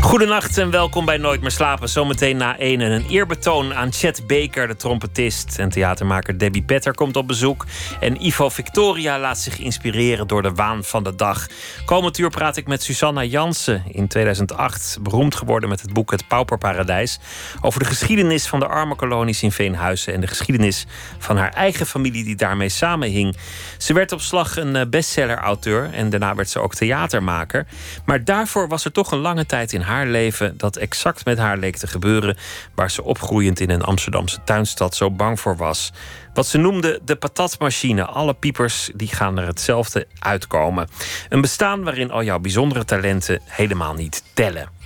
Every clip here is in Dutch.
Goedenacht en welkom bij Nooit meer slapen. Zometeen na één en een eerbetoon aan Chet Baker, de trompetist. En theatermaker Debbie Petter komt op bezoek. En Ivo Victoria laat zich inspireren door de waan van de dag. Komend uur praat ik met Susanna Jansen. In 2008 beroemd geworden met het boek Het Pauperparadijs. Over de geschiedenis van de arme kolonies in Veenhuizen. En de geschiedenis van haar eigen familie die daarmee samenhing. Ze werd op slag een eh, bestseller-auteur. En daarna werd ze ook theatermaker. Maar daarvoor was er toch een lange tijd in haar leven dat exact met haar leek te gebeuren, waar ze opgroeiend in een Amsterdamse tuinstad zo bang voor was. Wat ze noemde de patatmachine. Alle piepers die gaan er hetzelfde uitkomen. Een bestaan waarin al jouw bijzondere talenten helemaal niet tellen.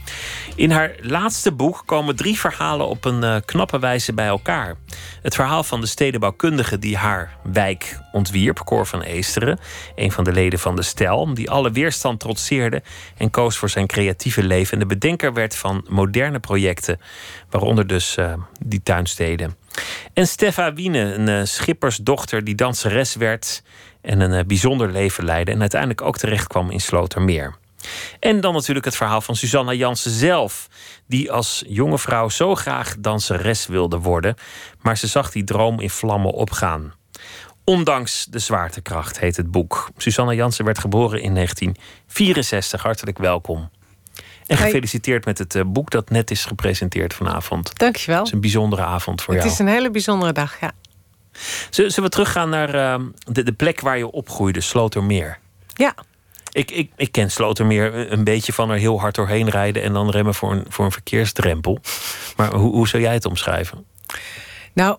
In haar laatste boek komen drie verhalen op een uh, knappe wijze bij elkaar. Het verhaal van de stedenbouwkundige die haar wijk ontwierp, Cor van Eesteren, een van de leden van de stel, die alle weerstand trotseerde en koos voor zijn creatieve leven en de bedenker werd van moderne projecten, waaronder dus uh, die tuinsteden. En Steffa Wiene, een uh, schippersdochter die danseres werd en een bijzonder leven leidde en uiteindelijk ook terecht kwam in Slotermeer. En dan natuurlijk het verhaal van Susanna Jansen zelf, die als jonge vrouw zo graag danseres wilde worden, maar ze zag die droom in vlammen opgaan. Ondanks de zwaartekracht heet het boek. Susanna Jansen werd geboren in 1964. Hartelijk welkom. En gefeliciteerd met het eh, boek dat net is gepresenteerd vanavond. Dankjewel. Het is een bijzondere avond voor jou. Het is een hele bijzondere dag, ja. Zullen we teruggaan naar uh, de, de plek waar je opgroeide, Slotermeer? Ja. Ik, ik, ik ken Slotermeer een beetje van er heel hard doorheen rijden en dan remmen voor een, voor een verkeersdrempel. Maar hoe, hoe zou jij het omschrijven? Nou,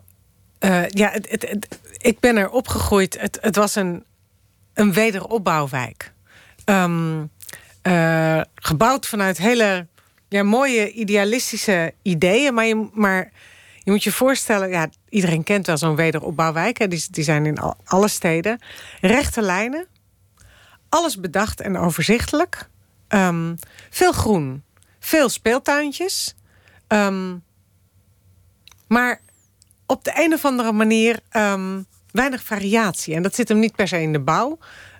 uh, ja, het, ik ben er opgegroeid. Het, het was een, een wederopbouwwijk. Um, uh, gebouwd vanuit hele ja, mooie idealistische ideeën. Maar je, maar je moet je voorstellen, ja, iedereen kent wel zo'n wederopbouwwijk. Die, die zijn in al, alle steden. Rechte lijnen alles bedacht en overzichtelijk. Um, veel groen, veel speeltuintjes. Um, maar op de een of andere manier um, weinig variatie. En dat zit hem niet per se in de bouw.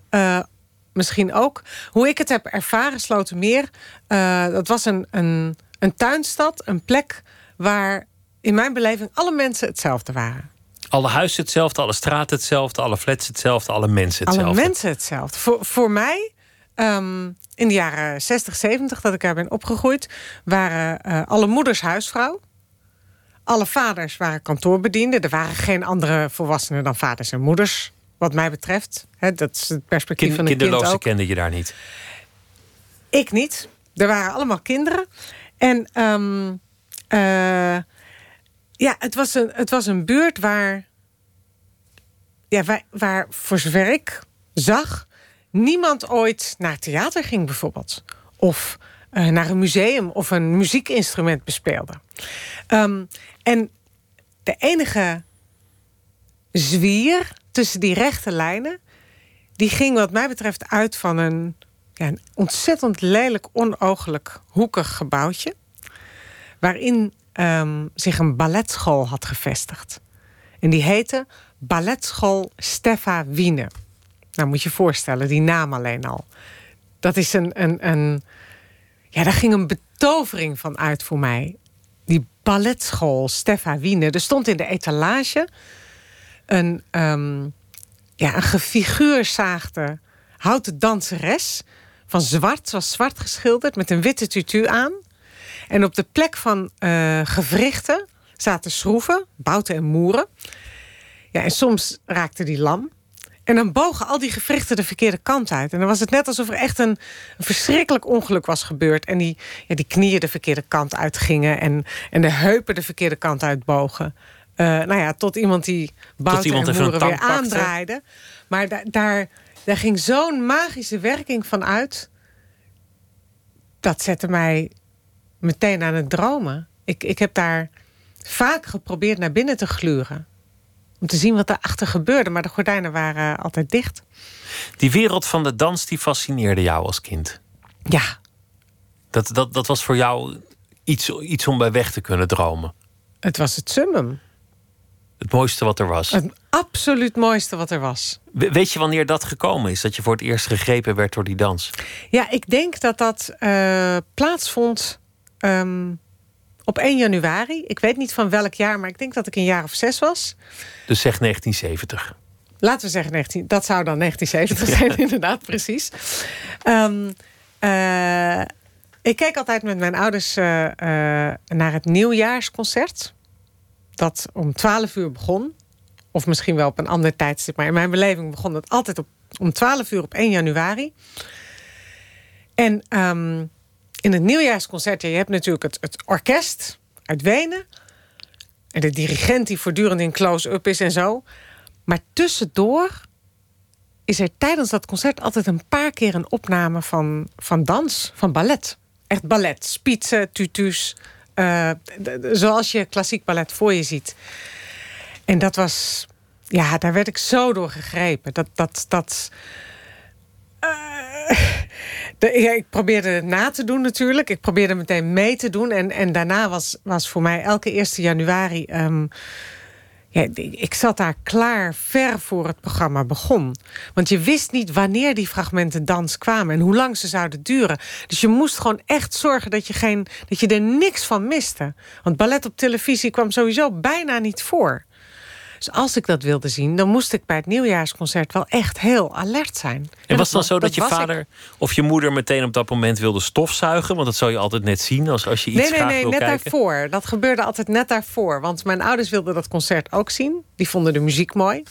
Uh, misschien ook. Hoe ik het heb ervaren, Slotermeer... Uh, dat was een, een, een tuinstad, een plek... waar in mijn beleving alle mensen hetzelfde waren. Alle huizen hetzelfde, alle straten hetzelfde, alle flats hetzelfde, alle mensen hetzelfde. Alle mensen hetzelfde. Voor, voor mij, um, in de jaren 60, 70, dat ik daar ben opgegroeid, waren uh, alle moeders huisvrouw. Alle vaders waren kantoorbedienden. Er waren geen andere volwassenen dan vaders en moeders, wat mij betreft. He, dat is het perspectief kind, van een kinderloze kind kende je daar niet? Ik niet. Er waren allemaal kinderen. En um, uh, ja, het was een, het was een buurt waar, ja, waar, waar, voor zover ik zag, niemand ooit naar theater ging, bijvoorbeeld. Of uh, naar een museum of een muziekinstrument bespeelde. Um, en de enige zwier tussen die rechte lijnen, die ging, wat mij betreft, uit van een, ja, een ontzettend lelijk, onogelijk, hoekig gebouwtje. Waarin um, zich een balletschool had gevestigd. En die heette Balletschool Steffa Wiene. Nou, moet je je voorstellen, die naam alleen al. Dat is een, een, een. Ja, daar ging een betovering van uit voor mij. Die balletschool Steffa Wiene. Er stond in de etalage een, um, ja, een gefiguurzaagde houten danseres. Van zwart, was zwart geschilderd met een witte tutu aan. En op de plek van uh, gewrichten zaten schroeven, bouten en moeren. Ja, en soms raakte die lam. En dan bogen al die gewrichten de verkeerde kant uit. En dan was het net alsof er echt een, een verschrikkelijk ongeluk was gebeurd. En die, ja, die knieën de verkeerde kant uitgingen. En, en de heupen de verkeerde kant uitbogen. Uh, nou ja, tot iemand die bouten iemand en moeren weer pakte. aandraaide. Maar da daar, daar ging zo'n magische werking van uit. Dat zette mij meteen aan het dromen. Ik, ik heb daar vaak geprobeerd naar binnen te gluren. om te zien wat daarachter gebeurde. Maar de gordijnen waren altijd dicht. Die wereld van de dans die fascineerde jou als kind. Ja. Dat, dat, dat was voor jou iets, iets om bij weg te kunnen dromen. Het was het summum. Het mooiste wat er was. Het absoluut mooiste wat er was. weet je wanneer dat gekomen is? Dat je voor het eerst gegrepen werd door die dans? Ja, ik denk dat dat uh, plaatsvond ehm, op 1 januari. Ik weet niet van welk jaar, maar ik denk dat ik een jaar of zes was. Dus zeg 1970. Laten we zeggen 19, dat zou dan 1970 zijn, inderdaad, precies. Um, uh, ik keek altijd met mijn ouders uh, naar het nieuwjaarsconcert. Dat om 12 uur begon. Of misschien wel op een ander tijdstip. Maar in mijn beleving begon het altijd op, om 12 uur op 1 januari. En um, in het nieuwjaarsconcert, je hebt natuurlijk het, het orkest uit Wenen. En de dirigent die voortdurend in close-up is en zo. Maar tussendoor is er tijdens dat concert altijd een paar keer een opname van, van dans, van ballet. Echt ballet, spitsen, tutus. Uh, zoals je klassiek ballet voor je ziet. En dat was, ja, daar werd ik zo door gegrepen. Dat, dat, dat, uh, ja, ik probeerde het na te doen natuurlijk. Ik probeerde meteen mee te doen. En, en daarna was, was voor mij elke 1 januari... Um, ja, ik zat daar klaar ver voor het programma begon. Want je wist niet wanneer die fragmenten dans kwamen... en hoe lang ze zouden duren. Dus je moest gewoon echt zorgen dat je, geen, dat je er niks van miste. Want ballet op televisie kwam sowieso bijna niet voor. Dus als ik dat wilde zien, dan moest ik bij het nieuwjaarsconcert wel echt heel alert zijn. En, was het dan zo dat, je vader of je moeder meteen op dat moment wilde stofzuigen? Want dat zou je altijd net zien als, als je iets nee, nee, graag nee, wil net kijken. daarvoor. Dat gebeurde altijd net daarvoor. Want mijn ouders wilden dat concert ook zien. Die vonden de muziek mooi.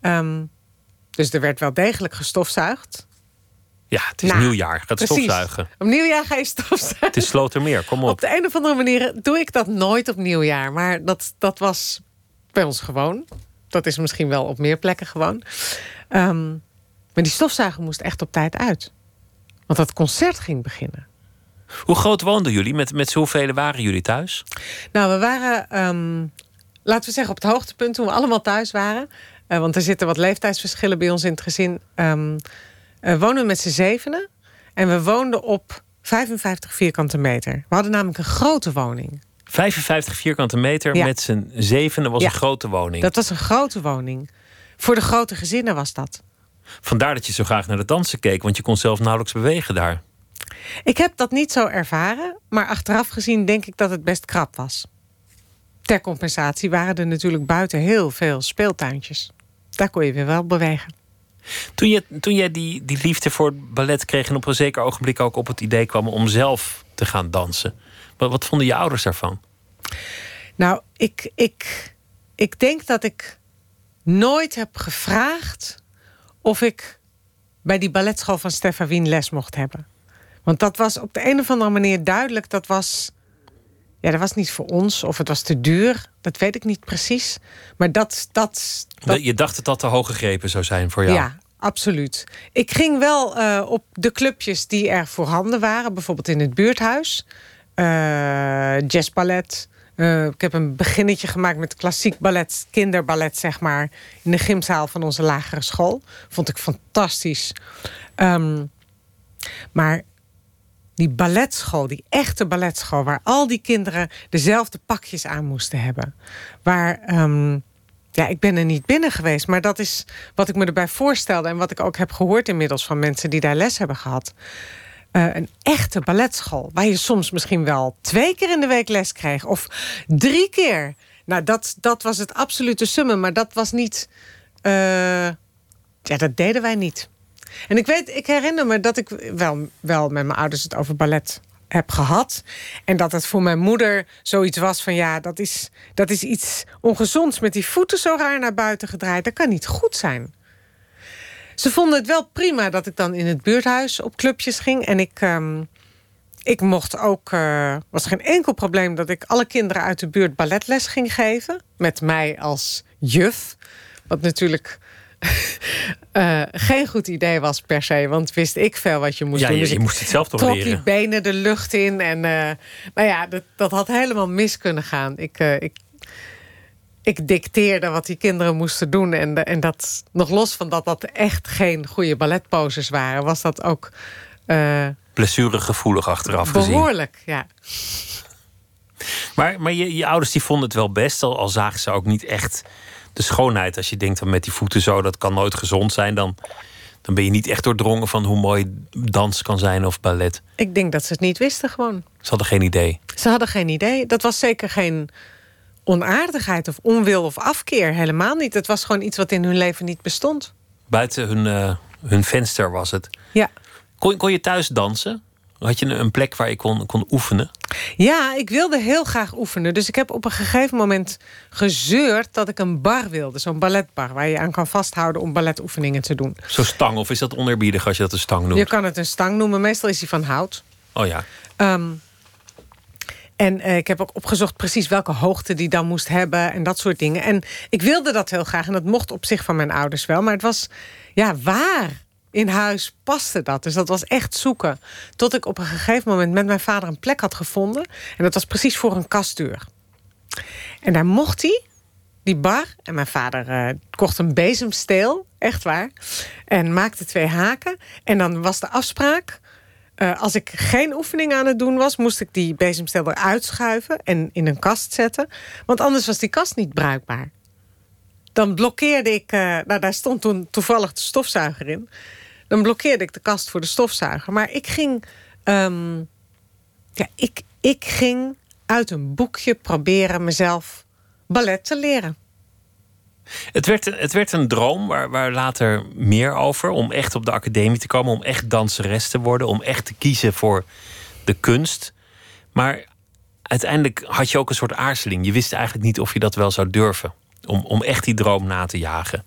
Um, dus er werd wel degelijk gestofzuigd. Ja, het is Nou, nieuwjaar. Gaat precies. stofzuigen. Op nieuwjaar ga je stofzuigen. Het is Slotermeer, kom op. Op de een of andere manier doe ik dat nooit op nieuwjaar. Maar dat, dat was bij ons gewoon. Dat is misschien wel op meer plekken gewoon. Ehm, maar die stofzuiger moest echt op tijd uit. Want dat concert ging beginnen. Hoe groot woonden jullie? Met, met zoveel waren jullie thuis? Nou, we waren, ehm, laten we zeggen, op het hoogtepunt toen we allemaal thuis waren. Eh, want er zitten wat leeftijdsverschillen bij ons in het gezin. Um, woonden we met z'n zevenen. En we woonden op 55 vierkante meter. We hadden namelijk een grote woning. 55 vierkante meter Ja. met z'n zevenen was Ja. een grote woning. Dat was een grote woning. Voor de grote gezinnen was dat. Vandaar dat je zo graag naar de dansen keek, want je kon zelf nauwelijks bewegen daar. Ik heb dat niet zo ervaren, maar achteraf gezien denk ik dat het best krap was. Ter compensatie waren er natuurlijk buiten heel veel speeltuintjes. Daar kon je weer wel bewegen. Toen, je, toen jij die, die liefde voor het ballet kreeg en op een zeker ogenblik ook op het idee kwam om zelf te gaan dansen, wat, wat vonden je ouders daarvan? Nou, ik, ik, ik denk dat ik nooit heb gevraagd of ik bij die balletschool van Stefan Wien les mocht hebben. Want dat was op de een of andere manier duidelijk. Dat was, ja, dat was niet voor ons of het was te duur. Dat weet ik niet precies. Maar dat, dat, dat Je dacht dat dat te hoog gegrepen zou zijn voor jou. ja, absoluut. Ik ging wel eh, op de clubjes die er voorhanden waren. Bijvoorbeeld in het buurthuis. Eh jazzballet. Eh, ik heb een beginnetje gemaakt met klassiek ballet, kinderballet, zeg maar. In de gymzaal van onze lagere school. Vond ik fantastisch. Ehm, maar die balletschool, die echte balletschool... waar al die kinderen dezelfde pakjes aan moesten hebben. Waar... ehm, ja, ik ben er niet binnen geweest, maar dat is wat ik me erbij voorstelde en wat ik ook heb gehoord inmiddels van mensen die daar les hebben gehad. Eh, een echte balletschool, waar je soms misschien wel twee keer in de week les kreeg of drie keer. Nou, dat, dat was het absolute summum, maar dat was niet. eh, ja, dat deden wij niet. En ik weet, ik herinner me dat ik wel, wel met mijn ouders het over ballet heb gehad. En dat het voor mijn moeder zoiets was van... ja, dat is, dat is iets ongezonds met die voeten zo raar naar buiten gedraaid. Dat kan niet goed zijn. Ze vonden het wel prima dat ik dan in het buurthuis op clubjes ging. En ik, ehm, ik mocht ook... eh was geen enkel probleem dat ik alle kinderen uit de buurt balletles ging geven. Met mij als juf. Wat natuurlijk... eh, geen goed idee was per se, want wist ik veel wat je moest Ja, doen. je, Dus je moest het zelf toch trok leren. die benen de lucht in. En eh, nou ja, dat, dat had helemaal mis kunnen gaan. Ik, ik, ik dicteerde wat die kinderen moesten doen. En, en dat, nog los van dat dat echt geen goede balletposes waren... was dat ook... Uh, Blessuregevoelig achteraf gezien. Behoorlijk, ja. Maar, maar je, je ouders die vonden het wel best, al, al zagen ze ook niet echt de schoonheid. Als je denkt dan met die voeten zo, dat kan nooit gezond zijn... dan, dan ben je niet echt doordrongen van hoe mooi dans kan zijn of ballet. Ik denk dat ze het niet wisten gewoon. Ze hadden geen idee. Ze hadden geen idee. Dat was zeker geen onaardigheid of onwil of afkeer. Helemaal niet. Het was gewoon iets wat in hun leven niet bestond. Buiten hun, uh, hun venster was het. Ja. Kon, kon je thuis dansen? Had je een plek waar je kon, kon oefenen? Ja, ik wilde heel graag oefenen. Dus ik heb op een gegeven moment gezeurd dat ik een bar wilde. Zo'n balletbar waar je aan kan vasthouden om balletoefeningen te doen. Zo'n stang, of is dat onerbiedig als je dat een stang noemt? Je kan het een stang noemen. Meestal is die van hout. Oh ja. Um, en uh, ik heb ook opgezocht precies welke hoogte die dan moest hebben... en dat soort dingen. En ik wilde dat heel graag. En dat mocht op zich van mijn ouders wel. Maar het was, ja, waar in huis paste dat. Dus dat was echt zoeken. Tot ik op een gegeven moment met mijn vader een plek had gevonden. En dat was precies voor een kastdeur. En daar mocht hij, die bar. En mijn vader uh, kocht een bezemsteel, echt waar. En maakte twee haken. En dan was de afspraak... Uh, als ik geen oefening aan het doen was... moest ik die bezemsteel eruit schuiven en in een kast zetten. Want anders was die kast niet bruikbaar. Dan blokkeerde ik... Uh, nou, daar stond toen toevallig de stofzuiger in dan blokkeerde ik de kast voor de stofzuiger. Maar ik ging, um, ja, ik, ik ging uit een boekje proberen mezelf ballet te leren. Het werd, het werd een droom waar, waar later meer over. Om echt op de academie te komen. Om echt danseres te worden. Om echt te kiezen voor de kunst. Maar uiteindelijk had je ook een soort aarzeling. Je wist eigenlijk niet of je dat wel zou durven. Om, om echt die droom na te jagen.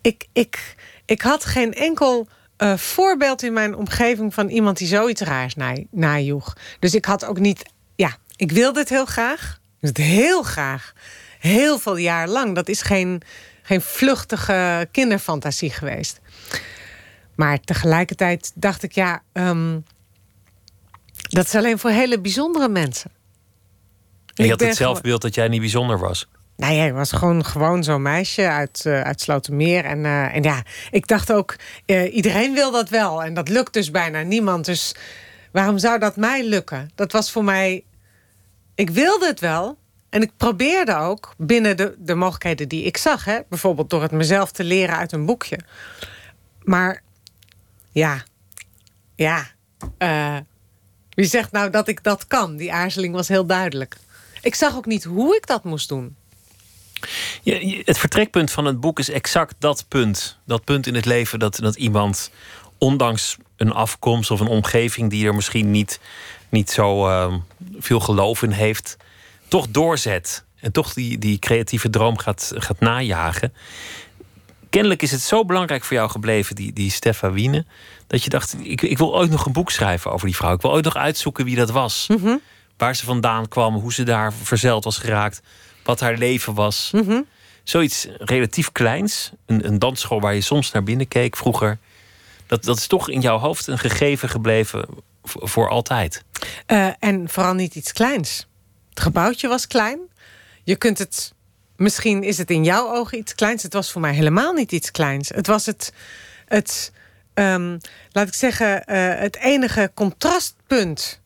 Ik, ik, ik had geen enkel uh, voorbeeld in mijn omgeving van iemand die zoiets raars na, najoeg. Dus ik had ook niet. Ja, ik wilde het heel graag. Het heel graag. Heel veel jaar lang. Dat is geen, geen vluchtige kinderfantasie geweest. Maar tegelijkertijd dacht ik, ja, um, dat is alleen voor hele bijzondere mensen. En je had het zelfbeeld dat jij niet bijzonder was. Nou ja, ik was gewoon, gewoon zo'n meisje uit, uh, uit Slotermeer. En, uh, en ja, ik dacht ook, uh, iedereen wil dat wel. En dat lukt dus bijna niemand. Dus waarom zou dat mij lukken? Dat was voor mij... Ik wilde het wel. En ik probeerde ook binnen de, de mogelijkheden die ik zag. Hè? Bijvoorbeeld door het mezelf te leren uit een boekje. Maar ja, ja. wie zegt nou dat ik dat kan? Die aarzeling was heel duidelijk. Ik zag ook niet hoe ik dat moest doen. Ja, het vertrekpunt van het boek is exact dat punt. Dat punt in het leven dat, dat iemand, ondanks een afkomst of een omgeving die er misschien niet, niet zo uh, veel geloof in heeft, toch doorzet. En toch die, die creatieve droom gaat, gaat najagen. Kennelijk is het zo belangrijk voor jou gebleven, die, die Steffa Wiene, dat je dacht: ik, ik wil ooit nog een boek schrijven over die vrouw. Ik wil ooit nog uitzoeken wie dat was. Mm -hmm. Waar ze vandaan kwam, hoe ze daar verzeld was geraakt wat haar leven was. Mm Zoiets relatief kleins, een, een dansschool waar je soms naar binnen keek vroeger. Dat, dat is toch in jouw hoofd een gegeven gebleven voor altijd. Uh, en vooral niet iets kleins. Het gebouwtje was klein. Je kunt het. Misschien is het in jouw ogen iets kleins. Het was voor mij helemaal niet iets kleins. Het was het. het um, laat ik zeggen, uh, het enige contrastpunt.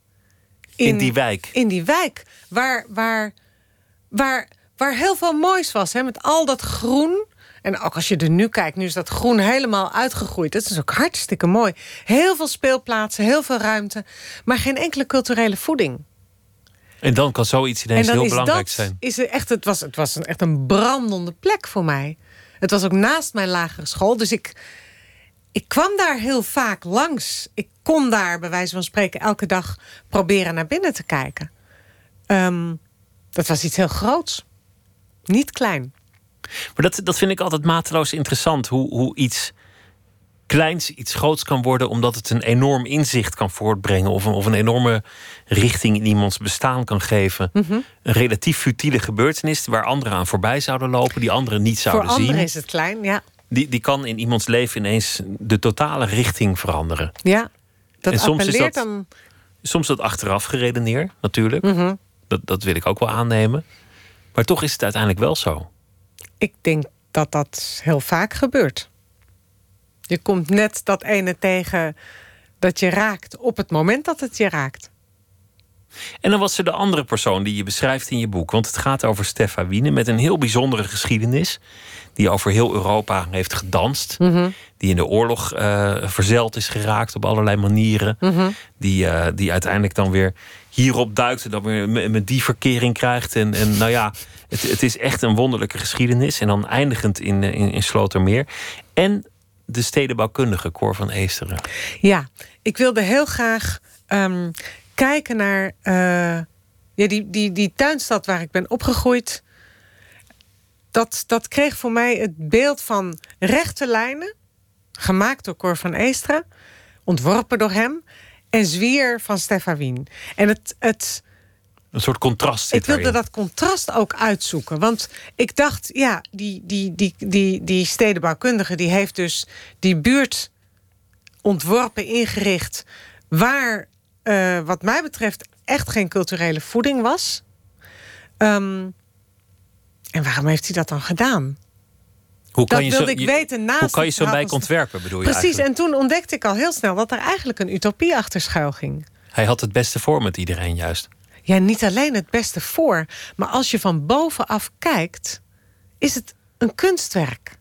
In, in, die wijk. In die wijk. Waar, waar waar, waar heel veel moois was. Hè, met al dat groen. En ook als je er nu kijkt, nu is dat groen helemaal uitgegroeid. Dat is ook hartstikke mooi. Heel veel speelplaatsen, heel veel ruimte. Maar geen enkele culturele voeding. En dan kan zoiets ineens heel belangrijk dat, zijn. Is er echt, het was, het was een, echt een brandende plek voor mij. Het was ook naast mijn lagere school. Dus ik, ik kwam daar heel vaak langs. Ik kon daar, bij wijze van spreken, elke dag proberen naar binnen te kijken. Um, dat was iets heel groots. Niet klein. Maar dat, dat vind ik altijd mateloos interessant. Hoe, hoe iets kleins iets groots kan worden... omdat het een enorm inzicht kan voortbrengen... of een, of een enorme richting in iemands bestaan kan geven. Mhm. Een relatief futiele gebeurtenis... waar anderen aan voorbij zouden lopen... die anderen niet zouden Voor zien. Voor anderen is het klein, ja. Die, die kan in iemands leven ineens de totale richting veranderen. Ja, dat en soms is dat, dan... Soms dat achteraf geredeneerd, natuurlijk. Mhm. Dat, dat wil ik ook wel aannemen. Maar toch is het uiteindelijk wel zo. ik denk dat dat heel vaak gebeurt. Je komt net dat ene tegen dat je raakt op het moment dat het je raakt. En dan was er de andere persoon die je beschrijft in je boek. Want het gaat over Steffa Wiene met een heel bijzondere geschiedenis. Die over heel Europa heeft gedanst. Mhm. Die in de oorlog uh, verzeld is geraakt op allerlei manieren. Mhm. Die, uh, die uiteindelijk dan weer hierop duikt. En dan weer met die verkering krijgt. En, en nou ja, het, het is echt een wonderlijke geschiedenis. En dan eindigend in, in, in Slotermeer. En de stedenbouwkundige Cor van Eesteren. Ja, ik wilde heel graag um, kijken naar uh, ja, die, die, die tuinstad waar ik ben opgegroeid. Dat, dat kreeg voor mij het beeld van rechte lijnen, gemaakt door Cor van Eestra, ontworpen door hem, en zwier van Stefan Wien. En het, het, een soort contrast. ik wilde dat contrast ook uitzoeken. Want ik dacht, ja, die, die, die, die, die stedenbouwkundige die heeft dus die buurt ontworpen, ingericht. Waar, uh, wat mij betreft, echt geen culturele voeding was. Um, en waarom heeft hij dat dan gedaan? Hoe kan dat je wilde zo, ik weten naast Hoe kan je zo'n wijk ontwerpen, bedoel je Precies, eigenlijk? en toen ontdekte ik al heel snel dat er eigenlijk een utopie achter schuil ging. Hij had het beste voor met iedereen juist. Ja, niet alleen het beste voor, maar als je van bovenaf kijkt, is het een kunstwerk.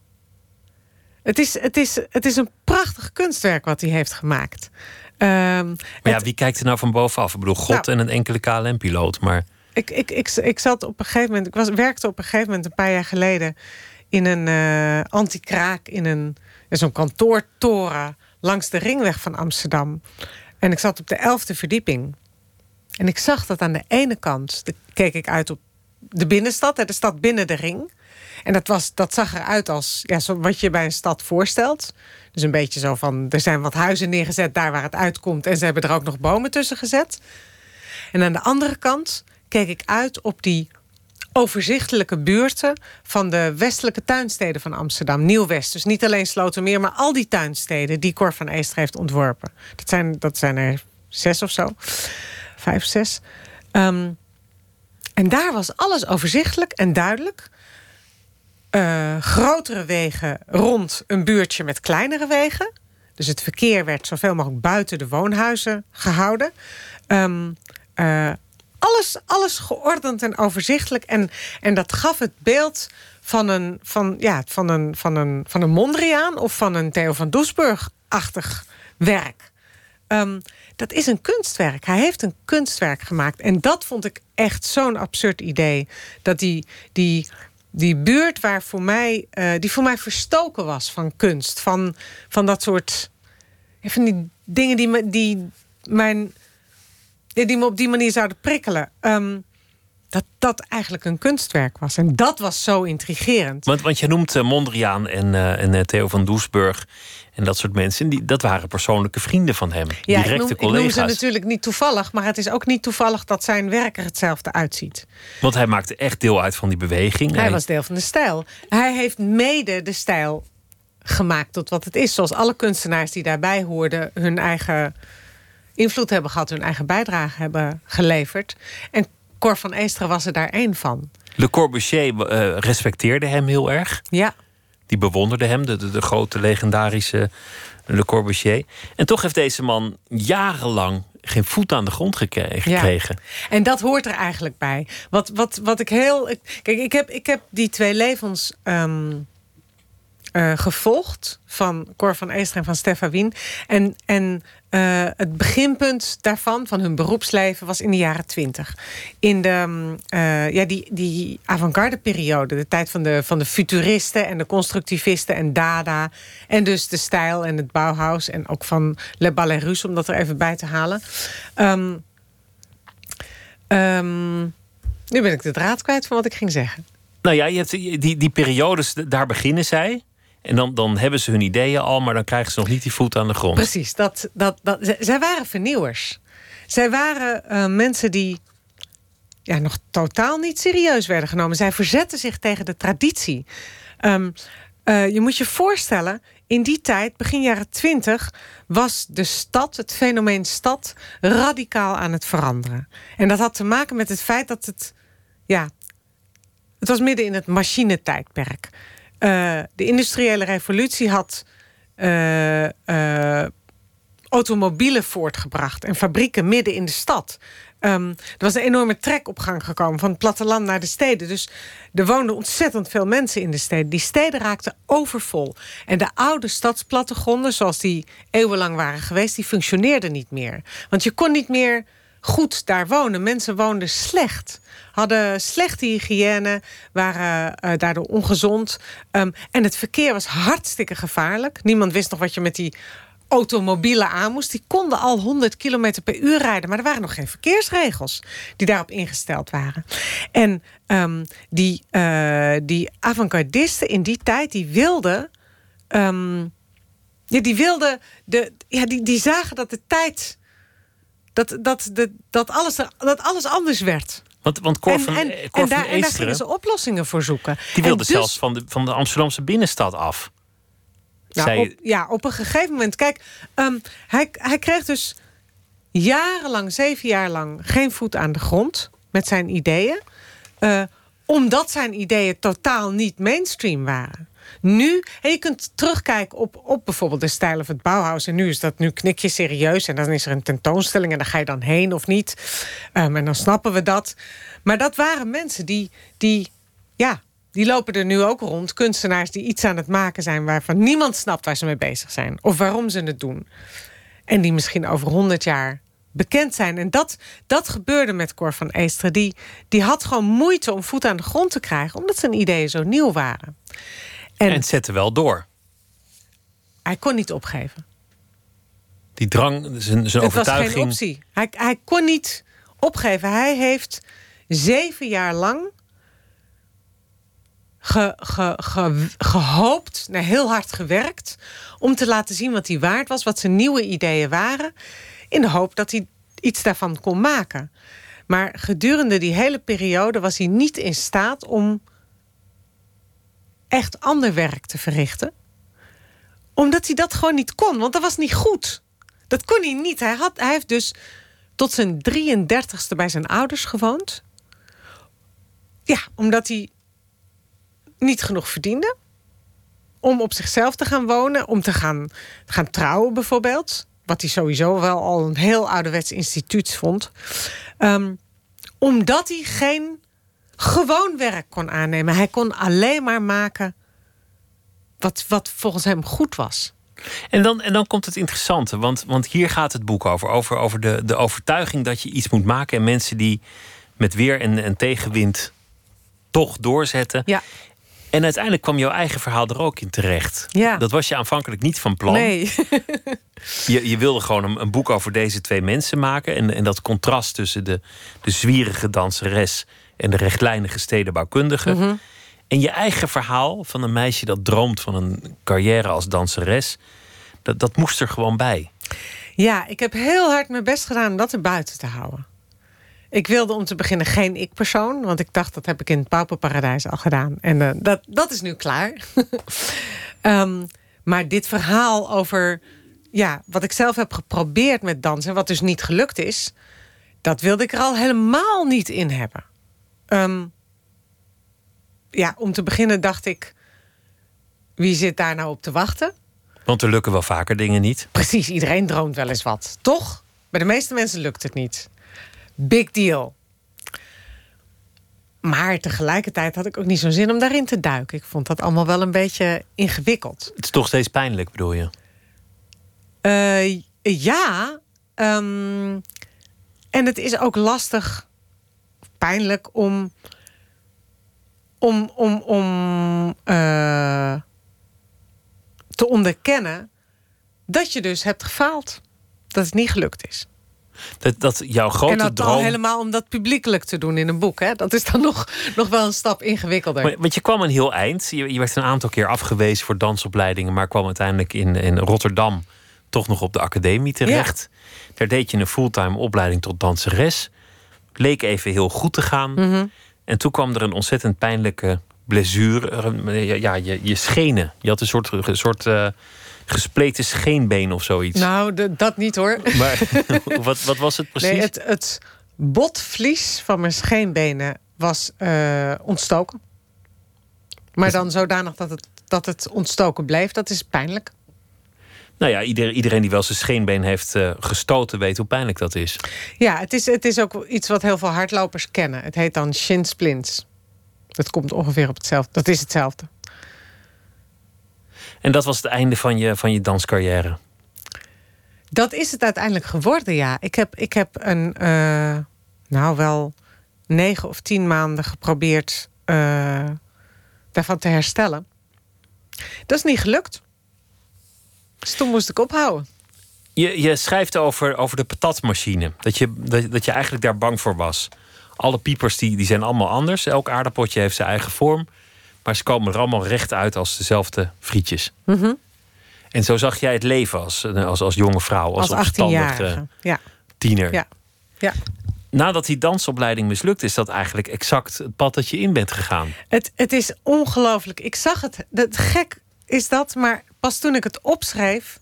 Het is, het is, het is een prachtig kunstwerk wat hij heeft gemaakt. Ehm, Maar ja, het- wie kijkt er nou van bovenaf? Ik bedoel, God Nou. en een enkele KLM-piloot. Maar ik, ik, ik, ik zat op een gegeven moment, ik was, werkte op een gegeven moment een paar jaar geleden in een eh anti-kraak, in een in zo'n kantoortoren langs de ringweg van Amsterdam. En ik zat op de elfde verdieping. En ik zag dat aan de ene kant, keek ik uit op de binnenstad, de stad binnen de ring. En dat, was, dat zag eruit als ja, zo wat je bij een stad voorstelt. Dus een beetje zo van, er zijn wat huizen neergezet daar waar het uitkomt. En ze hebben er ook nog bomen tussen gezet. En aan de andere kant keek ik uit op die overzichtelijke buurten van de westelijke tuinsteden van Amsterdam. Nieuw-West. Dus niet alleen Slotermeer, maar al die tuinsteden die Cor van Eester heeft ontworpen. Dat zijn, dat zijn er zes of zo. Vijf, zes. Ehm, en daar was alles overzichtelijk en duidelijk. Eh, grotere wegen rond een buurtje met kleinere wegen. Dus het verkeer werd zoveel mogelijk buiten de woonhuizen gehouden. Ehm, eh, alles, alles geordend en overzichtelijk. En, en dat gaf het beeld van een, van, ja, van een, van een, van een Mondriaan of van een Theo van Doesburg-achtig werk. Ehm, dat is een kunstwerk. Hij heeft een kunstwerk gemaakt. En dat vond ik echt zo'n absurd idee. Dat die, die, die buurt waar voor mij, eh, die voor mij verstoken was van kunst. Van, van dat soort. Van die dingen die, me, die, mijn, die me op die manier zouden prikkelen. Ehm, dat dat eigenlijk een kunstwerk was. En dat was zo intrigerend. Want, want je noemt eh, Mondriaan en, eh, en eh, Theo van Doesburg en dat soort mensen. Die, dat waren persoonlijke vrienden van hem. Ja, ik directe noem, ik noem collega's. ze natuurlijk niet toevallig, maar het is ook niet toevallig dat zijn werk er hetzelfde uitziet. Want hij maakte echt deel uit van die beweging. Hij was deel van de stijl. Hij heeft mede de stijl gemaakt tot wat het is. Zoals alle kunstenaars die daarbij hoorden hun eigen invloed hebben gehad, hun eigen bijdrage hebben geleverd. En Cor van Eestra was er daar één van. Le Corbusier eh, respecteerde hem heel erg. Ja, Die bewonderde hem, de, de, de grote legendarische Le Corbusier. En toch heeft deze man jarenlang geen voet aan de grond gekregen. En dat hoort er eigenlijk bij. Wat, wat, wat ik heel. Kijk, ik heb, ik heb die twee levens ehm, eh, gevolgd. Van Cor van Eester en van Stefan Wien. En, en eh, het beginpunt daarvan, van hun beroepsleven, was in de jaren twintig. In de, mm, eh, ja, die, die avant-garde periode. De tijd van de, van de futuristen en de constructivisten en Dada. En dus de stijl en het Bauhaus. En ook van Le Ballet Russe, om dat er even bij te halen. Ehm, Ehm, nu ben ik de draad kwijt van wat ik ging zeggen. Nou ja, je hebt die, die periodes, daar beginnen zij. En dan, dan hebben ze hun ideeën al, maar dan krijgen ze nog niet die voet aan de grond. Precies, dat, dat, dat, zij waren vernieuwers. Zij waren eh, mensen die ja, nog totaal niet serieus werden genomen. Zij verzetten zich tegen de traditie. Ehm, eh, je moet je voorstellen, in die tijd, begin jaren twintig, was de stad, het fenomeen stad, radicaal aan het veranderen. En dat had te maken met het feit dat het ja, het was midden in het machinetijdperk. Uh, de industriële revolutie had uh, uh, automobielen voortgebracht en fabrieken midden in de stad. Um, er was een enorme trek op gang gekomen van het platteland naar de steden. Dus er woonden ontzettend veel mensen in de steden. Die steden raakten overvol. En de oude stadsplattegronden, zoals die eeuwenlang waren geweest, die functioneerden niet meer. Want je kon niet meer goed daar wonen. Mensen woonden slecht. Hadden slechte hygiëne, waren uh, daardoor ongezond. Um, en het verkeer was hartstikke gevaarlijk. Niemand wist nog wat je met die automobielen aan moest. Die konden al 100 km per uur rijden. Maar er waren nog geen verkeersregels die daarop ingesteld waren. En um, die, uh, die avant-gardisten in die tijd, die wilden... Um, ja, die wilden... De, ja, die, die zagen dat de tijd... Dat, dat, dat, alles, dat alles anders werd. Want, want Cor van, en, Cor en, van daar, en daar Eesteren, gingen ze oplossingen voor zoeken. die wilde En dus- zelfs van de, van de Amsterdamse binnenstad af. Nou, Zij- op, ja, op een gegeven moment. Kijk, ehm, hij, hij kreeg dus jarenlang, zeven jaar lang, geen voet aan de grond met zijn ideeën. eh, omdat zijn ideeën totaal niet mainstream waren. Nu, en je kunt terugkijken op, op bijvoorbeeld de stijl of het Bauhaus. En nu is dat nu knik je serieus. En dan is er een tentoonstelling en dan ga je dan heen of niet. Ehm, en dan snappen we dat. Maar dat waren mensen die, die ja, die lopen er nu ook rond. Kunstenaars die iets aan het maken zijn waarvan niemand snapt waar ze mee bezig zijn. Of waarom ze het doen. En die misschien over honderd jaar bekend zijn. En dat, dat gebeurde met Cor van Eesteren. Die, die had gewoon moeite om voet aan de grond te krijgen. Omdat zijn ideeën zo nieuw waren. En, En het zette wel door. hij kon niet opgeven. Die drang, zijn, zijn Het was overtuiging. geen optie. Hij, hij kon niet opgeven. Hij heeft zeven jaar lang ge, ge, ge- gehoopt, nou, heel hard gewerkt... om te laten zien wat hij waard was, wat zijn nieuwe ideeën waren... in de hoop dat hij iets daarvan kon maken. Maar gedurende die hele periode was hij niet in staat om echt ander werk te verrichten omdat hij dat gewoon niet kon, want dat was niet goed. Dat kon hij niet. Hij, had, hij heeft dus tot zijn 33ste bij zijn ouders gewoond. Ja, omdat hij niet genoeg verdiende. Om op zichzelf te gaan wonen, om te gaan, gaan trouwen bijvoorbeeld. Wat hij sowieso wel al een heel ouderwets instituut vond. Ehm, omdat hij geen gewoon werk kon aannemen. Hij kon alleen maar maken wat, wat volgens hem goed was. En dan, en dan komt het interessante, want, want hier gaat het boek over. Over, over de, de overtuiging dat je iets moet maken. En mensen die met weer en, en tegenwind toch doorzetten. Ja. En uiteindelijk kwam jouw eigen verhaal er ook in terecht. Ja. Dat was je aanvankelijk niet van plan. Nee. Je, je wilde gewoon een, een boek over deze twee mensen maken. En, en dat contrast tussen de, de zwierige danseres en de rechtlijnige stedenbouwkundige. Mhm. En je eigen verhaal van een meisje dat droomt van een carrière als danseres. Dat, dat moest er gewoon bij. Ja, ik heb heel hard mijn best gedaan om dat er buiten te houden. Ik wilde om te beginnen geen ik-persoon, want ik dacht dat heb ik in het Pauperparadijs al gedaan. En eh, dat, dat is nu klaar. Ehm, maar dit verhaal over ja, wat ik zelf heb geprobeerd met dansen, wat dus niet gelukt is, dat wilde ik er al helemaal niet in hebben. Ehm, ja, om te beginnen dacht ik, wie zit daar nou op te wachten? Want er lukken wel vaker dingen niet. Precies, iedereen droomt wel eens wat. Toch? Bij de meeste mensen lukt het niet. Big deal. Maar tegelijkertijd had ik ook niet zo'n zin om daarin te duiken. Ik vond dat allemaal wel een beetje ingewikkeld. Het is toch steeds pijnlijk, bedoel je? Eh, ja. ehm, en het is ook lastig, pijnlijk om. om, om, om eh, te onderkennen dat je dus hebt gefaald. Dat het niet gelukt is. Dat, dat jouw grote en dat droom. helemaal om dat publiekelijk te doen in een boek. Hè? Dat is dan nog, nog wel een stap ingewikkelder. Maar, want je kwam een heel eind. Je, je werd een aantal keer afgewezen voor dansopleidingen, maar kwam uiteindelijk in, in Rotterdam toch nog op de academie terecht. Daar deed je een fulltime opleiding tot danseres. Leek even heel goed te gaan. Mhm. En toen kwam er een ontzettend pijnlijke blessure. Ja, je, je schenen. Je had een soort, een soort eh, gespleten scheenbeen of zoiets. Nou, de- dat niet hoor. Maar wat, wat was het precies? Nee, het, het botvlies van mijn scheenbenen was eh, ontstoken. Maar dan zodanig dat het, dat het ontstoken bleef, dat is pijnlijk. Nou ja, iedereen, iedereen die wel zijn scheenbeen heeft uh, gestoten, weet hoe pijnlijk dat is. Ja, het is, het is ook iets wat heel veel hardlopers kennen. Het heet dan shin splints. Dat komt ongeveer op hetzelfde. Dat is hetzelfde. En dat was het einde van je, van je danscarrière? Dat is het uiteindelijk geworden, ja. Ik heb, ik heb een, uh, nou wel negen of tien maanden geprobeerd uh, daarvan te herstellen. Dat is niet gelukt. Dus toen moest ik ophouden. Je, je schrijft over, over de patatmachine. Dat je, dat, dat je eigenlijk daar bang voor was. Alle piepers die, die zijn allemaal anders. Elk aardappotje heeft zijn eigen vorm. Maar ze komen er allemaal recht uit als dezelfde frietjes. Mhm. En zo zag jij het leven als, als, als jonge vrouw. Als, als 18-jarige. Ja. tiener. Ja. ja. Nadat die dansopleiding mislukt, is dat eigenlijk exact het pad dat je in bent gegaan. Het, het is ongelooflijk. Ik zag het. Het gek is dat, maar toen ik het opschreef,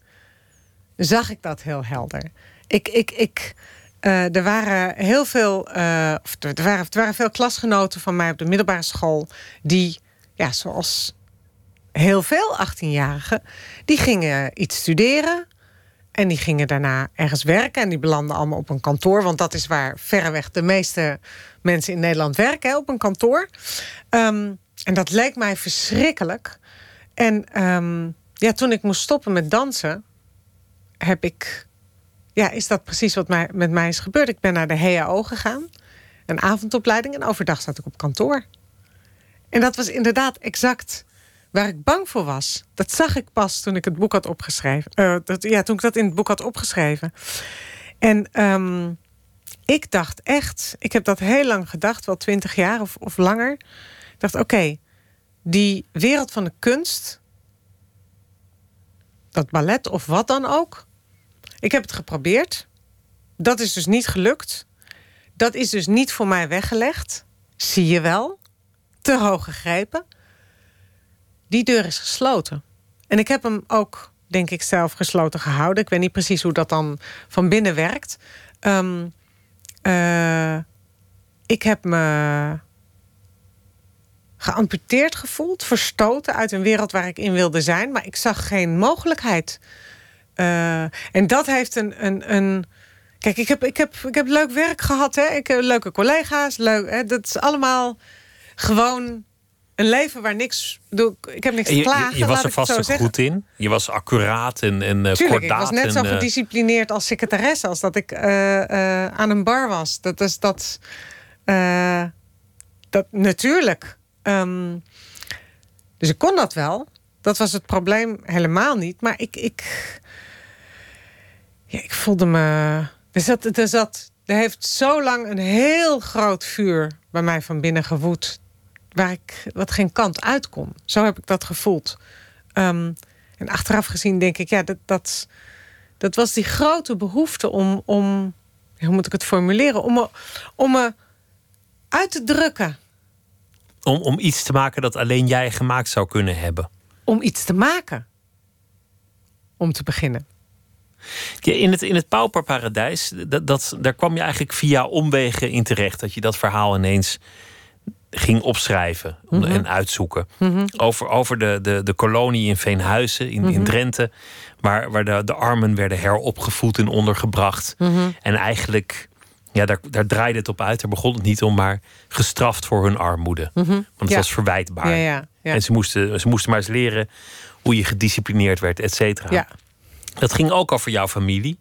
zag ik dat heel helder. Ik, ik, ik, uh, er waren heel veel, uh, er, waren, er waren veel klasgenoten van mij op de middelbare school die, ja, zoals heel veel 18-jarigen, die gingen iets studeren. En die gingen daarna ergens werken. En die belanden allemaal op een kantoor. Want dat is waar verreweg de meeste mensen in Nederland werken, op een kantoor. Um, en dat leek mij verschrikkelijk. En um, ja, toen ik moest stoppen met dansen, heb ik. Ja, is dat precies wat mij, met mij is gebeurd? Ik ben naar de HAO gegaan, een avondopleiding, en overdag zat ik op kantoor. En dat was inderdaad exact waar ik bang voor was. Dat zag ik pas toen ik het boek had opgeschreven. Uh, dat, ja, toen ik dat in het boek had opgeschreven. En um, ik dacht echt, ik heb dat heel lang gedacht, wel twintig jaar of, of langer. Ik dacht, oké, die wereld van de kunst, dat ballet of wat dan ook. Ik heb het geprobeerd. Dat is dus niet gelukt. Dat is dus niet voor mij weggelegd. Zie je wel. Te hoog gegrepen. Die deur is gesloten. En ik heb hem ook, denk ik, zelf gesloten gehouden. Ik weet niet precies hoe dat dan van binnen werkt. Um, uh, ik heb me geamputeerd gevoeld, verstoten uit een wereld waar ik in wilde zijn, maar ik zag geen mogelijkheid. Uh, en dat heeft een. een, een Kijk, ik heb, ik, heb, ik heb leuk werk gehad. Hè? Ik heb leuke collega's. Leuk, hè? Dat is allemaal gewoon een leven waar niks. Ik heb niks te klagen. Je, je was er vast zo goed in. Je was accuraat en, en uh, Tuurlijk, Ik was net zo uh... gedisciplineerd als secretaresse als dat ik uh, aan een bar was. Dat is dat. dat natuurlijk. Um, dus ik kon dat wel. Dat was het probleem helemaal niet. Maar ik. ik ja, ik voelde me. Er zat, er zat. Er heeft zo lang een heel groot vuur bij mij van binnen gewoed waar ik wat geen kant uit kon. Zo heb ik dat gevoeld. Um, en achteraf gezien denk ik, ja, dat, dat, dat was die grote behoefte om, om hoe moet ik het formuleren, om me, om me uit te drukken. Om, om iets te maken dat alleen jij gemaakt zou kunnen hebben. Om iets te maken. Om te beginnen. Ja, in het, in het pauperparadijs, dat, dat, daar kwam je eigenlijk via omwegen in terecht. Dat je dat verhaal ineens ging opschrijven mm en uitzoeken. Mhm. Over, over de, de, de kolonie in Veenhuizen, in, in mhm. Drenthe, waar, waar de, de armen werden heropgevoed en ondergebracht. Mhm. En eigenlijk, ja, daar, daar draaide het op uit. Daar begon het niet om, maar gestraft voor hun armoede. Want het was verwijtbaar. Ja, ja, en ze moesten, ze moesten maar eens leren hoe je gedisciplineerd werd, et cetera. Ja. Dat ging ook over jouw familie.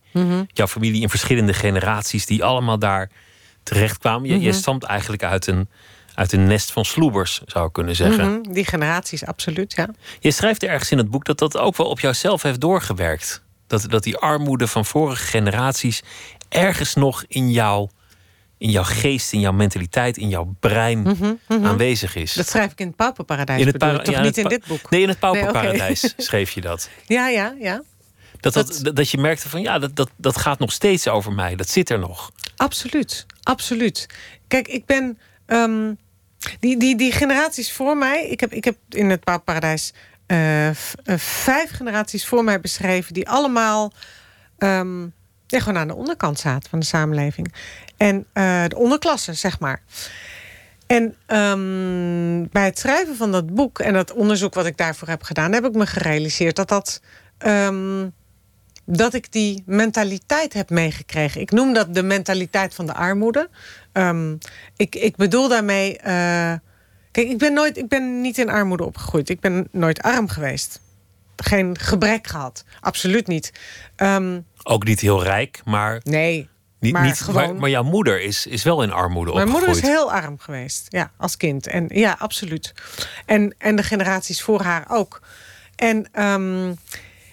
Jouw familie in verschillende generaties die allemaal daar terechtkwamen. Je, je stamt eigenlijk uit een uit een nest van sloebers, zou ik kunnen zeggen. Mhm, die generaties, absoluut, ja. Je schrijft ergens in het boek dat dat ook wel op jouzelf heeft doorgewerkt. Dat, dat die armoede van vorige generaties ergens nog in jou, in jouw geest, in jouw mentaliteit, in jouw brein mhm, mhm. aanwezig is. Dat schrijf ik in het Pauperparadijs. In het toch niet in dit boek? Nee, in het Pauperparadijs schreef je dat. Ja, ja, ja. Dat, dat, dat, dat, je merkte van ja, dat, dat, dat gaat nog steeds over mij. Dat zit er nog. Absoluut, absoluut. Kijk, ik ben. Ehm, die, die, die generaties voor mij, ik heb, ik heb in het Paradijs uh, vijf generaties voor mij beschreven, die allemaal um, ja, gewoon aan de onderkant zaten van de samenleving. En uh, de onderklasse, zeg maar. En ehm, bij het schrijven van dat boek en dat onderzoek wat ik daarvoor heb gedaan, heb ik me gerealiseerd dat dat. ehm, dat ik die mentaliteit heb meegekregen. Ik noem dat de mentaliteit van de armoede. Ehm, ik, ik bedoel daarmee. eh, kijk, ik ben, nooit, ik ben niet in armoede opgegroeid. Ik ben nooit arm geweest. Geen gebrek gehad. Absoluut niet. Ook niet heel rijk, maar, nee. niet, Maar niet, gewoon- maar, maar jouw moeder is, is wel in armoede Mijn moeder is heel arm geweest, ja, als kind. En ja, absoluut. En, en de generaties voor haar ook. En ehm,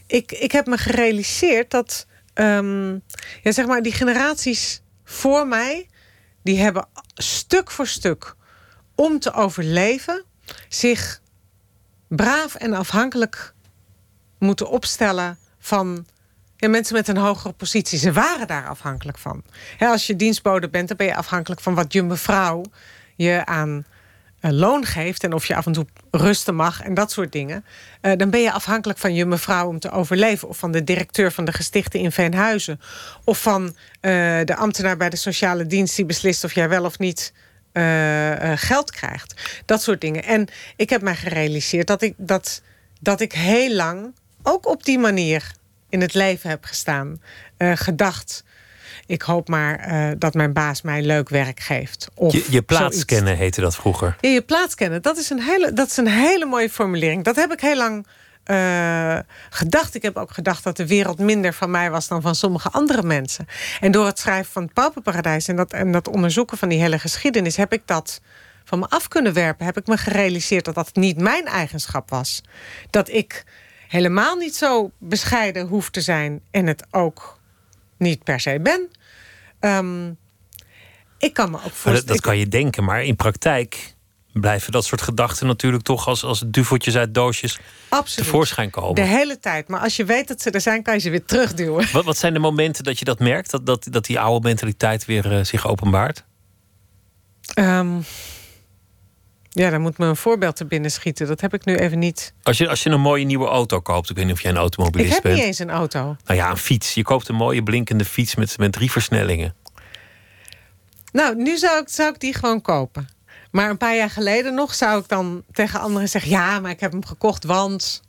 ik, ik heb me gerealiseerd dat, ehm, ja, zeg maar, die generaties voor mij, die hebben stuk voor stuk, om te overleven, zich braaf en afhankelijk moeten opstellen van mensen met een hogere positie. Ze waren daar afhankelijk van. Als je dienstbode bent, dan ben je afhankelijk van wat je mevrouw je aan eh, loon geeft. En of je af en toe rusten mag en dat soort dingen. Eh, dan ben je afhankelijk van je mevrouw om te overleven. Of van de directeur van de gestichte in Veenhuizen. Of van eh, de ambtenaar bij de sociale dienst die beslist of jij wel of niet geld krijgt. Dat soort dingen. En ik heb mij gerealiseerd dat ik, dat, dat ik heel lang ook op die manier in het leven heb gestaan. eh, gedacht. Ik hoop maar eh, dat mijn baas mij leuk werk geeft. Of Je, je plaats kennen heette dat vroeger. Ja, je plaats kennen. Dat is een hele, dat is een hele mooie formulering. Dat heb ik heel lang eh, gedacht. Ik heb ook gedacht dat de wereld minder van mij was dan van sommige andere mensen. En door het schrijven van het Pauperparadijs en dat, en dat onderzoeken van die hele geschiedenis, heb ik dat van me af kunnen werpen. Heb ik me gerealiseerd dat dat niet mijn eigenschap was. Dat ik helemaal niet zo bescheiden hoef te zijn en het ook niet per se ben. Ehm, ik kan me ook dat, voorstellen. dat kan je denken, maar in praktijk blijven dat soort gedachten natuurlijk toch als, als duveltjes uit doosjes Absoluut. tevoorschijn komen. De hele tijd. Maar als je weet dat ze er zijn, kan je ze weer terugduwen. Wat, wat zijn de momenten dat je dat merkt? Dat, dat, dat die oude mentaliteit weer eh, zich openbaart? Ehm, ja, dan moet me een voorbeeld te binnen schieten. Dat heb ik nu even niet. Als je, als je een mooie nieuwe auto koopt, ik weet niet of jij een Ik automobilist heb bent. niet eens een auto. Nou ja, een fiets. Je koopt een mooie blinkende fiets met, met drie versnellingen. Nou, nu zou ik, zou ik die gewoon kopen. Maar een paar jaar geleden nog zou ik dan tegen anderen zeggen: Ja, maar ik heb hem gekocht, want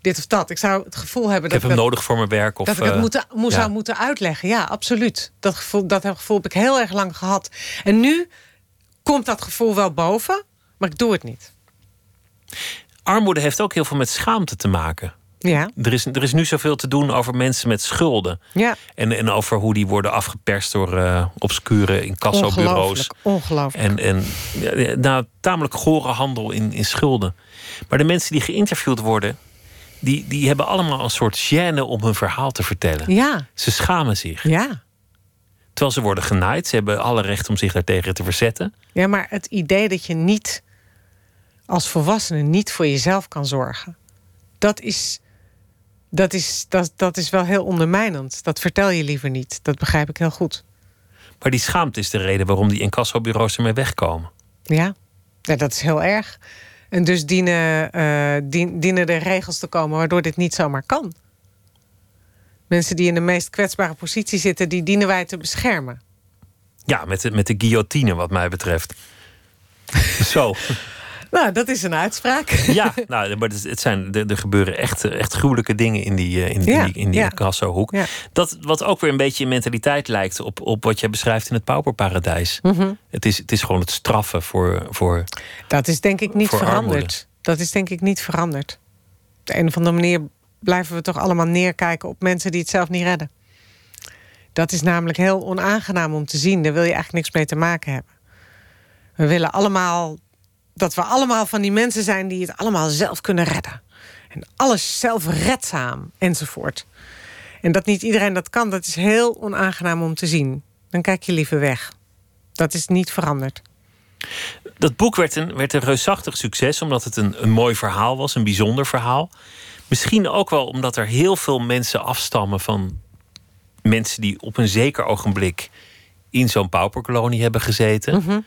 dit of dat. Ik zou het gevoel hebben Ik dat heb hem dat- nodig voor mijn werk. Of, dat ik het eh, moeten, moe- ja. zou moeten uitleggen. Ja, absoluut. Dat gevoel, dat gevoel heb ik heel erg lang gehad. En nu komt dat gevoel wel boven, maar ik doe het niet. Armoede heeft ook heel veel met schaamte te maken. Ja, Er is, er is nu zoveel te doen over mensen met schulden. ja. En, en over hoe die worden afgeperst door eh obscure incassobureaus. Ongelooflijk. Ongelooflijk. En, en ja, nou, tamelijk gore handel in, in schulden. Maar de mensen die geïnterviewd worden, die, die hebben allemaal een soort gêne om hun verhaal te vertellen. Ja, Ze schamen zich. ja. Terwijl ze worden genaaid. Ze hebben alle recht om zich daartegen te verzetten. Ja, maar het idee dat je niet als volwassene niet voor jezelf kan zorgen, dat is, dat is, dat, dat is wel heel ondermijnend. Dat vertel je liever niet. Dat begrijp ik heel goed. Maar die schaamte is de reden waarom die incassobureaus ermee wegkomen. Ja, ja dat is heel erg. En dus dienen, eh, dien- dienen er regels te komen waardoor dit niet zomaar kan. Mensen die in de meest kwetsbare positie zitten, die dienen wij te beschermen. Ja, met de, met de guillotine, wat mij betreft. Zo. Nou, dat is een uitspraak. Ja, nou, maar het zijn, er, er gebeuren echt, echt gruwelijke dingen in die, eh, in die, Ja, in die. Ja. Dat, wat ook weer een beetje in mentaliteit lijkt op, op wat jij beschrijft in het pauperparadijs. Mhm. Het, is, het is gewoon het straffen voor, voor. Dat is denk ik niet veranderd. armoede. Dat is denk ik niet veranderd. Op de een of andere manier blijven we toch allemaal neerkijken op mensen die het zelf niet redden. Dat is namelijk heel onaangenaam om te zien. Daar wil je eigenlijk niks mee te maken hebben. We willen allemaal dat we allemaal van die mensen zijn die het allemaal zelf kunnen redden. En alles zelfredzaam enzovoort. En dat niet iedereen dat kan, dat is heel onaangenaam om te zien. Dan kijk je liever weg. Dat is niet veranderd. Dat boek werd een, werd een reusachtig succes, omdat het een, een mooi verhaal was, een bijzonder verhaal. Misschien ook wel omdat er heel veel mensen afstammen van mensen die op een zeker ogenblik in zo'n pauperkolonie hebben gezeten. Mhm.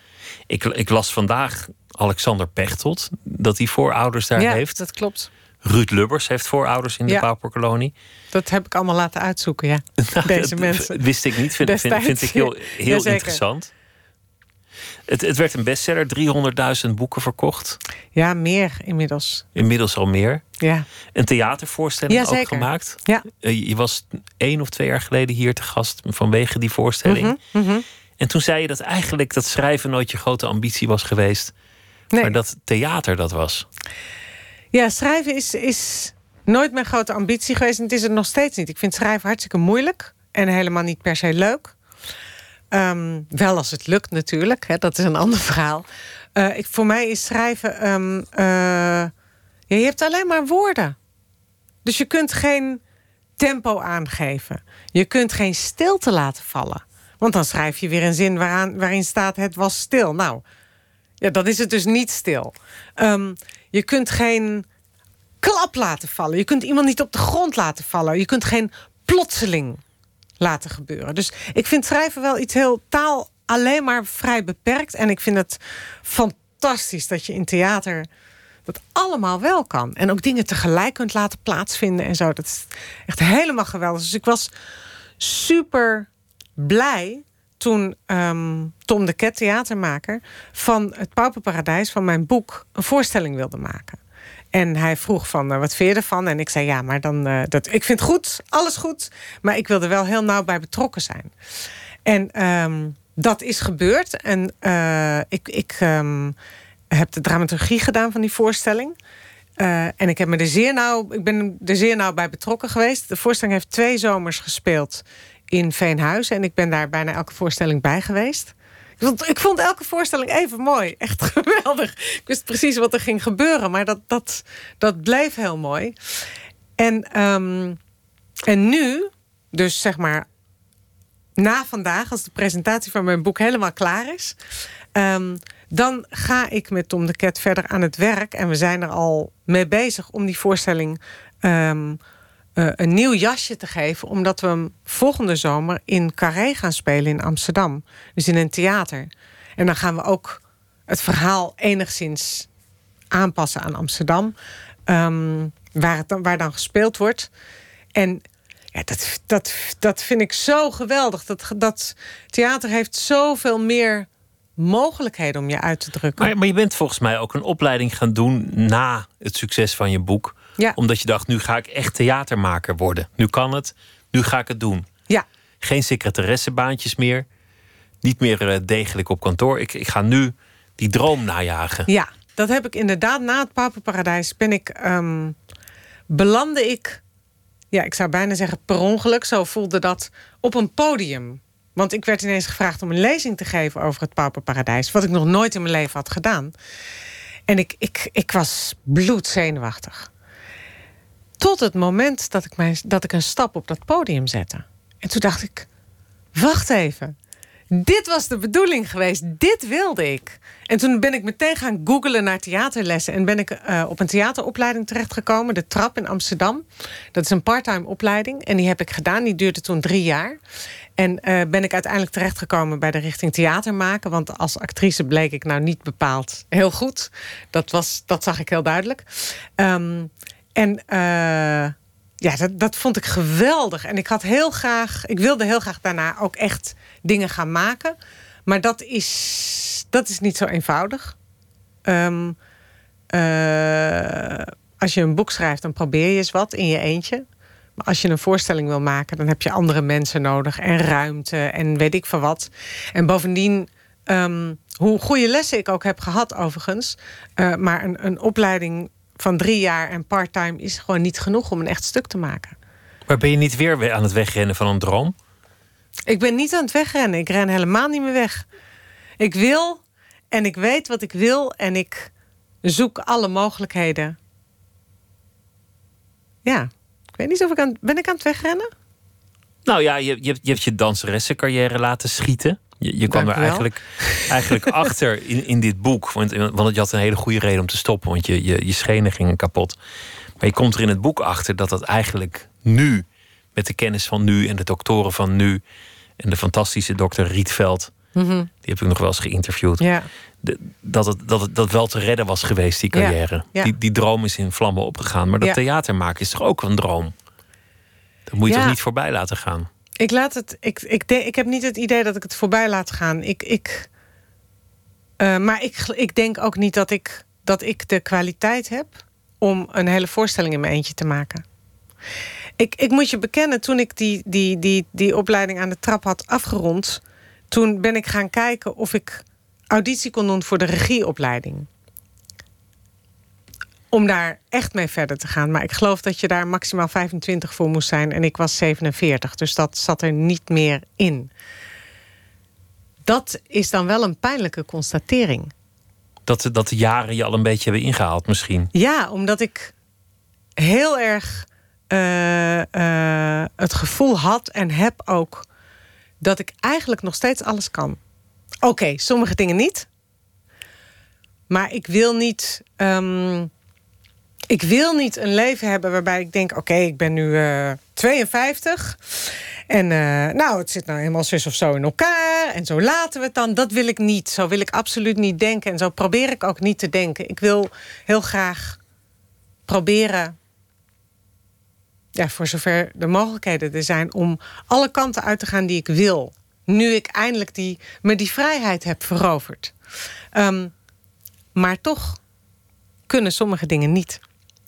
ik, ik las vandaag Alexander Pechtold, dat hij voorouders daar ja, heeft. dat klopt. Ruud Lubbers heeft voorouders in de Ja. pauperkolonie. Dat heb ik allemaal laten uitzoeken, ja. Nou, Deze mensen. Wist ik niet, vind, vind, vind ik heel, interessant. Het, het werd een bestseller, 300.000 boeken verkocht. Ja, meer inmiddels. Inmiddels al meer. Ja. Een theatervoorstelling Ja, ook gemaakt. Ja. Eh, Je was één of twee jaar geleden hier te gast vanwege die voorstelling. Mhm, mhm. En toen zei je dat eigenlijk dat schrijven nooit je grote ambitie was geweest. Nee. Maar dat theater dat was. Ja, schrijven is, is nooit mijn grote ambitie geweest. En het is het nog steeds niet. Ik vind schrijven hartstikke moeilijk. En helemaal niet per se leuk. Ehm, wel als het lukt natuurlijk. Hè, dat is een ander verhaal. Eh, ik, voor mij is schrijven... ehm, eh, ja, je hebt alleen maar woorden. Dus je kunt geen tempo aangeven. Je kunt geen stilte laten vallen. Want dan schrijf je weer een zin waaraan, waarin staat... het was stil. Nou, ja, dan is het dus niet stil. Ehm, je kunt geen klap laten vallen. Je kunt iemand niet op de grond laten vallen. Je kunt geen plotseling laten gebeuren. Dus ik vind schrijven wel iets heel taal alleen maar vrij beperkt. En ik vind het fantastisch dat je in theater dat allemaal wel kan. En ook dingen tegelijk kunt laten plaatsvinden en zo. Dat is echt helemaal geweldig. Dus ik was super blij toen ehm, Tom de Ket, theatermaker... van het Pauperparadijs, van mijn boek... een voorstelling wilde maken. En hij vroeg van, eh, wat vind je ervan? En ik zei, ja, maar dan... eh, dat, ik vind goed, alles goed. Maar ik wil er wel heel nauw bij betrokken zijn. En ehm, dat is gebeurd. En eh, ik, ik ehm, heb de dramaturgie gedaan van die voorstelling. En ik, heb me er zeer nauw, ik ben er zeer nauw bij betrokken geweest. De voorstelling heeft twee zomers gespeeld in Veenhuizen. En ik ben daar bijna elke voorstelling bij geweest. Ik vond, ik vond elke voorstelling even mooi. Echt geweldig. Ik wist precies wat er ging gebeuren. Maar dat, dat, dat bleef heel mooi. En, ehm, en nu, dus zeg maar na vandaag, als de presentatie van mijn boek helemaal klaar is, ehm, dan ga ik met Tom de Ket verder aan het werk. En we zijn er al mee bezig om die voorstelling ehm, eh, een nieuw jasje te geven. Omdat we hem volgende zomer in Carré gaan spelen in Amsterdam. Dus in een theater. En dan gaan we ook het verhaal enigszins aanpassen aan Amsterdam. ehm, waar, het dan, waar dan gespeeld wordt. En ja, dat, dat, dat vind ik zo geweldig. Dat, dat theater heeft zoveel meer mogelijkheden om je uit te drukken. Maar, maar je bent volgens mij ook een opleiding gaan doen na het succes van je boek. Ja. Omdat je dacht, nu ga ik echt theatermaker worden. Nu kan het, nu ga ik het doen. Ja, Geen secretaressebaantjes meer. Niet meer eh, degelijk op kantoor. Ik, ik ga nu die droom najagen. ja, dat heb ik inderdaad. Na het Papenparadijs ben ik, ehm, belandde ik, ja, ik zou bijna zeggen per ongeluk, zo voelde dat, op een podium. Want ik werd ineens gevraagd om een lezing te geven over het Papenparadijs. Wat ik nog nooit in mijn leven had gedaan. En ik, ik, ik was bloedzenuwachtig. Tot het moment dat ik, mijn, dat ik een stap op dat podium zette. En toen dacht ik, wacht even. Dit was de bedoeling geweest. Dit wilde ik. En toen ben ik meteen gaan googlen naar theaterlessen. En ben ik eh, op een theateropleiding terechtgekomen. De Trap in Amsterdam. Dat is een parttime opleiding. En die heb ik gedaan. Die duurde toen drie jaar. En eh, ben ik uiteindelijk terechtgekomen bij de richting theater maken. Want als actrice bleek ik nou niet bepaald heel goed. Dat, was, dat zag ik heel duidelijk. Ehm, en eh, ja, dat, dat vond ik geweldig. En ik had heel graag, ik wilde heel graag daarna ook echt dingen gaan maken. Maar dat is, dat is niet zo eenvoudig. Ehm, eh, als je een boek schrijft, dan probeer je eens wat in je eentje. Maar als je een voorstelling wil maken, dan heb je andere mensen nodig en ruimte en weet ik veel wat. En bovendien, ehm, hoe goede lessen ik ook heb gehad, overigens. eh, maar een, een opleiding van drie jaar en part-time is gewoon niet genoeg om een echt stuk te maken. Maar ben je niet weer we- aan het wegrennen van een droom? Ik ben niet aan het wegrennen. Ik ren helemaal niet meer weg. Ik wil en ik weet wat ik wil en ik zoek alle mogelijkheden. Ja, ik weet niet of ik aan ben ik aan het wegrennen. Nou ja, je, je, hebt- je hebt je danseressencarrière laten schieten. Je, je kwam er eigenlijk, eigenlijk achter in, in dit boek. Want, want je had een hele goede reden om te stoppen. Want je, je, je schenen gingen kapot. Maar je komt er in het boek achter dat dat eigenlijk nu... met de kennis van nu en de doktoren van nu... en de fantastische dokter Rietveld... die heb ik nog wel eens geïnterviewd... Ja, de- dat, het, dat het dat wel te redden was geweest, die carrière. ja. Die, die droom is in vlammen opgegaan. Maar dat theater maken is toch ook een droom? Dat moet je toch niet voorbij laten gaan? Ik laat het. Ik, ik, ik heb niet het idee dat ik het voorbij laat gaan. Ik, ik, Eh, maar ik, ik denk ook niet dat ik, dat ik de kwaliteit heb om een hele voorstelling in mijn eentje te maken. Ik, ik moet je bekennen, toen ik die, die, die, die opleiding aan de trap had afgerond, toen ben ik gaan kijken of ik auditie kon doen voor de regieopleiding. Om daar echt mee verder te gaan. Maar ik geloof dat je daar maximaal 25 voor moest zijn. En ik was 47. Dus dat zat er niet meer in. Dat is dan wel een pijnlijke constatering. Dat, dat de jaren je al een beetje hebben ingehaald, misschien. Ja, omdat ik heel erg uh, uh, het gevoel had en heb ook dat ik eigenlijk nog steeds alles kan. Oké, sommige dingen niet. Maar ik wil niet. Um, ik wil niet een leven hebben waarbij ik denk: oké, ik ben nu uh, 52. En uh, nou, het zit nou helemaal zus of zo in elkaar. En zo laten we het dan. Dat wil ik niet. Zo wil ik absoluut niet denken. En zo probeer ik ook niet te denken. Ik wil heel graag proberen ja, voor zover de mogelijkheden er zijn om alle kanten uit te gaan die ik wil. Nu ik eindelijk die, me die vrijheid heb veroverd. Um, maar toch kunnen sommige dingen niet.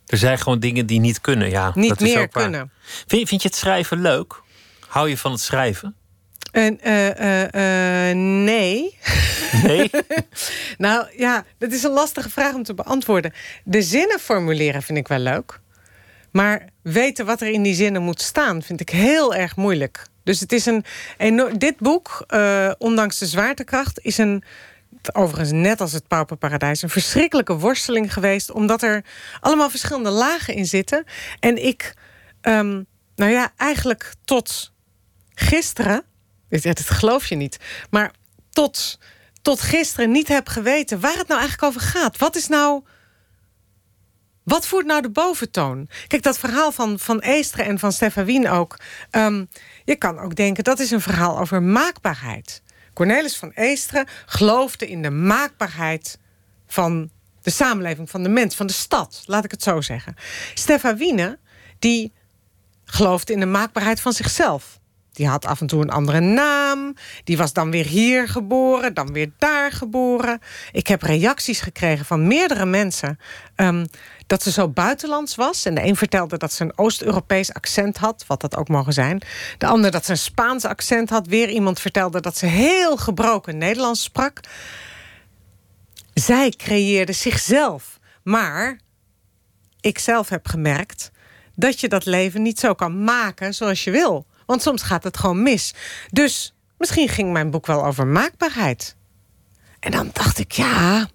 Er zijn gewoon dingen die niet kunnen, ja. Niet dat meer is ook waar. kunnen. Vind, vind je het schrijven leuk? Hou je van het schrijven? En, uh, uh, uh, nee. Nee? nou ja, dat is een lastige vraag om te beantwoorden. De zinnen formuleren vind ik wel leuk. Maar weten wat er in die zinnen moet staan, vind ik heel erg moeilijk. Dus het is een. Dit boek, ondanks de zwaartekracht, is een. Overigens, net als het Pauperparadijs, een verschrikkelijke worsteling geweest. Omdat er allemaal verschillende lagen in zitten. En ik, um, nou ja, eigenlijk tot gisteren. Dit, dit geloof je niet. Maar tot, tot gisteren niet heb geweten waar het nou eigenlijk over gaat. Wat is nou wat voert nou de boventoon? Kijk, dat verhaal van, van Eesteren en van Stefan Wien ook. Um, je kan ook denken, dat is een verhaal over maakbaarheid. Cornelis van Eesteren geloofde in de maakbaarheid van de samenleving, van de mens, van de stad. Laat ik het zo zeggen. Stefan Wiene, die geloofde in de maakbaarheid van zichzelf. Die had af en toe een andere naam. Die was dan weer hier geboren, dan weer daar geboren. Ik heb reacties gekregen van meerdere mensen... Um, dat ze zo buitenlands was. En de een vertelde dat ze een Oost-Europees accent had, wat dat ook mogen zijn. De ander dat ze een Spaans accent had. Weer iemand vertelde dat ze heel gebroken Nederlands sprak. Zij creëerde zichzelf. Maar ik zelf heb gemerkt dat je dat leven niet zo kan maken zoals je wil. Want soms gaat het gewoon mis. Dus misschien ging mijn boek wel over maakbaarheid. En dan dacht ik, ja,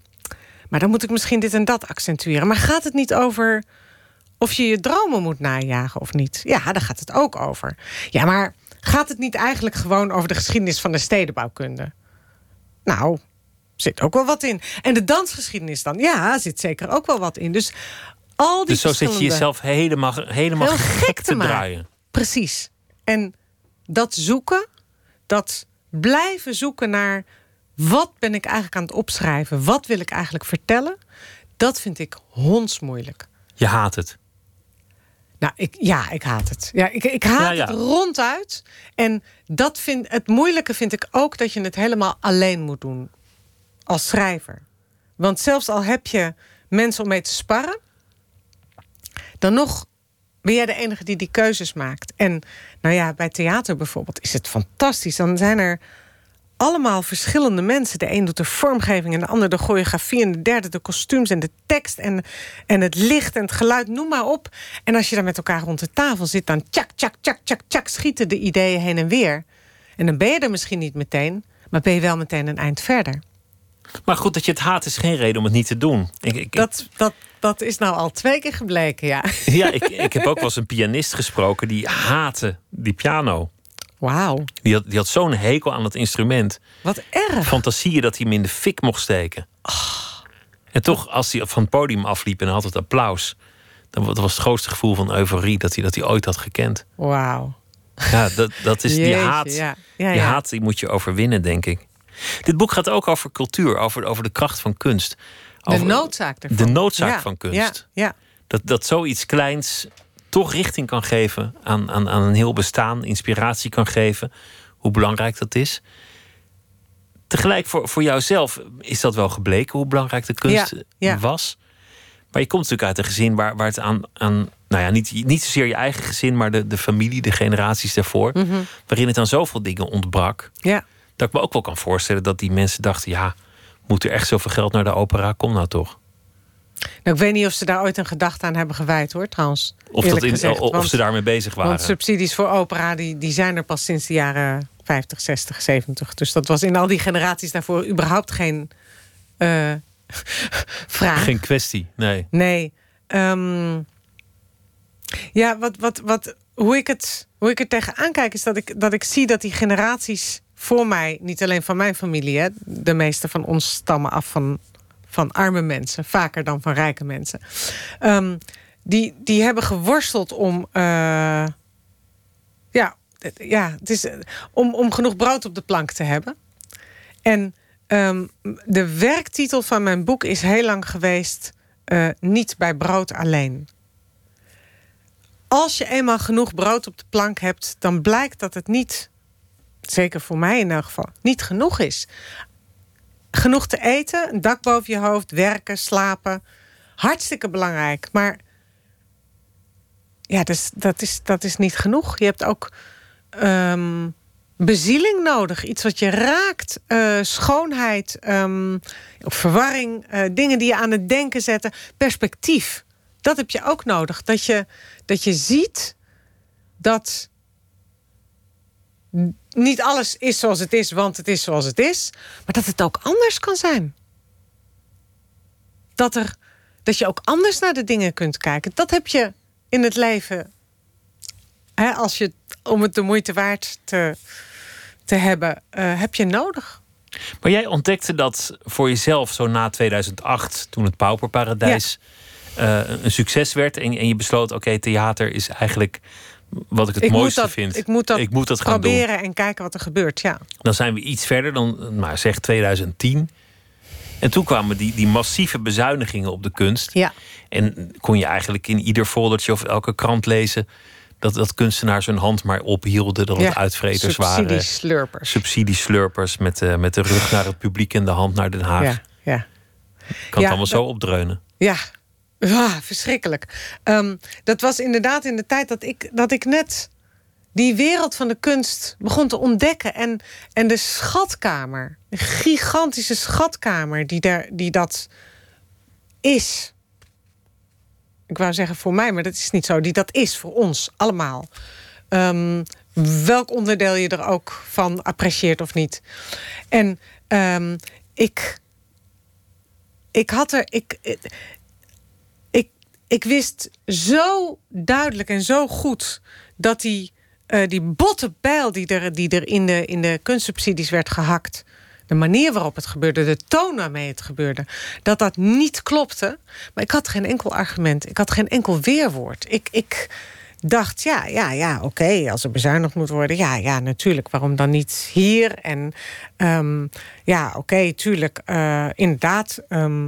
maar dan moet ik misschien dit en dat accentueren. Maar gaat het niet over of je je dromen moet najagen of niet? Ja, daar gaat het ook over. Ja, maar gaat het niet eigenlijk gewoon over de geschiedenis van de stedenbouwkunde? Nou, zit ook wel wat in. En de dansgeschiedenis dan? Ja, zit zeker ook wel wat in. Dus al die Dus zo zit je jezelf helemaal, helemaal gek, gek te, draaien. Precies. En dat zoeken, dat blijven zoeken naar wat ben ik eigenlijk aan het opschrijven? Wat wil ik eigenlijk vertellen? Dat vind ik hondsmoeilijk. Je haat het. Nou, ik, ja, ik haat het. Ja, ik, ik haat Ja, ja. het ronduit. En dat vind, het moeilijke vind ik ook dat je het helemaal alleen moet doen. Als schrijver. Want zelfs al heb je mensen om mee te sparren... dan nog ben jij de enige die die keuzes maakt. En nou ja, bij theater bijvoorbeeld is het fantastisch. Dan zijn er allemaal verschillende mensen. De een doet de vormgeving en de ander de choreografie... en de derde de kostuums en de tekst en, en het licht en het geluid, noem maar op. En als je dan met elkaar rond de tafel zit... dan tjak, tjak, tjak, tjak, tjak, schieten de ideeën heen en weer. En dan ben je er misschien niet meteen... maar ben je wel meteen een eind verder. Maar goed, dat je het haat is geen reden om het niet te doen. Ik, ik, Dat, dat, dat is nou al twee keer gebleken, ja. ja, ik, ik heb ook wel eens een pianist gesproken die haatte die piano. Wauw, Die had, die had zo'n hekel aan het instrument. wat erg. Fantasieën dat hij hem in de fik mocht steken. En toch, als hij van het podium afliep en had het applaus... dan dat was het grootste gevoel van euforie dat hij, dat hij ooit had gekend. Wauw. Ja, dat, dat is die haat. ja. Ja, Die haat die moet je overwinnen, denk ik. Dit boek gaat ook over cultuur, over, over de kracht van kunst. De Over noodzaak ervan. de noodzaak van kunst. Ja, ja. Dat, dat zoiets kleins toch richting kan geven aan, aan, aan een heel bestaan, inspiratie kan geven. Hoe belangrijk dat is. Tegelijk voor, voor jouzelf is dat wel gebleken hoe belangrijk de kunst Ja, ja. was. Maar je komt natuurlijk uit een gezin waar, waar het aan, aan nou ja, niet, niet zozeer je eigen gezin, maar de, de familie, de generaties daarvoor, Mhm. waarin het aan zoveel dingen ontbrak. Ja. Dat ik me ook wel kan voorstellen dat die mensen dachten: ja, moet er echt zoveel geld naar de opera? Kom nou toch. Nou, ik weet niet of ze daar ooit een gedachte aan hebben gewijd, hoor, trouwens. Of, dat in, gezegd, of want- ze daarmee bezig waren. Want subsidies voor opera die, die zijn er pas sinds de jaren 50, 60, 70. Dus dat was in al die generaties daarvoor überhaupt geen eh, vraag. Geen kwestie, nee. Nee. Ehm, ja, wat, wat, wat, hoe, ik het, hoe ik er tegenaan kijk, is dat ik, dat ik zie dat die generaties voor mij, niet alleen van mijn familie, hè, de meeste van ons stammen af van, van arme mensen, vaker dan van rijke mensen. Ehm, die, die hebben geworsteld om. eh, ja, ja, het is, eh, om, om genoeg brood op de plank te hebben. En ehm, de werktitel van mijn boek is heel lang geweest: eh, Niet bij brood alleen. Als je eenmaal genoeg brood op de plank hebt, dan blijkt dat het niet, zeker voor mij in elk geval, niet genoeg is. Genoeg te eten, een dak boven je hoofd, werken, slapen. Hartstikke belangrijk. Maar ja, dus, dat, is, dat is niet genoeg. Je hebt ook ehm, bezieling nodig. Iets wat je raakt. eh, schoonheid, of verwarring. eh, dingen die je aan het denken zetten. Perspectief. Dat heb je ook nodig. Dat je, dat je ziet dat niet alles is zoals het is, want het is zoals het is. Maar dat het ook anders kan zijn. Dat, er, dat je ook anders naar de dingen kunt kijken. Dat heb je in het leven. Hè, als je, om het de moeite waard te, te hebben, eh, heb je nodig. Maar jij ontdekte dat voor jezelf zo na 2008, toen het Pauperparadijs eh, een succes werd. En, en je besloot: oké, theater is eigenlijk wat ik het ik, moet mooiste dat, vind. ik moet dat, ik moet dat gaan doen. proberen en kijken wat er gebeurt. Ja. Dan zijn we iets verder dan, maar zeg 2010. En toen kwamen die, die massieve bezuinigingen op de kunst. Ja. En kon je eigenlijk in ieder foldertje of elke krant lezen dat, dat kunstenaars hun hand maar ophielden, dat het Ja, uitvreters waren. Subsidieslurpers. Subsidieslurpers met, eh, met de rug naar het publiek en de hand naar Den Haag. Ja, ja. Kan het allemaal zo opdreunen. Ja, Ah, verschrikkelijk. Ehm, dat was inderdaad in de tijd dat ik, dat ik net die wereld van de kunst begon te ontdekken. En, en de schatkamer, de gigantische schatkamer die, daar, die dat is. Ik wou zeggen voor mij, maar dat is niet zo. Die dat is voor ons allemaal. Ehm, welk onderdeel je er ook van apprecieert of niet. En ehm, ik, ik had er. Ik, ik, wist zo duidelijk en zo goed dat die, eh, die botte pijl die er, die er in, de, in de kunstsubsidies werd gehakt. De manier waarop het gebeurde, de toon waarmee het gebeurde, dat dat niet klopte. Maar ik had geen enkel argument, ik had geen enkel weerwoord. Ik, ik dacht, ja, ja, ja, oké, als er bezuinigd moet worden, ja, ja, natuurlijk, waarom dan niet hier? En ehm, ja, oké, tuurlijk, eh, inderdaad. ehm,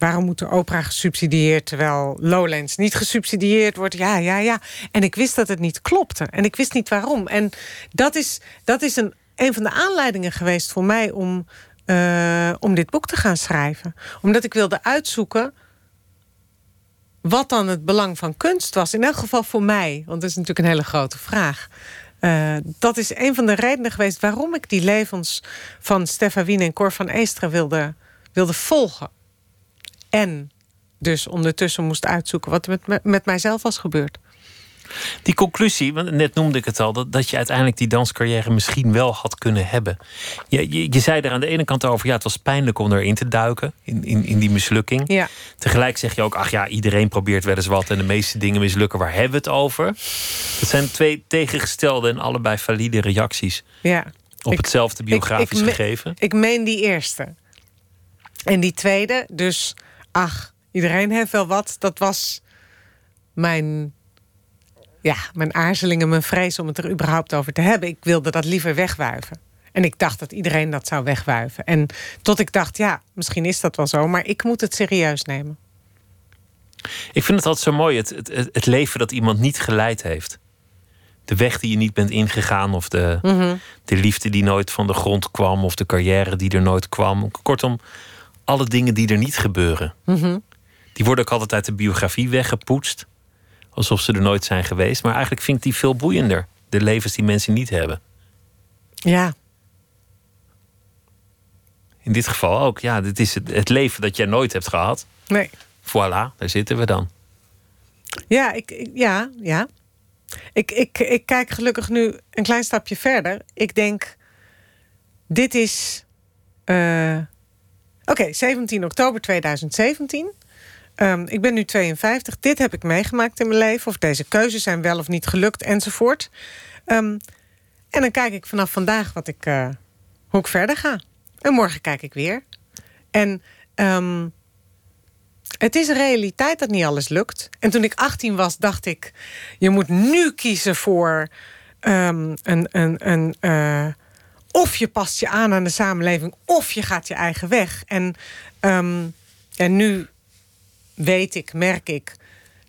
Waarom moet de opera gesubsidieerd terwijl Lowlands niet gesubsidieerd wordt? Ja, ja, ja. En ik wist dat het niet klopte. En ik wist niet waarom. En dat is, dat is een, een van de aanleidingen geweest voor mij om, eh, om dit boek te gaan schrijven. Omdat ik wilde uitzoeken wat dan het belang van kunst was. In elk geval voor mij, want dat is natuurlijk een hele grote vraag. Eh, dat is een van de redenen geweest waarom ik die levens van Stefan Wien en Cor van Eesteren wilde, wilde volgen. En dus ondertussen moest uitzoeken wat er met, me- met mijzelf was gebeurd. Die conclusie, want net noemde ik het al, dat, dat je uiteindelijk die danscarrière misschien wel had kunnen hebben. Je, je, je zei er aan de ene kant over, ja, het was pijnlijk om erin te duiken, in, in, in die mislukking. Ja. Tegelijk zeg je ook, ach ja, iedereen probeert wel eens wat en de meeste dingen mislukken. Waar hebben we het over? Dat zijn twee tegengestelde en allebei valide reacties Ja. op Ik- hetzelfde biografisch ik me- gegeven. Ik meen die eerste. En die tweede, dus ach, iedereen heeft wel wat. Dat was mijn, ja, mijn aarzeling en mijn vrees om het er überhaupt over te hebben. Ik wilde dat liever wegwuiven. En ik dacht dat iedereen dat zou wegwuiven. En tot ik dacht, ja, misschien is dat wel zo, maar ik moet het serieus nemen. Ik vind het altijd zo mooi, het, het, het leven dat iemand niet geleid heeft. de weg die je niet bent ingegaan, of de, Mhm. de liefde die nooit van de grond kwam, of de carrière die er nooit kwam. Kortom, alle dingen die er niet gebeuren. Mhm. Die worden ook altijd uit de biografie weggepoetst. Alsof ze er nooit zijn geweest. Maar eigenlijk vind ik die veel boeiender. De levens die mensen niet hebben. Ja, In dit geval ook. Ja, dit is het, het leven dat jij nooit hebt gehad. nee. Voilà, daar zitten we dan. Ja, ik, ik- ja, ja. Ik, ik, ik kijk gelukkig nu een klein stapje verder. Ik denk, dit is. eh, Oké, 17 oktober 2017. Ehm, ik ben nu 52. Dit heb ik meegemaakt in mijn leven. Of deze keuzes zijn wel of niet gelukt, enzovoort. Ehm, en dan kijk ik vanaf vandaag wat ik, eh, hoe ik verder ga. En morgen kijk ik weer. En ehm, het is een realiteit dat niet alles lukt. En toen ik 18 was, dacht ik... je moet nu kiezen voor een... een, een eh, of je past je aan aan de samenleving... of je gaat je eigen weg. En, ehm, en nu weet ik, merk ik...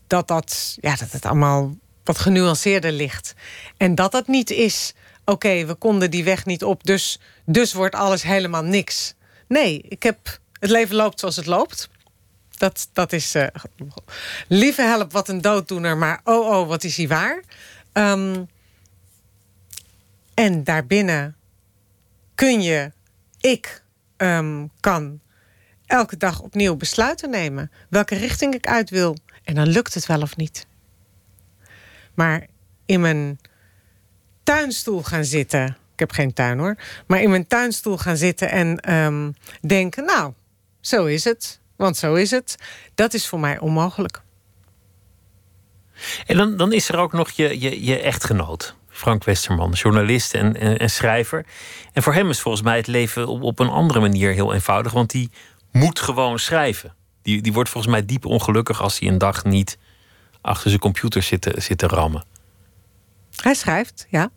dat, dat, ja, dat het allemaal wat genuanceerder ligt. En dat dat niet is... oké, we konden die weg niet op... dus, dus wordt alles helemaal niks. Nee, ik heb, het leven loopt zoals het loopt... Dat, dat is. eh, lieve help, wat een dooddoener, maar oh, oh, wat is hij waar? Ehm, en daarbinnen kun je, ik ehm, kan elke dag opnieuw besluiten nemen welke richting ik uit wil. En dan lukt het wel of niet. Maar in mijn tuinstoel gaan zitten. Ik heb geen tuin hoor. Maar in mijn tuinstoel gaan zitten en ehm, denken: Nou, zo is het. Want zo is het. Dat is voor mij onmogelijk. En dan, dan is er ook nog je, je, je echtgenoot, Frank Westerman, journalist en, en, en schrijver. En voor hem is volgens mij het leven op, op een andere manier heel eenvoudig, want die moet gewoon schrijven. Die, die wordt volgens mij diep ongelukkig als hij een dag niet achter zijn computer zit te, zit te rammen. Hij schrijft, ja.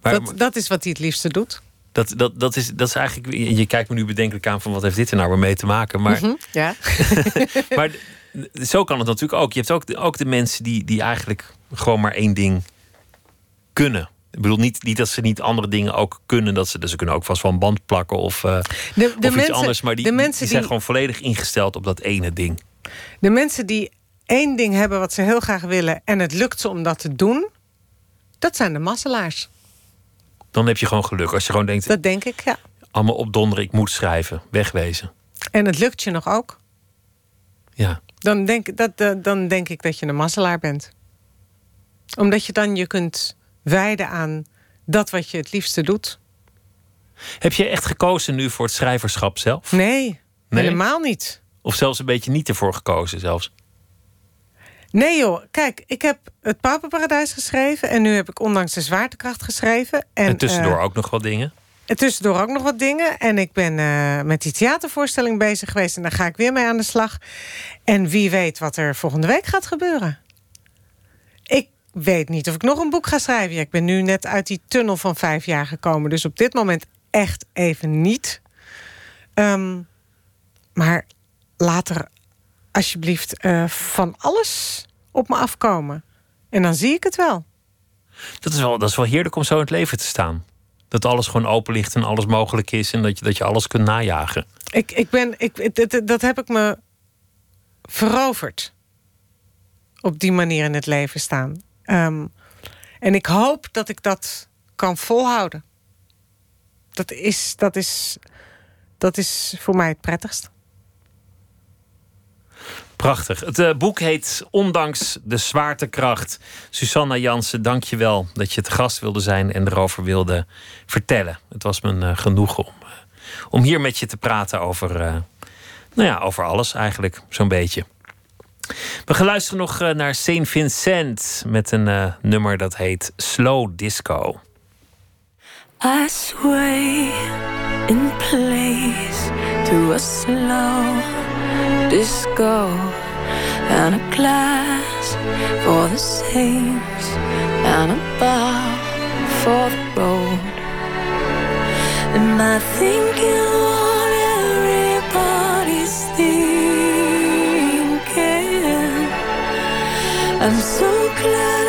Maar, dat, dat is wat hij het liefste doet. dat, dat, dat, is, dat is eigenlijk. Je kijkt me nu bedenkelijk aan van wat heeft dit er nou weer mee te maken. Maar, Mhm, ja. maar zo kan het natuurlijk ook. Je hebt ook de, ook de mensen die, die eigenlijk gewoon maar één ding kunnen. Ik bedoel niet, niet dat ze niet andere dingen ook kunnen. Dat ze, dus ze kunnen ook vast wel een band plakken of, uh, de, of iets mensen, anders. Maar die, de mensen die zijn die, gewoon volledig ingesteld op dat ene ding. de mensen die één ding hebben wat ze heel graag willen... en het lukt ze om dat te doen... dat zijn de masselaars. Dan heb je gewoon geluk. Als je gewoon denkt, Dat denk ik, ja. allemaal opdonderen, ik moet schrijven. Wegwezen. En het lukt je nog ook. Ja. Dan denk, dat, eh, dan denk ik dat je een masselaar bent. Omdat je dan je kunt wijden aan dat wat je het liefste doet. Heb je echt gekozen nu voor het schrijverschap zelf? Nee, Nee? helemaal niet. Of zelfs een beetje niet ervoor gekozen zelfs? Nee joh, kijk, ik heb het Papenparadijs geschreven... en nu heb ik ondanks de zwaartekracht geschreven. En, En, tussendoor eh, ook nog wat dingen? En tussendoor ook nog wat dingen. En ik ben eh, met die theatervoorstelling bezig geweest. En daar ga ik weer mee aan de slag. En wie weet wat er volgende week gaat gebeuren. Weet niet of ik nog een boek ga schrijven. Ja, ik ben nu net uit die tunnel van vijf jaar gekomen. Dus op dit moment echt even niet. Ehm, maar later alsjeblieft eh, van alles op me afkomen. En dan zie ik het wel. Dat is, wel, dat is wel heerlijk om zo in het leven te staan. Dat alles gewoon open ligt en alles mogelijk is en dat je, dat je alles kunt najagen. Ik, ik ben, ik, dat, dat heb ik me veroverd. Op die manier in het leven staan. Um, en ik hoop dat ik dat kan volhouden. Dat is, dat is, dat is voor mij het prettigst. Prachtig. Het uh, boek heet Ondanks de zwaartekracht. Susanna Jansen, dank je wel dat je te gast wilde zijn en erover wilde vertellen. Het was me uh, genoegen om, uh, om hier met je te praten over, nou ja, over alles eigenlijk, zo'n beetje. We gaan luisteren nog naar Saint Vincent met een nummer dat heet Slow Disco. I sway in place to a slow disco and a glass for the saints and a bar for the road. Am I thinking I'm so glad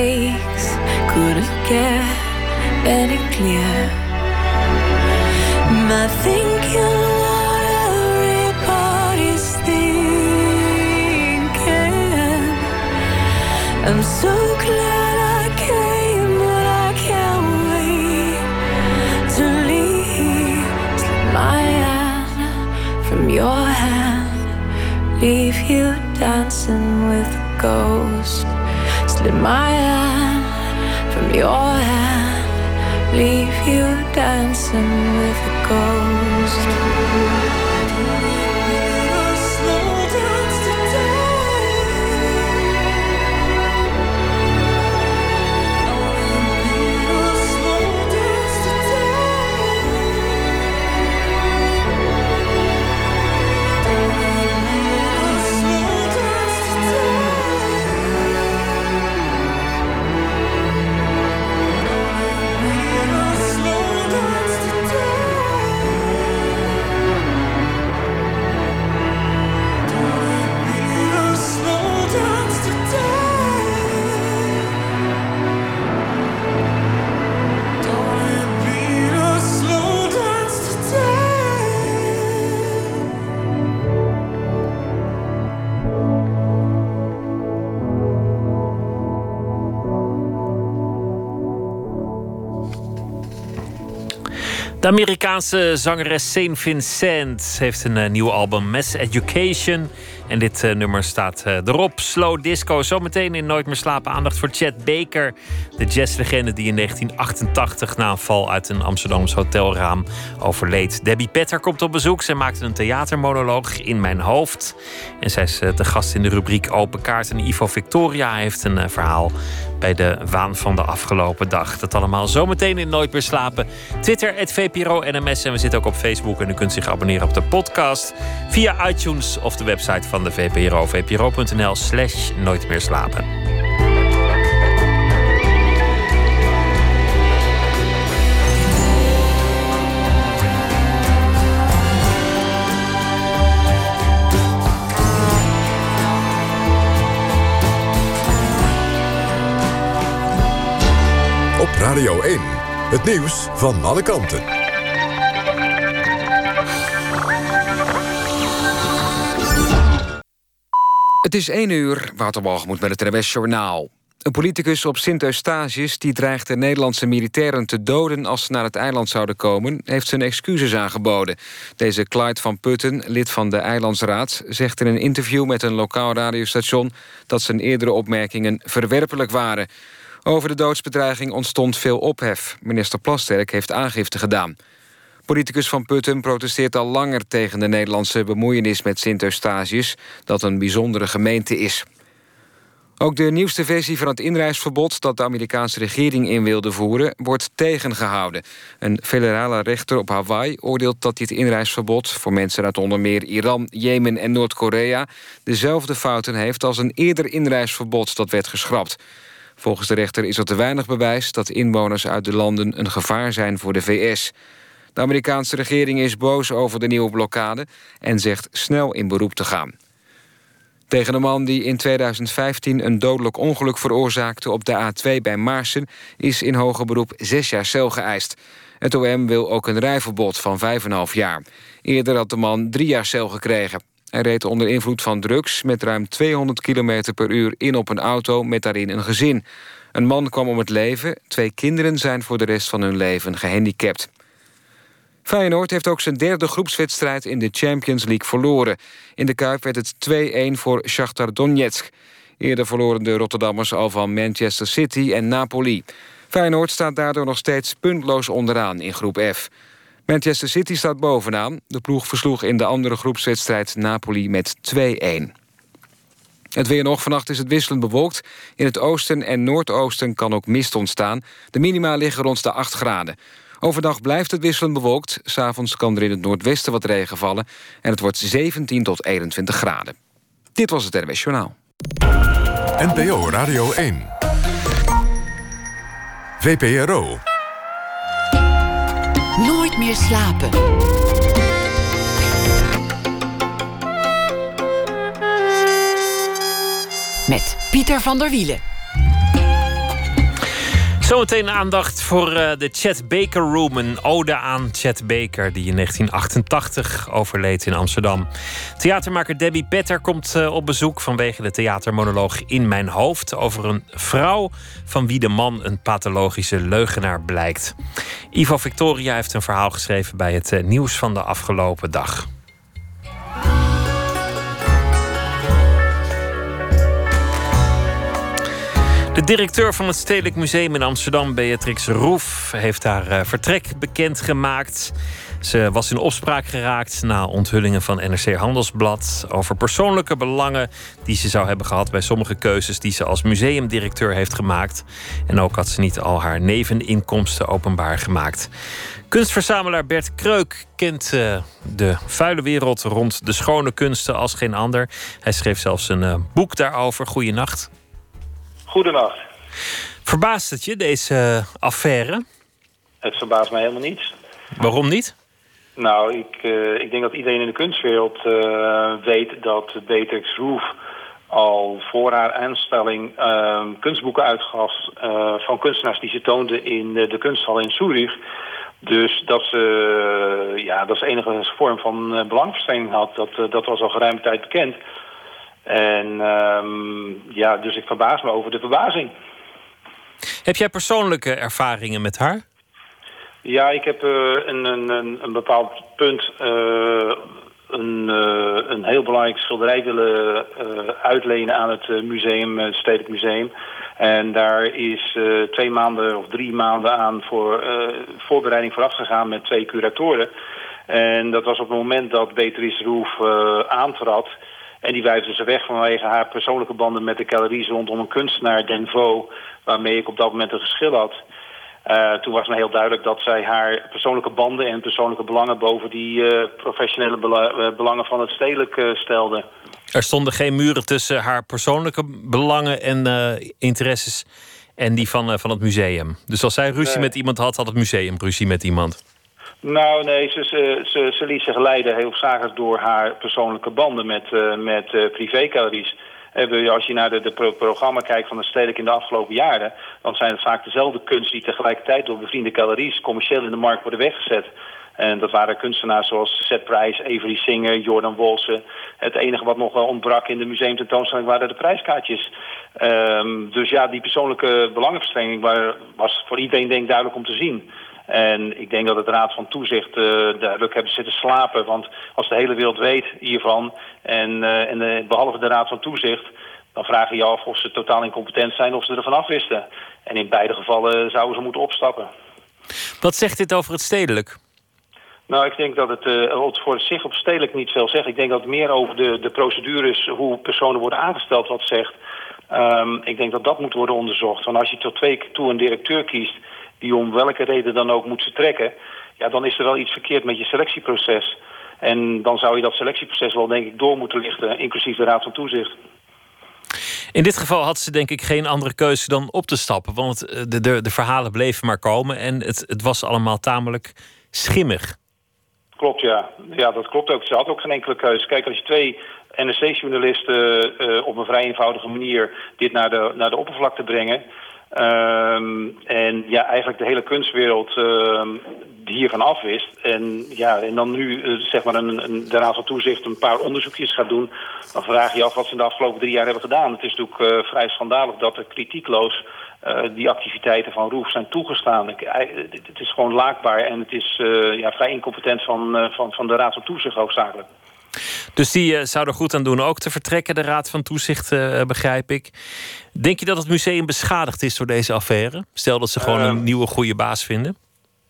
mistakes couldn't get any clearer. I think you what everybody's thinking. I'm so glad I came, but I can't wait to leave. Slip my hand from your hand, leave you dancing with a ghost. Slip my hand from your hand, leave you dancing with a ghost. De Amerikaanse zangeres Saint Vincent heeft een eh, nieuw album, Mass Education. En dit eh, nummer staat eh, erop. Slow disco. Zometeen in Nooit meer slapen. Aandacht voor Chet Baker. De jazzlegende die in 1988 na een val uit een Amsterdams hotelraam overleed. Debbie Petter komt op bezoek. Zij maakte een theatermonoloog in mijn hoofd. En zij is de gast in de rubriek Open Kaart. En Ivo Victoria heeft een verhaal bij de waan van de afgelopen dag. Dat allemaal zometeen in Nooit meer slapen. Twitter, het VPRO NMS. En we zitten ook op Facebook. En u kunt zich abonneren op de podcast via iTunes of de website van de VPRO. VPRO.nl slash Nooit meer slapen. Op Radio 1. Het nieuws van alle kanten. Het is 1 uur, Waterbalgemoed met het NWS Journaal. Een politicus op Sint-Eustatius die dreigde Nederlandse militairen te doden... als ze naar het eiland zouden komen, heeft zijn excuses aangeboden. Deze Clyde van Putten, lid van de Eilandsraad... zegt in een interview met een lokaal radiostation... dat zijn eerdere opmerkingen verwerpelijk waren. Over de doodsbedreiging ontstond veel ophef. Minister Plasterk heeft aangifte gedaan. Politicus van Putten protesteert al langer tegen de Nederlandse bemoeienis met Sint-Eustatius, dat een bijzondere gemeente is. Ook de nieuwste versie van het inreisverbod dat de Amerikaanse regering in wilde voeren, wordt tegengehouden. Een federale rechter op Hawaii oordeelt dat dit inreisverbod voor mensen uit onder meer Iran, Jemen en Noord-Korea dezelfde fouten heeft als een eerder inreisverbod dat werd geschrapt. Volgens de rechter is er te weinig bewijs dat inwoners uit de landen een gevaar zijn voor de VS. De Amerikaanse regering is boos over de nieuwe blokkade en zegt snel in beroep te gaan. Tegen een man die in 2015 een dodelijk ongeluk veroorzaakte op de A2 bij Maarsen is in hoger beroep zes jaar cel geëist. Het OM wil ook een rijverbod van 5,5 jaar. Eerder had de man drie jaar cel gekregen. Hij reed onder invloed van drugs met ruim 200 km per uur in op een auto met daarin een gezin. Een man kwam om het leven, twee kinderen zijn voor de rest van hun leven gehandicapt. Feyenoord heeft ook zijn derde groepswedstrijd in de Champions League verloren. In de Kuip werd het 2-1 voor Shakhtar Donetsk. Eerder verloren de Rotterdammers al van Manchester City en Napoli. Feyenoord staat daardoor nog steeds puntloos onderaan in groep F. Manchester City staat bovenaan. De ploeg versloeg in de andere groepswedstrijd Napoli met 2-1. Het weer nog. Vannacht is het wisselend bewolkt. In het oosten en noordoosten kan ook mist ontstaan. De minima liggen rond de 8 graden. Overdag blijft het wisselend bewolkt. S'avonds kan er in het noordwesten wat regen vallen. En het wordt 17 tot 21 graden. Dit was het RWS Journaal. NPO Radio 1. VPRO. Nooit meer slapen. Met Pieter van der Wielen. Zometeen aandacht voor uh, de Chet Baker Room. Een ode aan Chet Baker, die in 1988 overleed in Amsterdam. Theatermaker Debbie Petter komt uh, op bezoek vanwege de theatermonoloog In Mijn Hoofd. Over een vrouw van wie de man een pathologische leugenaar blijkt. Ivo Victoria heeft een verhaal geschreven bij het uh, nieuws van de afgelopen dag. De directeur van het Stedelijk Museum in Amsterdam, Beatrix Roef, heeft haar uh, vertrek bekendgemaakt. Ze was in opspraak geraakt na onthullingen van NRC Handelsblad over persoonlijke belangen die ze zou hebben gehad bij sommige keuzes die ze als museumdirecteur heeft gemaakt. En ook had ze niet al haar neveninkomsten openbaar gemaakt. Kunstverzamelaar Bert Kreuk kent uh, de vuile wereld rond de schone kunsten als geen ander. Hij schreef zelfs een uh, boek daarover. Goeienacht. Goedenacht. Verbaast het je, deze affaire? Het verbaast mij helemaal niets. Waarom niet? Nou, ik, uh, ik denk dat iedereen in de kunstwereld uh, weet dat Beatrix Roof al voor haar aanstelling uh, kunstboeken uitgaf van kunstenaars die ze toonde in de, kunsthal in Zurich. Dus dat ze, ja, dat ze enige vorm van belangverstrengeling had, dat, dat was al geruime tijd bekend. En um, ja, dus ik verbaas me over de verbazing. Heb jij persoonlijke ervaringen met haar? Ja, ik heb uh, een, een, een bepaald punt uh, een, uh, een heel belangrijk schilderij willen uitlenen aan het museum, het Stedelijk Museum. En daar is twee maanden of drie maanden aan voor voorbereiding vooraf gegaan met twee curatoren. En dat was op het moment dat Beatrice Roef aantrad. En die wijfde ze weg vanwege haar persoonlijke banden met de galeries rondom een kunstenaar, Denvo, waarmee ik op dat moment een geschil had. Uh, toen was me heel duidelijk dat zij haar persoonlijke banden en persoonlijke belangen boven die uh, professionele bela uh, belangen van het stedelijk stelde. Er stonden geen muren tussen haar persoonlijke belangen en interesses en die van, van het museum. Dus als zij ruzie met iemand had, had het museum ruzie met iemand. Nou, nee, ze, ze, ze, liet zich leiden heel zakelijk door haar persoonlijke banden met, uh, met uh, privégaleries. Als je naar de, de programma kijkt van de stedelijk in de afgelopen jaren... dan zijn het vaak dezelfde kunsten die tegelijkertijd door bevriende galeries... commercieel in de markt worden weggezet. En dat waren kunstenaars zoals Seth Price, Avery Singer, Jordan Wolse. Het enige wat nog ontbrak in de museumtentoonstelling waren de prijskaartjes. Um, dus ja, die persoonlijke belangenverstrengeling was voor iedereen denk ik duidelijk om te zien. En ik denk dat het Raad van Toezicht uh, duidelijk hebben zitten slapen. Want als de hele wereld weet hiervan, en, uh, en behalve de Raad van Toezicht... dan vraag je je af of ze totaal incompetent zijn of ze ervan afwisten. En in beide gevallen zouden ze moeten opstappen. Wat zegt dit over het stedelijk? Nou, ik denk dat het uh, voor zich op stedelijk niet veel zegt. Ik denk dat het meer over de, de procedures, hoe personen worden aangesteld, wat zegt. Um, ik denk dat dat moet worden onderzocht. Want als je tot twee keer toe een directeur kiest die om welke reden dan ook moet vertrekken... ja, dan is er wel iets verkeerd met je selectieproces. En dan zou je dat selectieproces wel, denk ik, door moeten lichten... inclusief de Raad van Toezicht. In dit geval had ze denk ik geen andere keuze dan op te stappen. Want eh, de, de, de verhalen bleven maar komen en het, het was allemaal tamelijk schimmig. Klopt, ja. Ja, dat klopt ook. Ze had ook geen enkele keuze. Kijk, als je twee NRC-journalisten uh, op een vrij eenvoudige manier dit naar de, naar de oppervlakte brengen... Um, en ja, eigenlijk de hele kunstwereld uh, hiervan afwist. En, ja, en dan nu uh, zeg maar een, een, de Raad van Toezicht een paar onderzoekjes gaat doen. Dan vraag je af wat ze de afgelopen drie jaar hebben gedaan. Het is natuurlijk uh, vrij schandalig dat er kritiekloos die activiteiten van Roef zijn toegestaan. Het is gewoon laakbaar en het is ja, vrij incompetent van, van, van de Raad van Toezicht hoofdzakelijk. Dus die uh, zou er goed aan doen ook te vertrekken, de Raad van Toezicht, uh, begrijp ik. Denk je dat het museum beschadigd is door deze affaire? Stel dat ze gewoon een nieuwe goede baas vinden?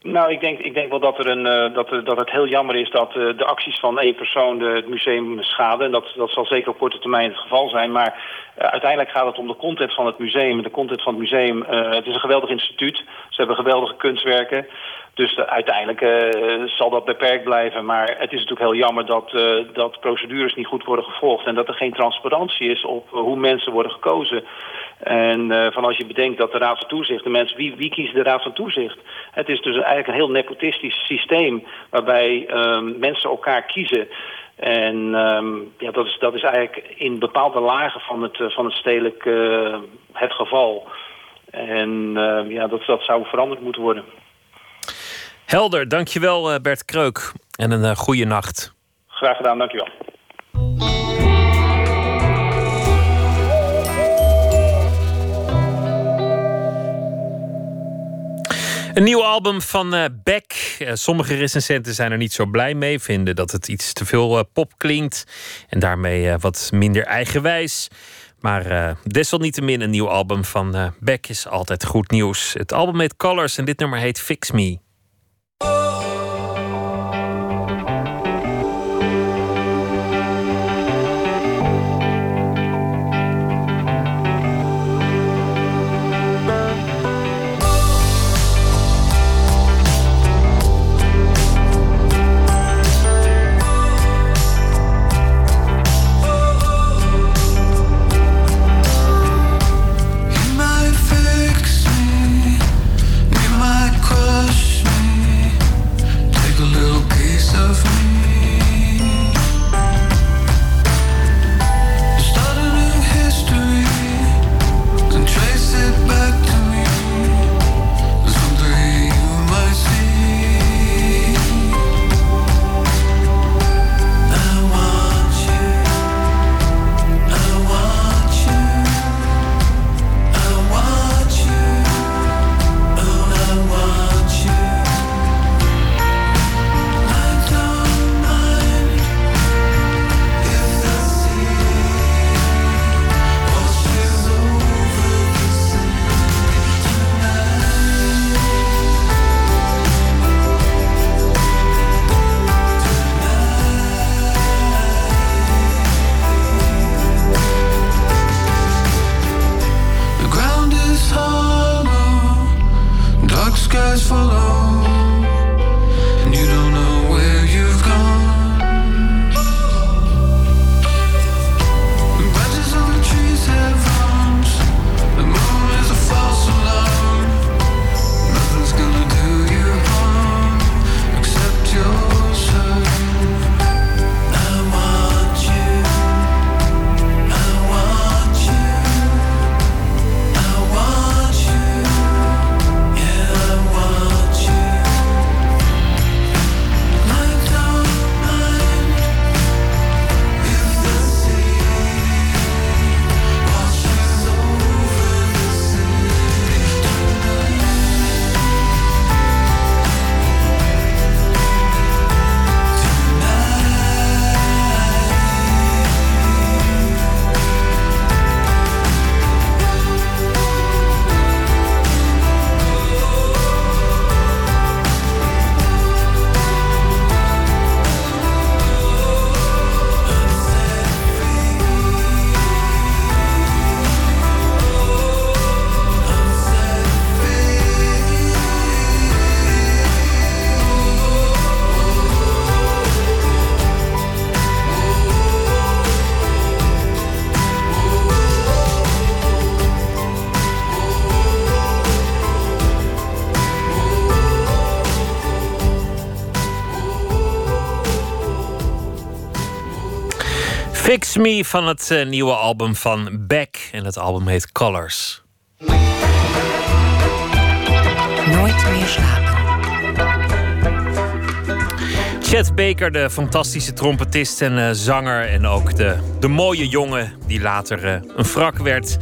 Nou, ik denk, ik denk wel dat, er een, dat, er, dat het heel jammer is dat de acties van één persoon de, het museum schaden. En dat, dat zal zeker op korte termijn het geval zijn. Maar uiteindelijk gaat het om de content van het museum. De content van het museum, het is een geweldig instituut. Ze hebben geweldige kunstwerken. Dus uiteindelijk eh, zal dat beperkt blijven. Maar het is natuurlijk heel jammer dat, eh, dat procedures niet goed worden gevolgd... en dat er geen transparantie is op hoe mensen worden gekozen. En eh, van als je bedenkt dat de Raad van Toezicht... de mensen, wie, wie kiest de Raad van Toezicht? Het is dus eigenlijk een heel nepotistisch systeem... waarbij ehm, mensen elkaar kiezen... En ehm, ja, dat, is, dat is eigenlijk in bepaalde lagen van het, van het stedelijk het geval. En ehm, ja, dat, dat zou veranderd moeten worden. Helder, dankjewel eh, Bert Kreuk. En een uh, goede nacht. Graag gedaan, dankjewel. Een nieuw album van uh, Beck. Uh, sommige recensenten zijn er niet zo blij mee, vinden dat het iets te veel uh, pop klinkt en daarmee wat minder eigenwijs. Maar desalniettemin een nieuw album van Beck is altijd goed nieuws. Het album heet Colors en dit nummer heet Fix Me. Me van het uh, nieuwe album van Beck. En het album heet Colors. Nooit meer slapen. Chet Baker, de fantastische trompetist en uh, zanger. En ook de, de mooie jongen die later uh, een wrak werd.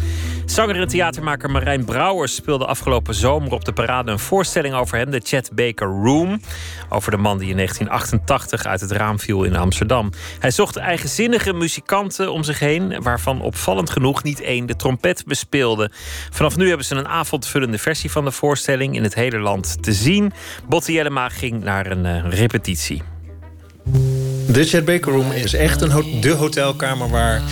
Zanger en theatermaker Marijn Brouwers speelde afgelopen zomer op de parade een voorstelling over hem, de Chet Baker Room. Over de man die in 1988 uit het raam viel in Amsterdam. Hij zocht eigenzinnige muzikanten om zich heen, waarvan opvallend genoeg niet één de trompet bespeelde. Vanaf nu hebben ze een avondvullende versie van de voorstelling in het hele land te zien. Botte Jellema ging naar een uh, repetitie. De Chet Baker Room is echt een de hotelkamer waar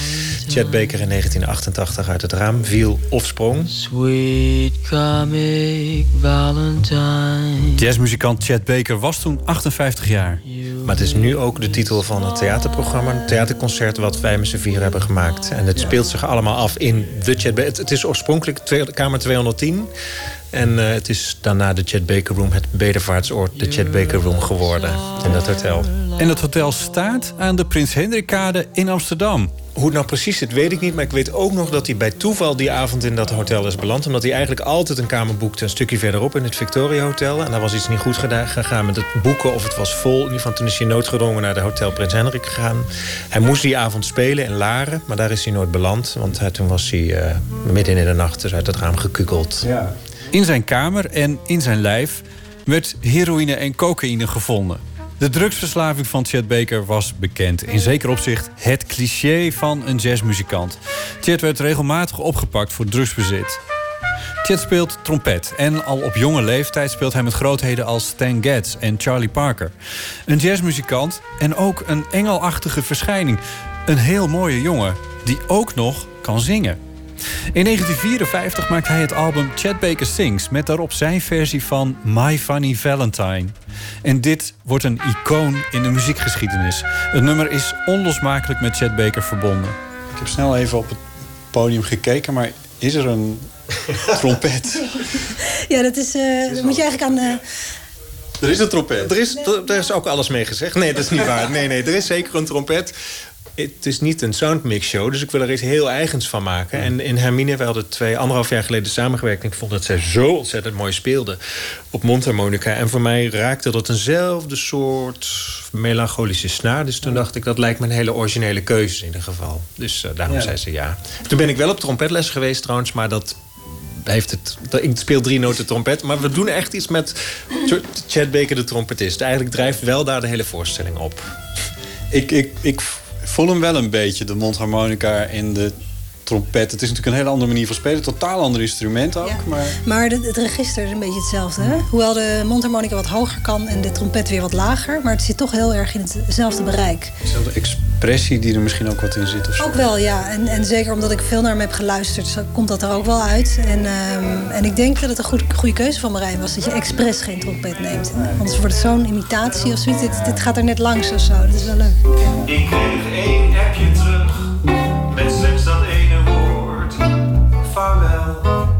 Chet Baker in 1988 uit het raam viel of sprong. Sweet comic Valentine. Jazzmuzikant Chet Baker was toen 58 jaar. Maar het is nu ook de titel van het theaterprogramma. Een theaterconcert wat wij met z'n vier hebben gemaakt. En het speelt zich allemaal af in de Chet Baker. Het, het is oorspronkelijk kamer 210. En eh, het is daarna de Chet Baker Room, het bedevaartsoord, de Chet Baker Room geworden. In dat hotel. En het hotel staat aan de Prins Hendrikkade in Amsterdam. Hoe het nou precies zit, weet ik niet. Maar ik weet ook nog dat hij bij toeval die avond in dat hotel is beland. Omdat hij eigenlijk altijd een kamer boekte een stukje verderop in het Victoria Hotel. En daar was iets niet goed gegaan met het boeken of het was vol. In ieder geval toen is hij noodgedwongen naar de Hotel Prins Hendrik gegaan. Hij moest die avond spelen in Laren, maar daar is hij nooit beland. Want hij, toen was hij eh, midden in de nacht dus uit het raam gekukeld. In zijn kamer en in zijn lijf werd heroïne en cocaïne gevonden. De drugsverslaving van Chet Baker was bekend. In zeker opzicht het cliché van een jazzmuzikant. Chet werd regelmatig opgepakt voor drugsbezit. Chet speelt trompet en al op jonge leeftijd speelt hij met grootheden als Stan Getz en Charlie Parker. Een jazzmuzikant en ook een engelachtige verschijning. Een heel mooie jongen die ook nog kan zingen. In 1954 maakt hij het album Chet Baker Sings... met daarop zijn versie van My Funny Valentine. En dit wordt een icoon in de muziekgeschiedenis. Het nummer is onlosmakelijk met Chet Baker verbonden. Ik heb snel even op het podium gekeken, maar is er een trompet? Ja, dat is, eh dat moet je eigenlijk aan... eh, Er is een trompet. Er is, er, er is ook alles mee gezegd. Nee, dat is niet waar. Nee, nee, er is zeker een trompet. Het is niet een soundmix show, dus ik wil er iets heel eigens van maken. En in Hermine, we hadden twee, anderhalf jaar geleden samengewerkt. En ik vond dat zij zo ontzettend mooi speelde op mondharmonica. En voor mij raakte dat eenzelfde soort melancholische snaar. Dus toen dacht ik, dat lijkt me een hele originele keuze in ieder geval. Dus eh, daarom Ja. zei ze ja. Toen ben ik wel op trompetles geweest trouwens, maar dat heeft het. Ik speel drie noten trompet, maar we doen echt iets met Chad Baker, de trompetist. Eigenlijk drijft wel daar de hele voorstelling op. Ik, ik, ik voel hem wel een beetje, de mondharmonica en de trompet. Het is natuurlijk een hele andere manier van spelen. Totaal ander instrument ook. Maar Maar de- het register is een beetje hetzelfde. Hè? Hoewel de mondharmonica wat hoger kan en de trompet weer wat lager. Maar het zit toch heel erg in hetzelfde bereik. dezelfde expressie die er misschien ook wat in zit. Of zo. Ook wel, ja. En, en zeker omdat ik veel naar hem heb geluisterd, komt dat er ook wel uit. En, ehm, en ik denk dat het een goed, goede keuze van Marijn was dat je expres geen trompet neemt. Anders wordt het zo'n imitatie of zoiets. Dit, dit gaat er net langs of zo. Dat is wel leuk. Ik kreeg één appje terug met slechts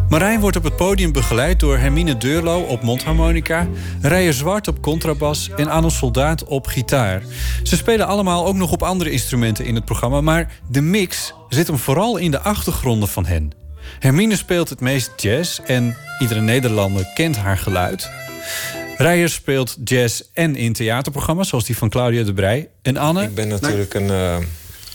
Marijn wordt op het podium begeleid door Hermine Deurlo op mondharmonica... Rijer Zwart op contrabas en Anne Soldaat op gitaar. Ze spelen allemaal ook nog op andere instrumenten in het programma... maar de mix zit hem vooral in de achtergronden van hen. Hermine speelt het meest jazz en iedere Nederlander kent haar geluid. Rijer speelt jazz en in theaterprogramma's... zoals die van Claudia de Brij. En Anne... Ik ben natuurlijk een, eh,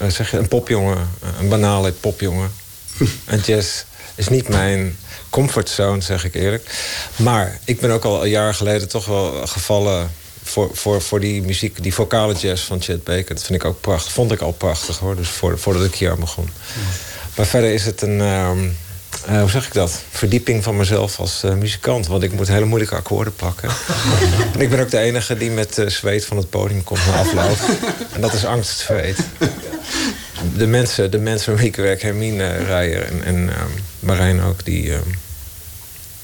zeg je, een popjongen, een banale popjongen. en jazz is niet mijn comfortzone, zeg ik eerlijk. Maar ik ben ook al een jaar geleden toch wel gevallen voor, voor, voor die muziek, die vocale jazz van Chet Baker. Dat vind ik ook prachtig. Vond ik al prachtig hoor, dus voor, voordat ik hier aan begon. Maar verder is het een. ehm, eh, hoe zeg ik dat? Verdieping van mezelf als eh, muzikant. Want ik moet hele moeilijke akkoorden pakken. en ik ben ook de enige die met eh, zweet van het podium komt na afloop. en dat is angstzweet. De mensen, de mensen waarmee ik werk, Hermine Rijer en, en ehm, Marijn ook, die, ehm,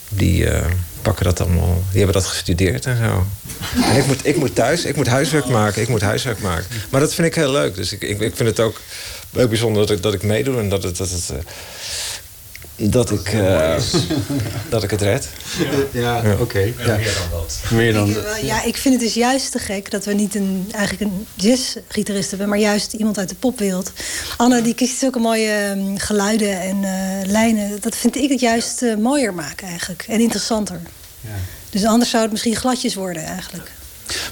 die eh, pakken dat allemaal. Die hebben dat gestudeerd en zo. En ik moet, ik moet thuis, ik moet huiswerk maken, ik moet huiswerk maken. Maar dat vind ik heel leuk. Dus ik, ik, ik vind het ook heel bijzonder dat ik, dat ik meedoe en dat het. Dat het eh, dat ik, eh, dat ik het red. Ja, Ja. oké. Ja. meer dan dat. Meer dan Ja, ik vind het dus juist te gek dat we niet een, eigenlijk een jazzgitarist hebben, maar juist iemand uit de popwereld. Anne die kiest zulke mooie ehm, geluiden en eh, lijnen. Dat vind ik het juist eh, mooier maken eigenlijk en interessanter. Dus anders zou het misschien gladjes worden eigenlijk.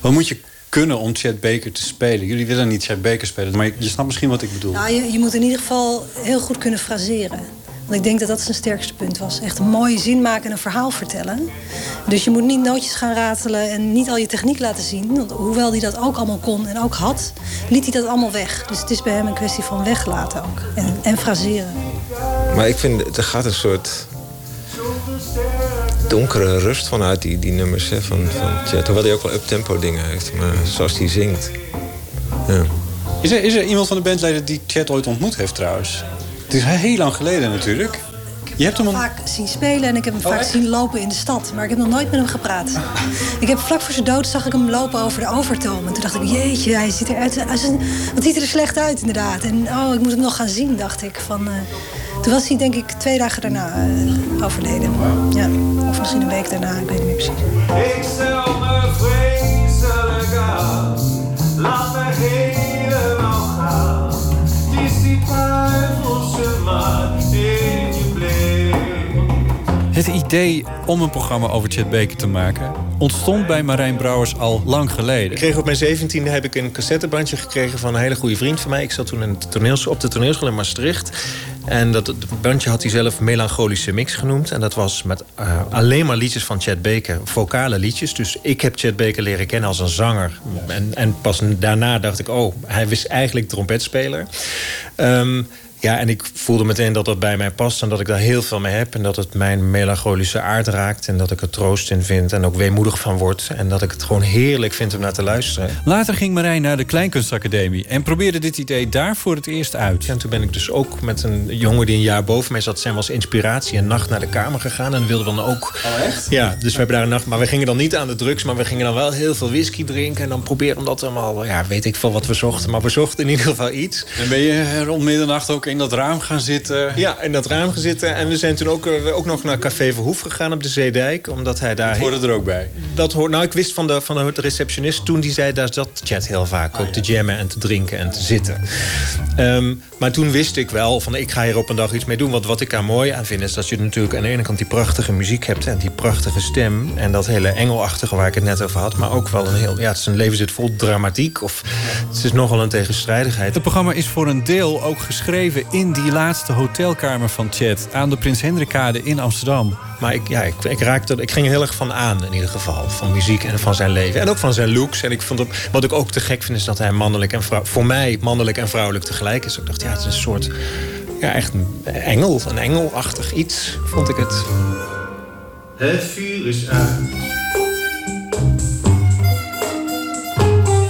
Wat moet je kunnen om Chet Baker te spelen? Jullie willen niet Chet Baker spelen, maar je, je snapt misschien wat ik bedoel. Nou, je, je moet in ieder geval heel goed kunnen fraseren. Want ik denk dat dat zijn sterkste punt was. Echt een mooie zin maken en een verhaal vertellen. Dus je moet niet nootjes gaan ratelen en niet al je techniek laten zien. Want hoewel hij dat ook allemaal kon en ook had, liet hij dat allemaal weg. Dus het is bij hem een kwestie van weglaten ook. En, en fraseren. Maar ik vind, er gaat een soort donkere rust vanuit die, die nummers hè, van, van Chet. Hoewel hij ook wel up-tempo dingen heeft, maar zoals hij zingt. Ja. Is er, is er iemand van de bandleden die Chet ooit ontmoet heeft trouwens? Het is heel lang geleden natuurlijk. Je hebt hem Ik ont- heb hem vaak zien spelen en ik heb hem Oh, vaak echt? zien lopen in de stad. Maar ik heb nog nooit met hem gepraat. Ik heb vlak voor zijn dood zag ik hem lopen over de overtoom. En toen dacht ik, jeetje, hij ziet is een- wat ziet er er slecht uit inderdaad. En oh, ik moet hem nog gaan zien, dacht ik. Van, eh, toen was hij denk ik twee dagen daarna eh, overleden. Ja, of misschien een week daarna, ik weet niet meer precies. Ik stel me vreselijk aan. Laat me helemaal gaan. Het is die Het idee om een programma over Chet Baker te maken... ontstond bij Marijn Brouwers al lang geleden. Ik kreeg op mijn zeventiende heb ik een cassettebandje gekregen van een hele goede vriend van mij. Ik zat toen in op de toneelschool in Maastricht. En dat bandje had hij zelf melancholische mix genoemd. En dat was met eh, alleen maar liedjes van Chet Baker, vocale liedjes. Dus ik heb Chet Baker leren kennen als een zanger. En, en pas daarna dacht ik, oh, hij was eigenlijk trompetspeler. Ehm, ja, en ik voelde meteen dat dat bij mij past en dat ik daar heel veel mee heb. En dat het mijn melancholische aard raakt. En dat ik er troost in vind en ook weemoedig van word. En dat ik het gewoon heerlijk vind om naar te luisteren. Later ging Marijn naar de Kleinkunstacademie... en probeerde dit idee daar voor het eerst uit. En toen ben ik dus ook met een jongen die een jaar boven mij zat... zijn we als inspiratie een nacht naar de kamer gegaan. En wilden dan ook... Oh, echt? Ja, dus we hebben daar een nacht... Maar we gingen dan niet aan de drugs... maar we gingen dan wel heel veel whisky drinken. En dan probeerden we dat allemaal... Ja, weet ik veel wat we zochten. Maar we zochten in ieder geval iets. En ben je rond middernacht ook in dat raam gaan zitten? Ja, in dat raam gezeten. En we zijn toen ook, eh, ook nog naar Café Verhoef gegaan op de Zeedijk. Omdat hij daar... Dat hoorde er ook bij. Dat hoort, nou, ik wist van de, van de receptionist toen die zei... daar zat Chat heel vaak ook te jammen en te drinken en te zitten. Ehm, maar toen wist ik wel van ik ga hier op een dag iets mee doen. Want wat ik daar mooi aan vind is dat je natuurlijk aan de ene kant die prachtige muziek hebt... en die prachtige stem en dat hele engelachtige waar ik het net over had. Maar ook wel een heel... Ja, het is een leven zit vol dramatiek. Of het is nogal een tegenstrijdigheid. Het programma is voor een deel ook geschreven in die laatste hotelkamer van Chet... aan de Prins Hendrikade in Amsterdam. Maar ik, ja, ik, ik, raakte, ik ging er heel erg van aan in ieder geval. Van muziek en van zijn leven. En ook van zijn looks. En ik vond het, wat ik ook te gek vind is dat hij mannelijk en vrouw, voor mij mannelijk en vrouwelijk tegelijk is. Ik dacht, ja, het is een soort... Ja, echt een engel. Een engelachtig iets, vond ik het. Het vuur is uit.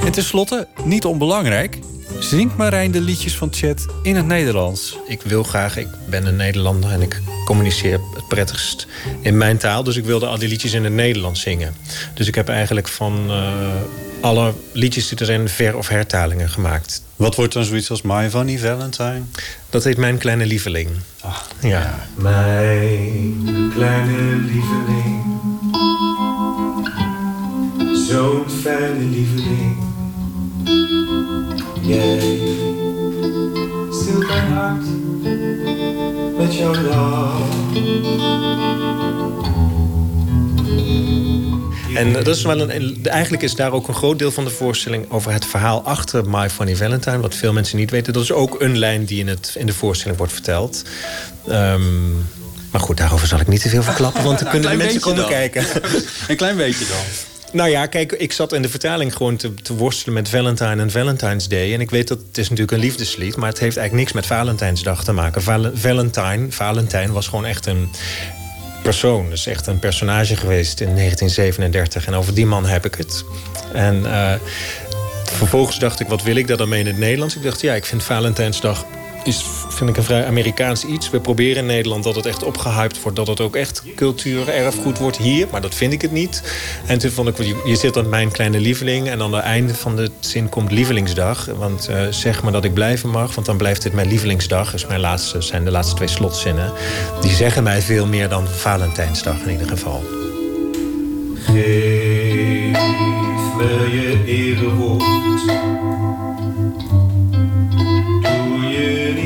En tenslotte, niet onbelangrijk... zingt Marijn de liedjes van Chet in het Nederlands. Ik wil graag, ik ben een Nederlander en ik communiceer het prettigst in mijn taal. Dus ik wilde al die liedjes in het Nederlands zingen. Dus ik heb eigenlijk van eh, alle liedjes die er zijn ver- of hertalingen gemaakt. Wat wordt dan zoiets als My Funny Valentine? Dat heet Mijn Kleine Lieveling. ja. Mijn kleine lieveling. Zo'n fijne lieveling. Jij stilt mijn hart met jouw lach. En dat is wel een, eigenlijk is daar ook een groot deel van de voorstelling over het verhaal achter My Funny Valentine. Wat veel mensen niet weten. Dat is ook een lijn die in, het, in de voorstelling wordt verteld. Ehm, maar goed, daarover zal ik niet te veel verklappen, want dan Nou, kunnen de mensen komen kijken. Een klein beetje dan. Nou ja, kijk, ik zat in de vertaling gewoon te, te worstelen met Valentine en Valentine's Day. En ik weet dat het is natuurlijk een liefdeslied, maar het heeft eigenlijk niks met Valentijnsdag te maken. Val- Valentine, Valentine was gewoon echt een persoon. Dus echt een personage geweest in 1937. En over die man heb ik het. En eh, vervolgens dacht ik, wat wil ik daar dan mee in het Nederlands? Ik dacht, ja, ik vind Valentijnsdag is, vind ik een vrij Amerikaans iets. We proberen in Nederland dat het echt opgehyped wordt. Dat het ook echt cultuur, erfgoed wordt hier. Maar dat vind ik het niet. En toen vond ik, je, zit aan mijn kleine lieveling. En aan het einde van de zin komt lievelingsdag. Want eh, zeg maar dat ik blijven mag. Want dan blijft dit mijn lievelingsdag. Is mijn laatste, zijn de laatste twee slotzinnen. Die zeggen mij veel meer dan Valentijnsdag in ieder geval. Geef me je erewoord. Doe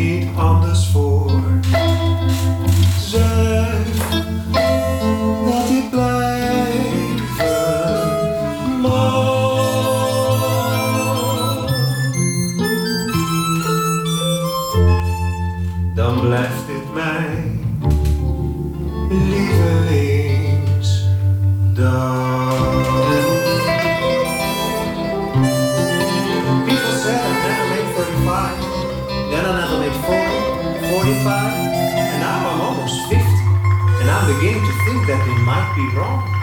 might be wrong.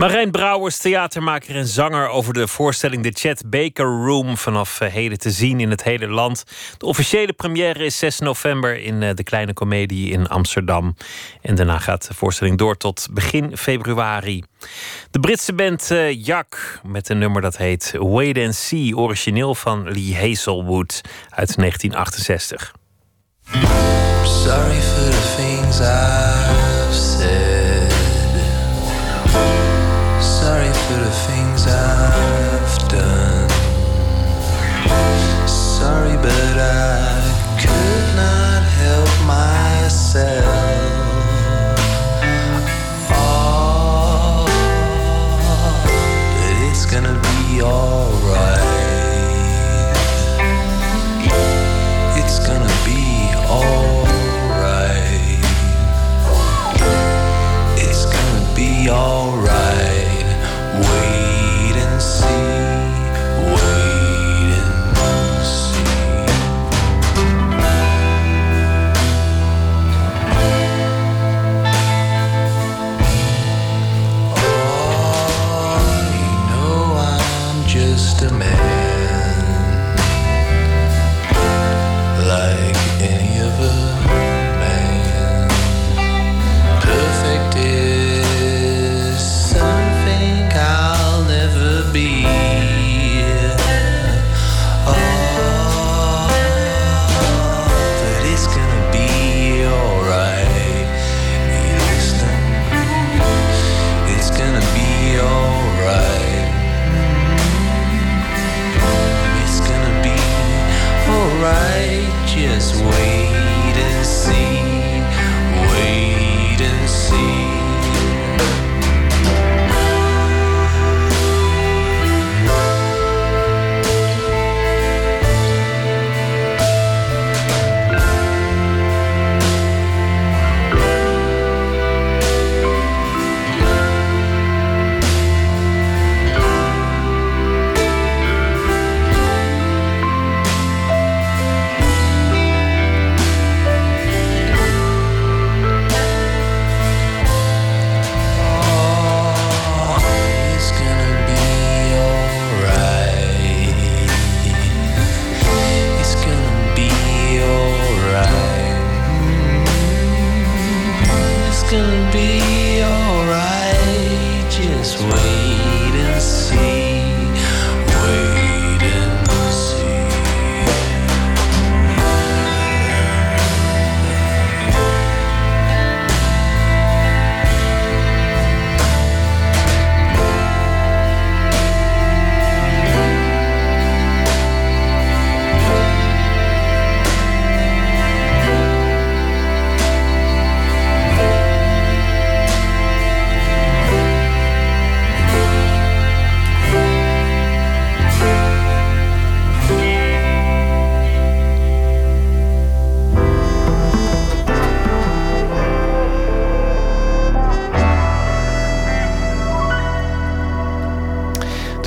Marijn Brouwers, theatermaker en zanger over de voorstelling The Chet Baker Room vanaf eh, heden te zien in het hele land. De officiële première is 6 november in eh, de Kleine Comedie in Amsterdam. En daarna gaat de voorstelling door tot begin februari. De Britse band uh, Jak met een nummer dat heet Wait and See, origineel van Lee Hazelwood uit 1968. Sorry for the things I've the things I've done. Sorry, but I could not help myself. Oh, but it's gonna be alright. It's gonna be alright. It's gonna be alright.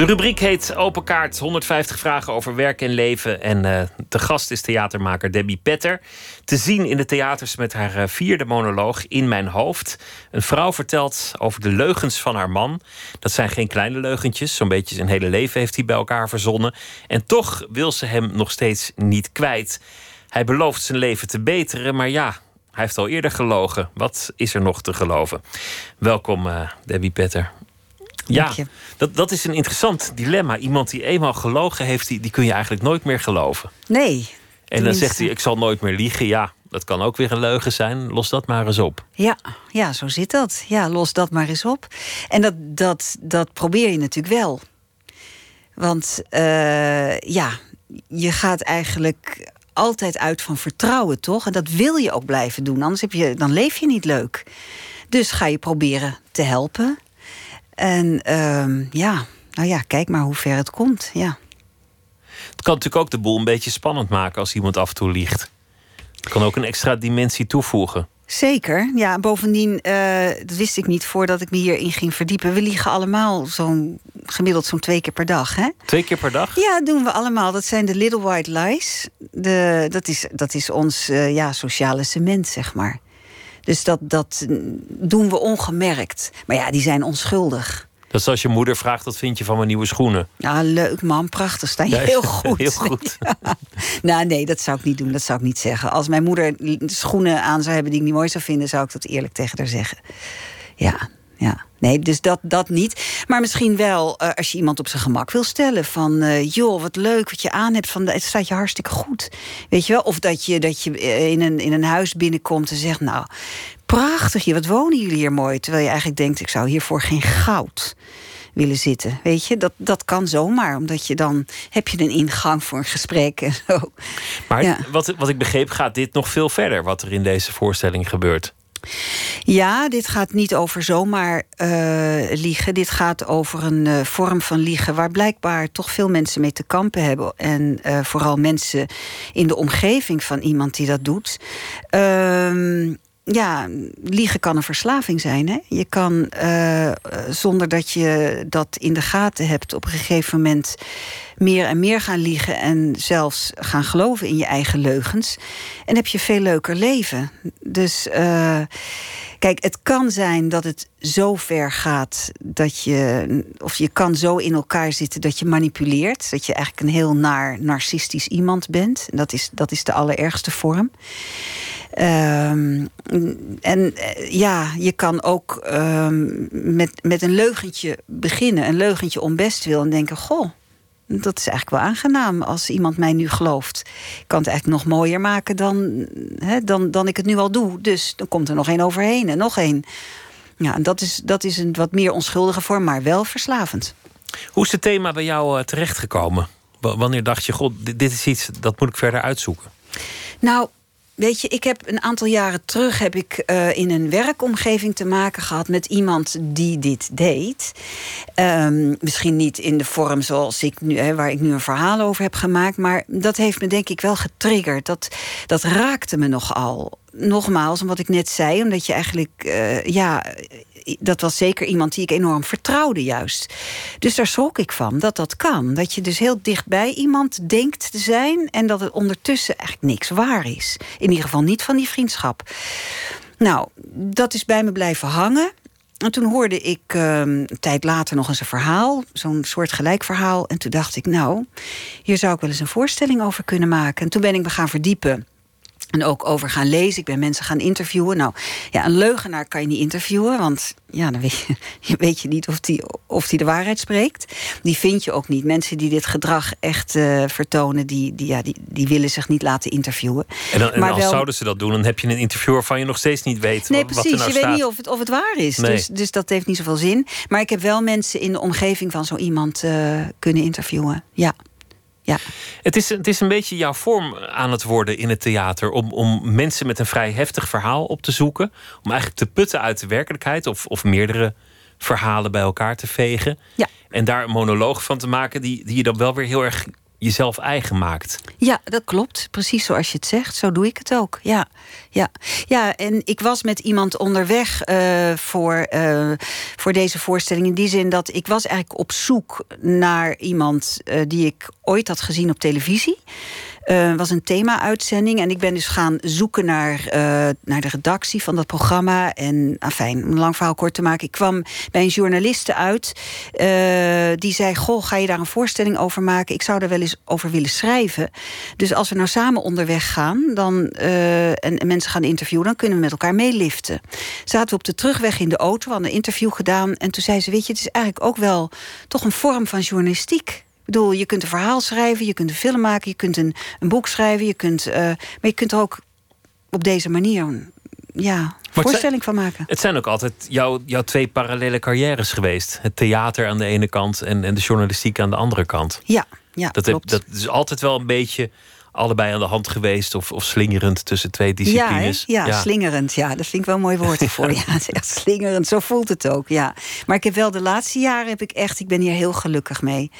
De rubriek heet Open Kaart. 150 vragen over werk en leven. En eh, de gast is theatermaker Debbie Petter. Te zien in de theaters met haar eh, vierde monoloog In Mijn Hoofd. Een vrouw vertelt over de leugens van haar man. Dat zijn geen kleine leugentjes. Zo'n beetje zijn hele leven heeft hij bij elkaar verzonnen. En toch wil ze hem nog steeds niet kwijt. Hij belooft zijn leven te beteren, maar ja, hij heeft al eerder gelogen. Wat is er nog te geloven? Welkom, eh, Debbie Petter. Ja, dat, dat is een interessant dilemma. Iemand die eenmaal gelogen heeft, die, die kun je eigenlijk nooit meer geloven. Nee. En dan zegt hij, ik zal nooit meer liegen. Ja, dat kan ook weer een leugen zijn. Los dat maar eens op. Ja, ja, zo zit dat. Ja, los dat maar eens op. En dat, dat, dat probeer je natuurlijk wel. Want eh, ja, je gaat eigenlijk altijd uit van vertrouwen, toch? En dat wil je ook blijven doen, anders heb je, dan leef je niet leuk. Dus ga je proberen te helpen. En ehm, ja, nou ja, kijk maar hoe ver het komt. Ja. Het kan natuurlijk ook de boel een beetje spannend maken als iemand af en toe liegt. Het kan ook een extra dimensie toevoegen. Zeker. Ja, bovendien, eh, dat wist ik niet voordat ik me hierin ging verdiepen. We liegen allemaal zo'n gemiddeld zo'n twee keer per dag. Hè? Twee keer per dag? Ja, doen we allemaal. Dat zijn de little white lies. De, dat, is, dat is ons eh, ja, sociale cement, zeg maar. Dus dat, dat doen we ongemerkt. Maar ja, die zijn onschuldig. Dat is als je moeder vraagt, wat vind je van mijn nieuwe schoenen? Ja, leuk man, prachtig. Sta je Ja, heel goed. heel goed. Ja. Nou, nee, dat zou ik niet doen. Dat zou ik niet zeggen. Als mijn moeder schoenen aan zou hebben die ik niet mooi zou vinden, zou ik dat eerlijk tegen haar zeggen. Ja, ja. Nee, dus dat, dat niet. Maar misschien wel eh, als je iemand op zijn gemak wil stellen. Van, eh, joh, wat leuk wat je aan hebt. Van, het staat je hartstikke goed. Weet je wel? Of dat je, dat je eh, in, een, in een huis binnenkomt en zegt... nou, prachtig hier, wat wonen jullie hier mooi. Terwijl je eigenlijk denkt, ik zou hiervoor geen goud willen zitten. Weet je, dat, dat kan zomaar. Omdat je dan heb je een ingang voor een gesprek en zo. Maar Ja. wat, wat ik begreep, gaat dit nog veel verder, wat er in deze voorstelling gebeurt. Ja, dit gaat niet over zomaar eh, liegen. Dit gaat over een eh, vorm van liegen waar blijkbaar toch veel mensen mee te kampen hebben. En eh, vooral mensen in de omgeving van iemand die dat doet. Ehm, ja, liegen kan een verslaving zijn. Hè? Je kan zonder dat je dat in de gaten hebt, op een gegeven moment meer en meer gaan liegen en zelfs gaan geloven in je eigen leugens. En heb je veel leuker leven. Dus eh, kijk, het kan zijn dat het zo ver gaat dat je, of je kan zo in elkaar zitten dat je manipuleert. Dat je eigenlijk een heel naar narcistisch iemand bent. En dat is, dat is de allerergste vorm. Ehm, en eh, ja, je kan ook ehm, met, met een leugentje beginnen. Een leugentje om best wil en denken: Goh, dat is eigenlijk wel aangenaam als iemand mij nu gelooft. Ik kan het eigenlijk nog mooier maken dan, hè, dan, dan ik het nu al doe. Dus dan komt er nog één overheen en nog één. Ja, en dat is, dat is een wat meer onschuldige vorm, maar wel verslavend. Hoe is het thema bij jou eh, terechtgekomen? W- Wanneer dacht je, god, dit, dit is iets dat moet ik verder uitzoeken? Nou, weet je, ik heb een aantal jaren terug heb ik eh, in een werkomgeving te maken gehad met iemand die dit deed. Ehm, misschien niet in de vorm zoals ik nu, hè, waar ik nu een verhaal over heb gemaakt, maar dat heeft me denk ik wel getriggerd. Dat, dat raakte me nogal. Nogmaals, wat ik net zei, omdat je eigenlijk, eh, ja, dat was zeker iemand die ik enorm vertrouwde, juist. Dus daar schrok ik van dat dat kan. Dat je dus heel dichtbij iemand denkt te zijn en dat het ondertussen eigenlijk niks waar is. In ieder geval niet van die vriendschap. Nou, dat is bij me blijven hangen. En toen hoorde ik ehm, een tijd later nog eens een verhaal, zo'n soort gelijk verhaal. En toen dacht ik, nou, hier zou ik wel eens een voorstelling over kunnen maken. En toen ben ik me gaan verdiepen. En ook over gaan lezen. Ik ben mensen gaan interviewen. Nou, ja, een leugenaar kan je niet interviewen. Want ja, dan weet je, weet je niet of die, of die de waarheid spreekt. Die vind je ook niet. Mensen die dit gedrag echt eh, vertonen, die, die, ja, die, die willen zich niet laten interviewen. En, dan, en Maar als wel- zouden ze dat doen, dan heb je een interview waarvan je nog steeds niet weet Nee, wa- wat er precies. nou je weet niet of het, of het waar is. Nee. Dus, dus dat heeft niet zoveel zin. Maar ik heb wel mensen in de omgeving van zo iemand eh, kunnen interviewen. Ja. Ja. Het is, het is een beetje jouw vorm aan het worden in het theater. Om, om mensen met een vrij heftig verhaal op te zoeken. Om eigenlijk te putten uit de werkelijkheid. Of, of meerdere verhalen bij elkaar te vegen. Ja. En daar een monoloog van te maken die, die je dan wel weer heel erg jezelf eigen maakt. Ja, dat klopt. Precies zoals je het zegt. Zo doe ik het ook. Ja, ja. ja en ik was met iemand onderweg eh, voor, eh, voor deze voorstelling. In die zin dat ik was eigenlijk op zoek naar iemand eh, die ik ooit had gezien op televisie. Was een thema-uitzending. En ik ben dus gaan zoeken naar, naar de redactie van dat programma. En afijn, om een lang verhaal kort te maken. Ik kwam bij een journaliste uit. Die zei: Goh, ga je daar een voorstelling over maken? Ik zou daar wel eens over willen schrijven. Dus als we nou samen onderweg gaan dan, eh, en, en mensen gaan interviewen, dan kunnen we met elkaar meeliften. Zaten we op de terugweg in de auto, hadden een interview gedaan. En toen zei ze: Weet je, het is eigenlijk ook wel toch een vorm van journalistiek. Ik bedoel, je kunt een verhaal schrijven, je kunt een film maken, je kunt een, een boek schrijven, je kunt, eh, maar je kunt ook op deze manier ja, voorstelling van maken. Het zijn ook altijd jouw, jouw twee parallele carrières geweest. Het theater aan de ene kant en, en de journalistiek aan de andere kant. Ja, ja dat, heb, dat is altijd wel een beetje allebei aan de hand geweest. Of, of slingerend tussen twee Ja, disciplines. ja, slingerend. Ja, dat vind ik wel een mooi woord ervoor. ja, het is echt slingerend. Zo voelt het ook. Ja. Maar ik heb wel de laatste jaren heb ik echt, ik ben hier heel gelukkig mee.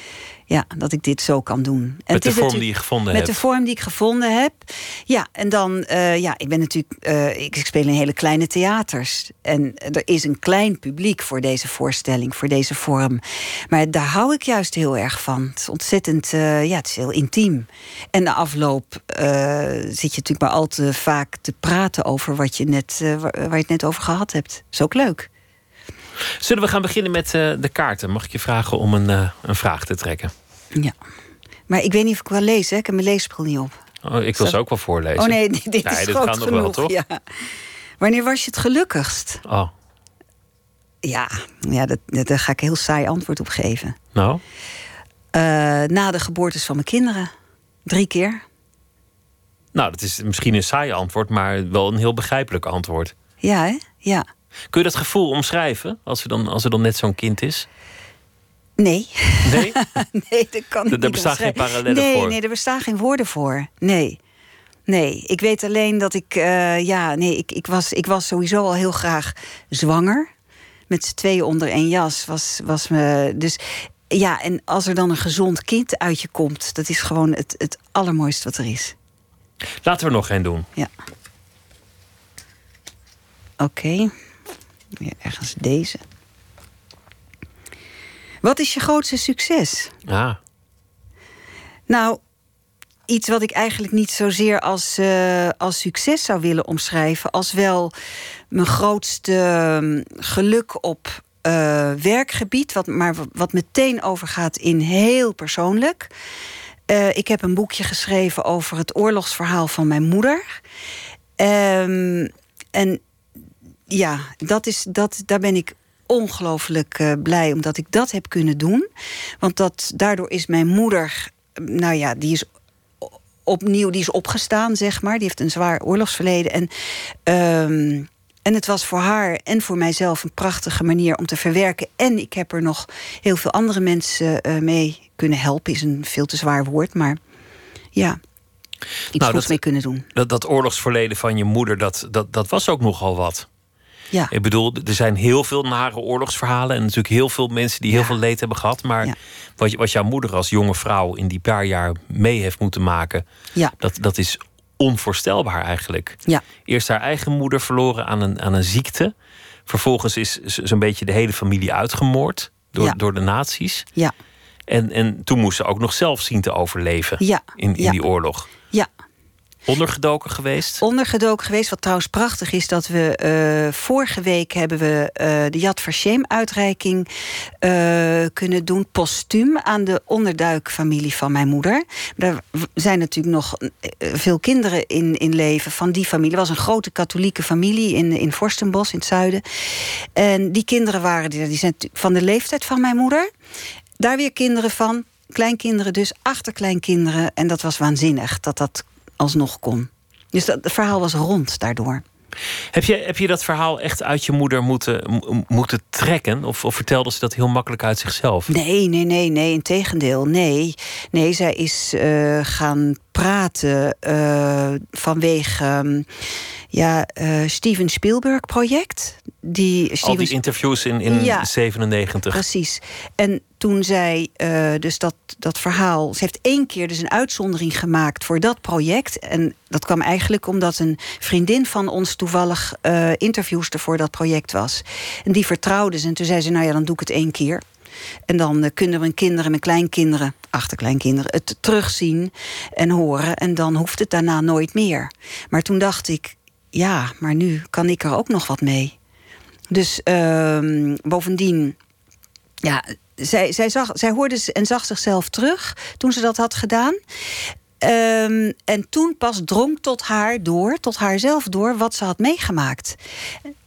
Ja, dat ik dit zo kan doen. En Met de vorm die je gevonden Met hebt. de vorm die ik gevonden heb. Ja, en dan, eh, ja, ik ben natuurlijk, eh, ik, ik speel in hele kleine theaters. En er is een klein publiek voor deze voorstelling, voor deze vorm. Maar daar hou ik juist heel erg van. Het is ontzettend, eh, ja, het is heel intiem. En na afloop zit je natuurlijk maar al te vaak te praten over wat je net, waar, je het net over gehad hebt. is ook leuk. Zullen we gaan beginnen met eh, de kaarten? Mag ik je vragen om een, eh, een vraag te trekken? Ja. Maar ik weet niet of ik wel lees, hè? Ik heb mijn leesbril niet op. Oh, ik wil ze ook wel voorlezen. Oh nee, dit, dit Nee, is dit groot gaat genoeg. wel, toch? Ja. Wanneer was je het gelukkigst? Oh, Ja, ja dat, dat- daar ga ik een heel saai antwoord op geven. nou. Eh, na de geboortes van mijn kinderen. Drie keer. Nou, dat is misschien een saai antwoord, maar wel een heel begrijpelijk antwoord. Ja, hè? Ja. Kun je dat gevoel omschrijven als er dan, als er dan net zo'n kind is? Nee. Nee? nee, dat kan ik Er niet bestaan geen parallellen nee, voor. Nee, er bestaan geen woorden voor. Nee. Nee, ik weet alleen dat ik... eh, ja, nee, ik, ik, was, ik was sowieso al heel graag zwanger. Met z'n tweeën onder één jas. Was, was me, dus ja, en als er dan een gezond kind uit je komt... dat is gewoon het, het allermooiste wat er is. Laten we er nog geen doen. Ja. Oké. Weer ergens deze. Wat is je grootste succes? Ah, Nou, iets wat ik eigenlijk niet zozeer als, eh, als succes zou willen omschrijven, als wel mijn grootste ehm, geluk op eh, werkgebied, wat, maar wat- wat meteen overgaat in heel persoonlijk. Eh, ik heb een boekje geschreven over het oorlogsverhaal van mijn moeder. Ehm, en ja, dat is, dat, daar ben ik ongelooflijk eh, blij omdat ik dat heb kunnen doen. Want dat, daardoor is mijn moeder, nou ja, die is opnieuw die is opgestaan, zeg maar. Die heeft een zwaar oorlogsverleden. En, ehm, en het was voor haar en voor mijzelf een prachtige manier om te verwerken. En ik heb er nog heel veel andere mensen eh, mee kunnen helpen. Is een veel te zwaar woord, maar ja. Iets Nou, dat- mee kunnen doen. dat, dat oorlogsverleden van je moeder, dat, dat, dat was ook nogal wat. Ja. Ik bedoel, er zijn heel veel nare oorlogsverhalen. En natuurlijk heel veel mensen die heel veel leed hebben gehad. Maar wat, wat jouw moeder als jonge vrouw in die paar jaar mee heeft moeten maken, dat, dat is onvoorstelbaar eigenlijk. Ja. Eerst haar eigen moeder verloren aan een, aan een ziekte. Vervolgens is zo'n beetje de hele familie uitgemoord door, door de nazi's. Ja. En, en toen moest ze ook nog zelf zien te overleven Ja. in, in die oorlog. Ondergedoken geweest. ondergedoken geweest. Wat trouwens prachtig is dat we eh, vorige week hebben we eh, de Yad Vashem uitreiking eh, kunnen doen postuum aan de onderduikfamilie van mijn moeder. Er zijn natuurlijk nog veel kinderen in, in leven van die familie. Het was een grote katholieke familie in, in Vorstenbos in het zuiden. En die kinderen waren die, zijn van de leeftijd van mijn moeder. Daar weer kinderen van, kleinkinderen dus, achterkleinkinderen. En dat was waanzinnig dat dat alsnog kon. Dus dat, het verhaal was rond daardoor. Heb je, heb je dat verhaal echt uit je moeder moeten, mo- moeten trekken? Of, of vertelde ze dat heel makkelijk uit zichzelf? Nee, nee, nee, nee, integendeel. Nee, nee zij is eh, gaan praten eh, vanwege ehm, ja, eh, Steven Spielberg-project. Die Al die interviews in, in Ja. 97. Precies. En toen zij eh, dus dat, dat verhaal... Ze heeft één keer dus een uitzondering gemaakt voor dat project. En dat kwam eigenlijk omdat een vriendin van ons... toevallig eh interviewster voor dat project was. En die vertrouwde ze. En toen zei ze, nou ja, dan doe ik het één keer. En dan eh, kunnen mijn kinderen, mijn kleinkinderen, achterkleinkinderen... het terugzien en horen. En dan hoeft het daarna nooit meer. Maar toen dacht ik, ja, maar nu kan ik er ook nog wat mee. Dus ehm, bovendien, ja, zij, zij, zag, zij hoorde en zag zichzelf terug toen ze dat had gedaan. Ehm, en toen pas drong tot haar door, tot haarzelf door, wat ze had meegemaakt.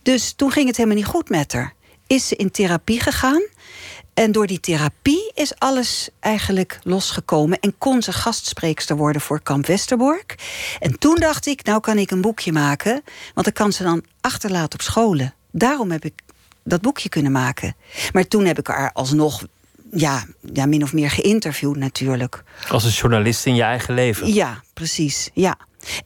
Dus toen ging het helemaal niet goed met haar. Is ze in therapie gegaan. En door die therapie is alles eigenlijk losgekomen. En kon ze gastspreekster worden voor Kamp Westerbork. En toen dacht ik, nou kan ik een boekje maken. Want dan kan ze dan achterlaten op scholen. Daarom heb ik dat boekje kunnen maken. Maar toen heb ik haar alsnog ja, ja, min of meer geïnterviewd natuurlijk. Als een journalist in je eigen leven. Ja, precies. Ja.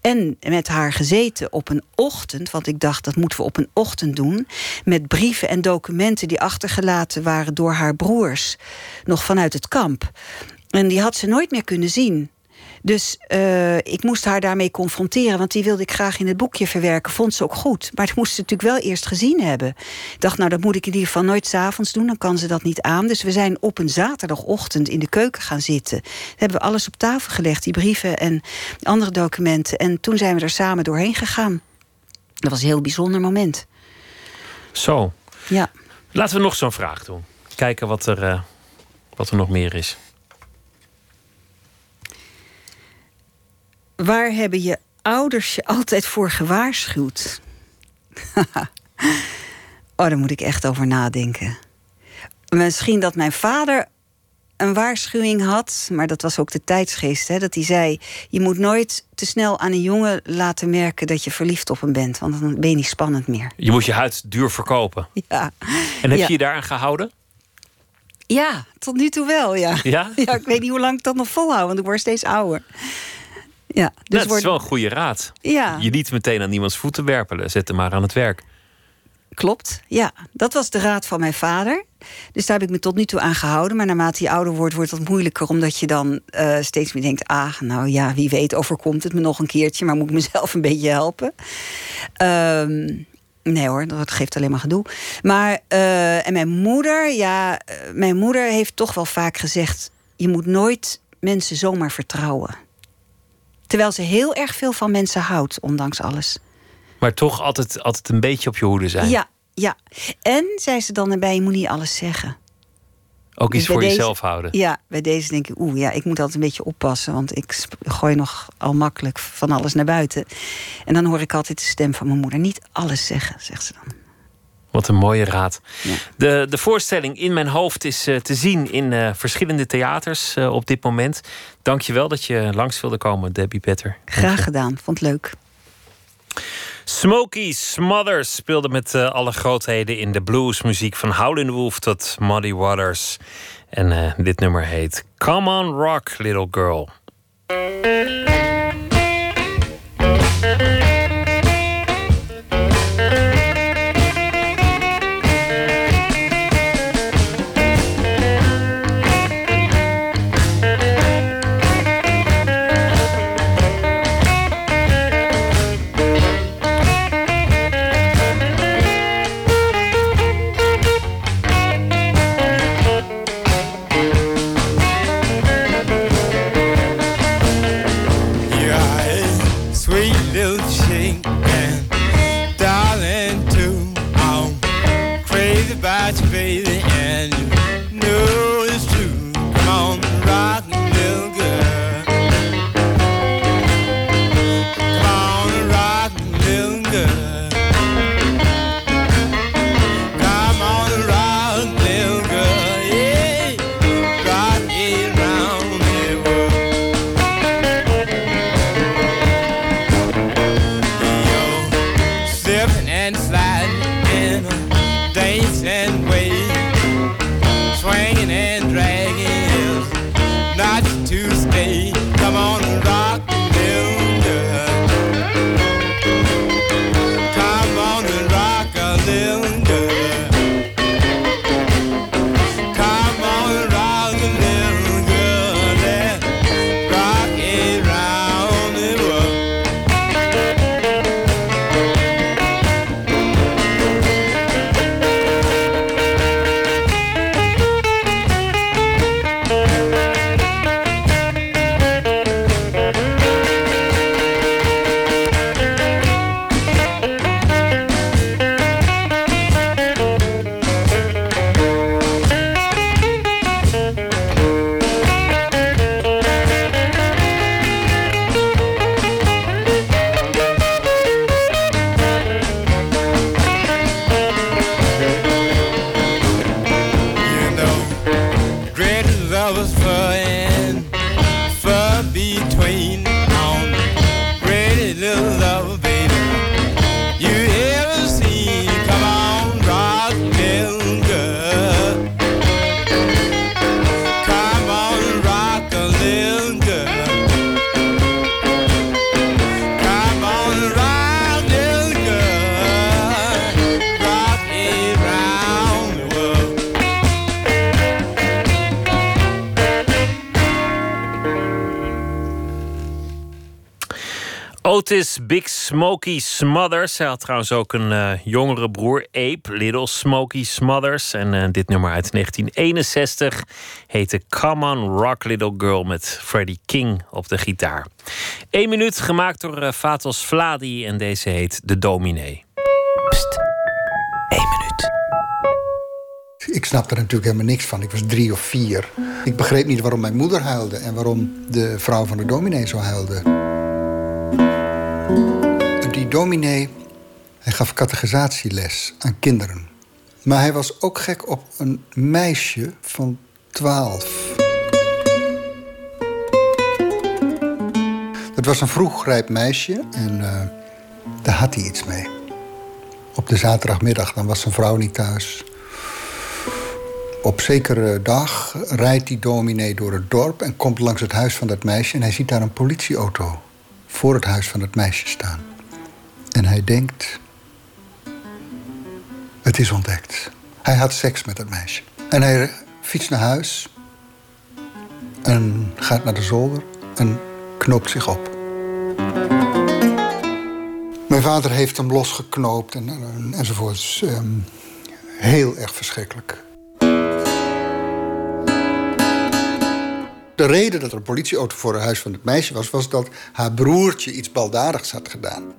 En met haar gezeten op een ochtend, want ik dacht dat moeten we op een ochtend doen, met brieven en documenten die achtergelaten waren door haar broers, nog vanuit het kamp. En die had ze nooit meer kunnen zien. Dus eh, ik moest haar daarmee confronteren, want die wilde ik graag in het boekje verwerken. Vond ze ook goed. Maar dat moest ze natuurlijk wel eerst gezien hebben. Ik dacht, nou, dat moet ik in ieder geval nooit s'avonds doen, dan kan ze dat niet aan. Dus we zijn op een zaterdagochtend in de keuken gaan zitten. Dan hebben we alles op tafel gelegd, die brieven en andere documenten. En toen zijn we er samen doorheen gegaan. Dat was een heel bijzonder moment. Zo. Ja. Laten we nog zo'n vraag doen. Kijken wat er, eh, wat er nog meer is. Waar hebben je ouders je altijd voor gewaarschuwd? oh, daar moet ik echt over nadenken. Misschien dat mijn vader een waarschuwing had, maar dat was ook de tijdsgeest. Hè, dat hij zei: Je moet nooit te snel aan een jongen laten merken dat je verliefd op hem bent, want dan ben je niet spannend meer. Je moet je huid duur verkopen. Ja. En heb Ja. je je daaraan gehouden? Ja, tot nu toe wel, ja. Ja? ja ik weet niet hoe lang ik dat nog volhoud, want ik word steeds ouder. Ja, dus dat wordt- is wel een goede raad. Ja. Je niet meteen aan niemands voeten werpelen. Zet hem maar aan het werk. Klopt, ja. Dat was de raad van mijn vader. Dus daar heb ik me tot nu toe aan gehouden. Maar naarmate je ouder wordt, wordt dat moeilijker. Omdat je dan eh, steeds meer denkt... ah, nou ja, wie weet overkomt het me nog een keertje... maar moet ik mezelf een beetje helpen. Ehm, nee hoor, dat geeft alleen maar gedoe. Maar, eh, en mijn moeder, ja... eh, mijn moeder heeft toch wel vaak gezegd... je moet nooit mensen zomaar vertrouwen. Terwijl ze heel erg veel van mensen houdt, ondanks alles. Maar toch altijd, altijd een beetje op je hoede zijn. Ja, ja. En zei ze dan erbij, je moet niet alles zeggen. Ook iets Dus voor deze- jezelf houden. Ja, bij deze denk ik, oeh, ja, ik moet altijd een beetje oppassen. Want ik gooi nog al makkelijk van alles naar buiten. En dan hoor ik altijd de stem van mijn moeder. Niet alles zeggen, zegt ze dan. Wat een mooie raad. De, de voorstelling In Mijn Hoofd is eh, te zien in eh, verschillende theaters eh, op dit moment. Dank je wel dat je langs wilde komen, Debbie Petter. Graag gedaan, vond het leuk. Smokey Smothers speelde met alle grootheden in de bluesmuziek van Howlin' Wolf tot Muddy Waters. En dit nummer heet Come on Rock, Little Girl. Big Smokey Smothers. Hij had trouwens ook een eh, jongere broer, Ape, Little Smokey Smothers. En eh, dit nummer uit 1961 heette Come On Rock Little Girl met Freddie King op de gitaar. Eén minuut gemaakt door eh, Fatos Vladi en deze heet De Dominee. Eén minuut. Ik snapte er natuurlijk helemaal niks van. Ik was drie of vier. Ik begreep niet waarom mijn moeder huilde en waarom de vrouw van de dominee zo huilde. Die dominee, hij gaf catechisatie aan kinderen. Maar hij was ook gek op een meisje van twaalf. Het was een vroegrijp meisje en uh, daar had hij iets mee. Op de zaterdagmiddag, dan was zijn vrouw niet thuis. Op zekere dag rijdt die dominee door het dorp en komt langs het huis van dat meisje. En hij ziet daar een politieauto voor het huis van het meisje staan. En hij denkt: Het is ontdekt. Hij had seks met dat meisje. En hij fietst naar huis en gaat naar de zolder en knoopt zich op. Mijn vader heeft hem losgeknoopt en, en, enzovoorts. Um, heel erg verschrikkelijk. De reden dat er een politieauto voor het huis van het meisje was... was dat haar broertje iets baldadigs had gedaan.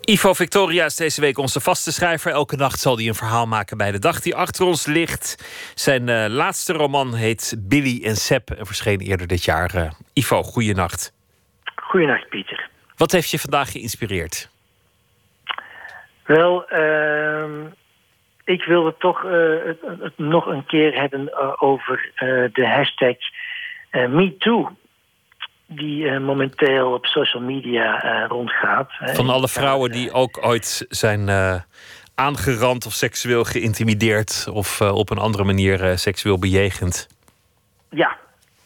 Ivo Victoria is deze week onze vaste schrijver. Elke nacht zal hij een verhaal maken bij de dag die achter ons ligt. Zijn uh, laatste roman heet Billy en Sep en verscheen eerder dit jaar. Uh, Ivo, goeienacht. Goeienacht, Pieter. Wat heeft je vandaag geïnspireerd? Wel, uh, ik wilde toch uh, het, het, nog een keer hebben over de hashtag MeToo die momenteel op social media rondgaat. Van alle vrouwen die ook ooit zijn aangerand of seksueel geïntimideerd of op een andere manier seksueel bejegend. Ja,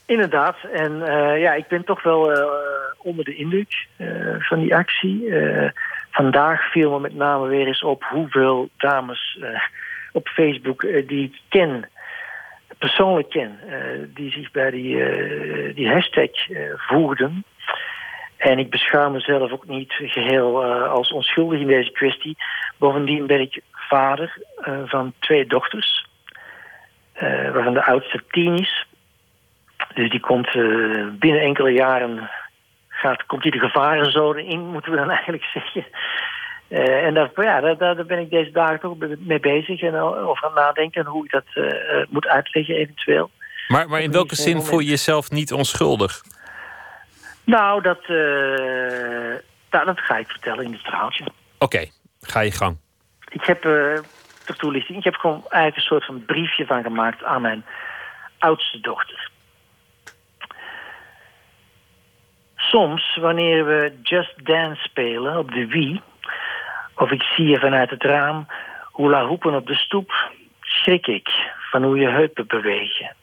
inderdaad. En ja, ik ben toch wel onder de indruk van die actie. vandaag viel me met name weer eens op hoeveel dames op Facebook die ik ken persoonlijk ken, die zich bij die, die hashtag voegden. En ik beschouw mezelf ook niet geheel als onschuldig in deze kwestie. Bovendien ben ik vader van twee dochters, waarvan de oudste tien is. Dus die komt binnen enkele jaren gaat, komt hij de gevarenzone in, moeten we dan eigenlijk zeggen. Uh, en daar, ja, daar, daar, ben ik deze dagen toch mee bezig en over aan nadenken hoe ik dat uh, moet uitleggen eventueel. Maar, maar in welke zin voel je jezelf niet onschuldig? Nou, dat, uh, nou, dat ga ik vertellen in het verhaaltje. Oké, okay, ga je gang. Ik heb, ter toelichting, ik heb gewoon eigenlijk een soort van briefje van gemaakt aan mijn oudste dochter. Soms, wanneer we Just Dance spelen op de Wii of ik zie je vanuit het raam hula hoepen op de stoep, schrik ik van hoe je heupen bewegen.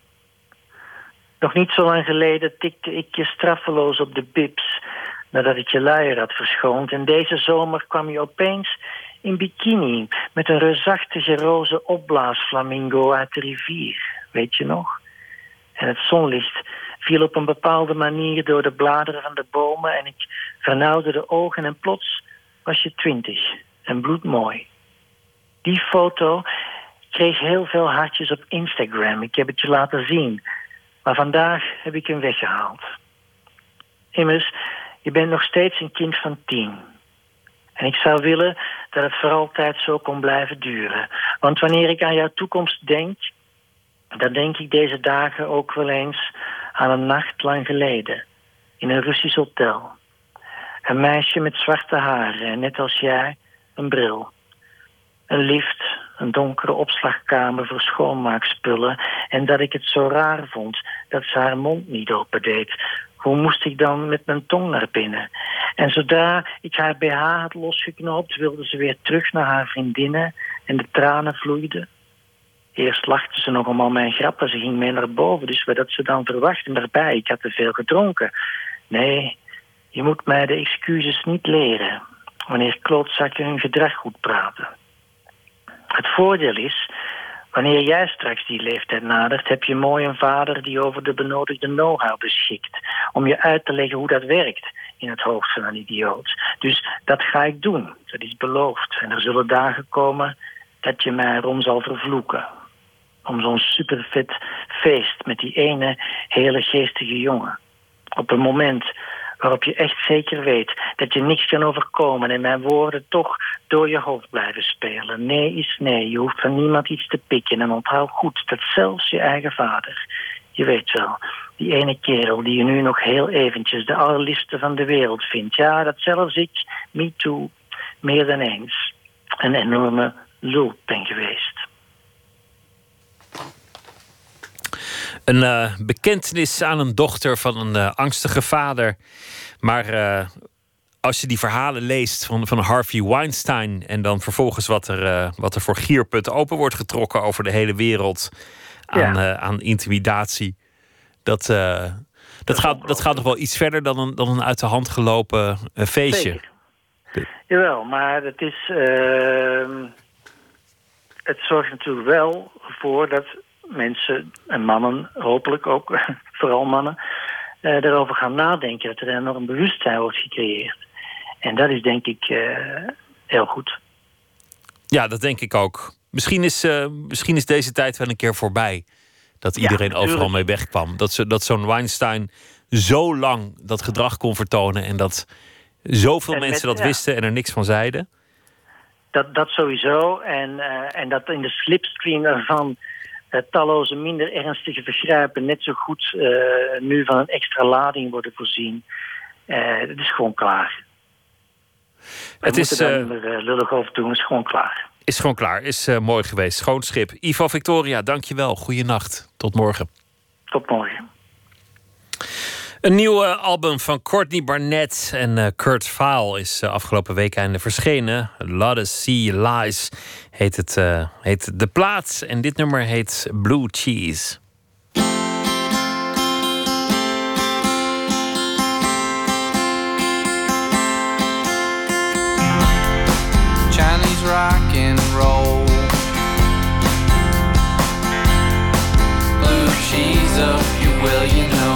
Nog niet zo lang geleden tikte ik je straffeloos op de bibs nadat ik je luier had verschoond. En deze zomer kwam je opeens in bikini met een reusachtige roze opblaasflamingo uit de rivier. Weet je nog? En het zonlicht viel op een bepaalde manier door de bladeren van de bomen en ik vernauwde de ogen en plots was je twintig en bloedmooi. Die foto kreeg heel veel hartjes op Instagram. Ik heb het je laten zien. Maar vandaag heb ik hem weggehaald. Immers, je bent nog steeds een kind van tien. En ik zou willen dat het voor altijd zo kon blijven duren. Want wanneer ik aan jouw toekomst denk, dan denk ik deze dagen ook wel eens aan een nacht lang geleden. In een Russisch hotel. Een meisje met zwarte haren, net als jij, een bril. Een lift, een donkere opslagkamer voor schoonmaakspullen. En dat ik het zo raar vond dat ze haar mond niet opendeed. Hoe moest ik dan met mijn tong naar binnen? En zodra ik haar BH had losgeknoopt, wilde ze weer terug naar haar vriendinnen en de tranen vloeiden. Eerst lachte ze nog om al mijn grappen, ze ging mee naar boven, dus wat ze dan verwachtte, daarbij, ik had te veel gedronken. Nee, je moet mij de excuses niet leren wanneer klootzakken hun gedrag goed praten. Het voordeel is, wanneer jij straks die leeftijd nadert, heb je mooi een vader die over de benodigde know-how beschikt. Om je uit te leggen hoe dat werkt in het hoofd van een idioot. Dus dat ga ik doen. Dat is beloofd. En er zullen dagen komen dat je mij erom zal vervloeken. Om zo'n superfit feest met die ene hele geestige jongen. Op een moment waarop je echt zeker weet dat je niks kan overkomen en mijn woorden toch door je hoofd blijven spelen. Nee is nee, je hoeft van niemand iets te pikken en onthoud goed dat zelfs je eigen vader, je weet wel, die ene kerel die je nu nog heel eventjes de allerliefste van de wereld vindt. Ja, dat zelfs ik, me too, meer dan eens, een enorme lul ben geweest. Een eh, bekentenis aan een dochter van een eh, angstige vader. Maar eh, als je die verhalen leest van, van Harvey Weinstein. en dan vervolgens wat er, wat er voor gierputten open wordt getrokken over de hele wereld. aan, Ja. aan intimidatie. Dat, eh, dat, gaat, dat gaat nog wel iets verder dan een, dan een uit de hand gelopen feestje. Zeker. Jawel, maar het is. ehm, het zorgt natuurlijk wel voor dat mensen en mannen, hopelijk ook, vooral mannen, eh daarover gaan nadenken. Dat er een enorm bewustzijn wordt gecreëerd. En dat is denk ik eh, heel goed. Ja, dat denk ik ook. Misschien is, eh, misschien is deze tijd wel een keer voorbij. Dat iedereen overal mee wegkwam. Dat, ze, dat zo'n Weinstein zo lang dat gedrag kon vertonen. En dat zoveel En met- mensen dat ja. wisten en er niks van zeiden. Dat, dat sowieso. En, en dat in de slipstream daarvan talloze minder ernstige vergrijpen net zo goed eh, nu van een extra lading worden voorzien. Eh het is gewoon klaar. We Het is, eh, eh, lullig over doen, is gewoon klaar. Is gewoon klaar. Is eh, mooi geweest. Schoon schip. Ivo Victoria, dankjewel. Goeienacht. Tot morgen. Tot morgen. Een nieuw album van Courtney Barnett en eh, Kurt Vaal is eh, afgelopen week verschenen. Lot of Sea Lies heet, het, eh, heet de plaats. En dit nummer heet Blue Cheese. Chinese rock and roll. Blue cheese up you will, you know.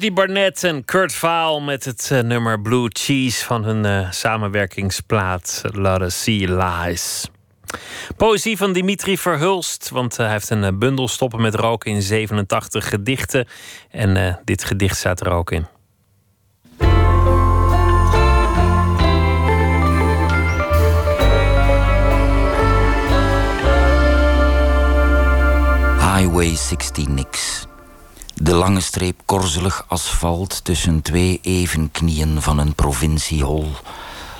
Courtney Barnett en Kurt Vaal met het eh, nummer Blue Cheese van hun eh, samenwerkingsplaat Lot of Sea Lies. Poëzie van Dimitri Verhulst, want eh, hij heeft een bundel stoppen met roken in 87 gedichten. En dit gedicht staat er ook in. Highway 60 niks. De lange streep korzelig asfalt tussen twee evenknieën van een provinciehol.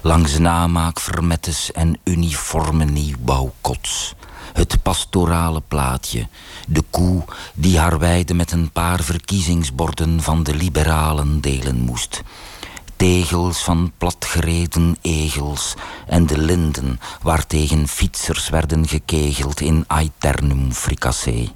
Langs namaak vermettes en uniforme nieuwbouwkots. Het pastorale plaatje. De koe die haar weide met een paar verkiezingsborden van de liberalen delen moest. Tegels van platgereden egels en de linden waartegen fietsers werden gekegeld in aeternum fricassé.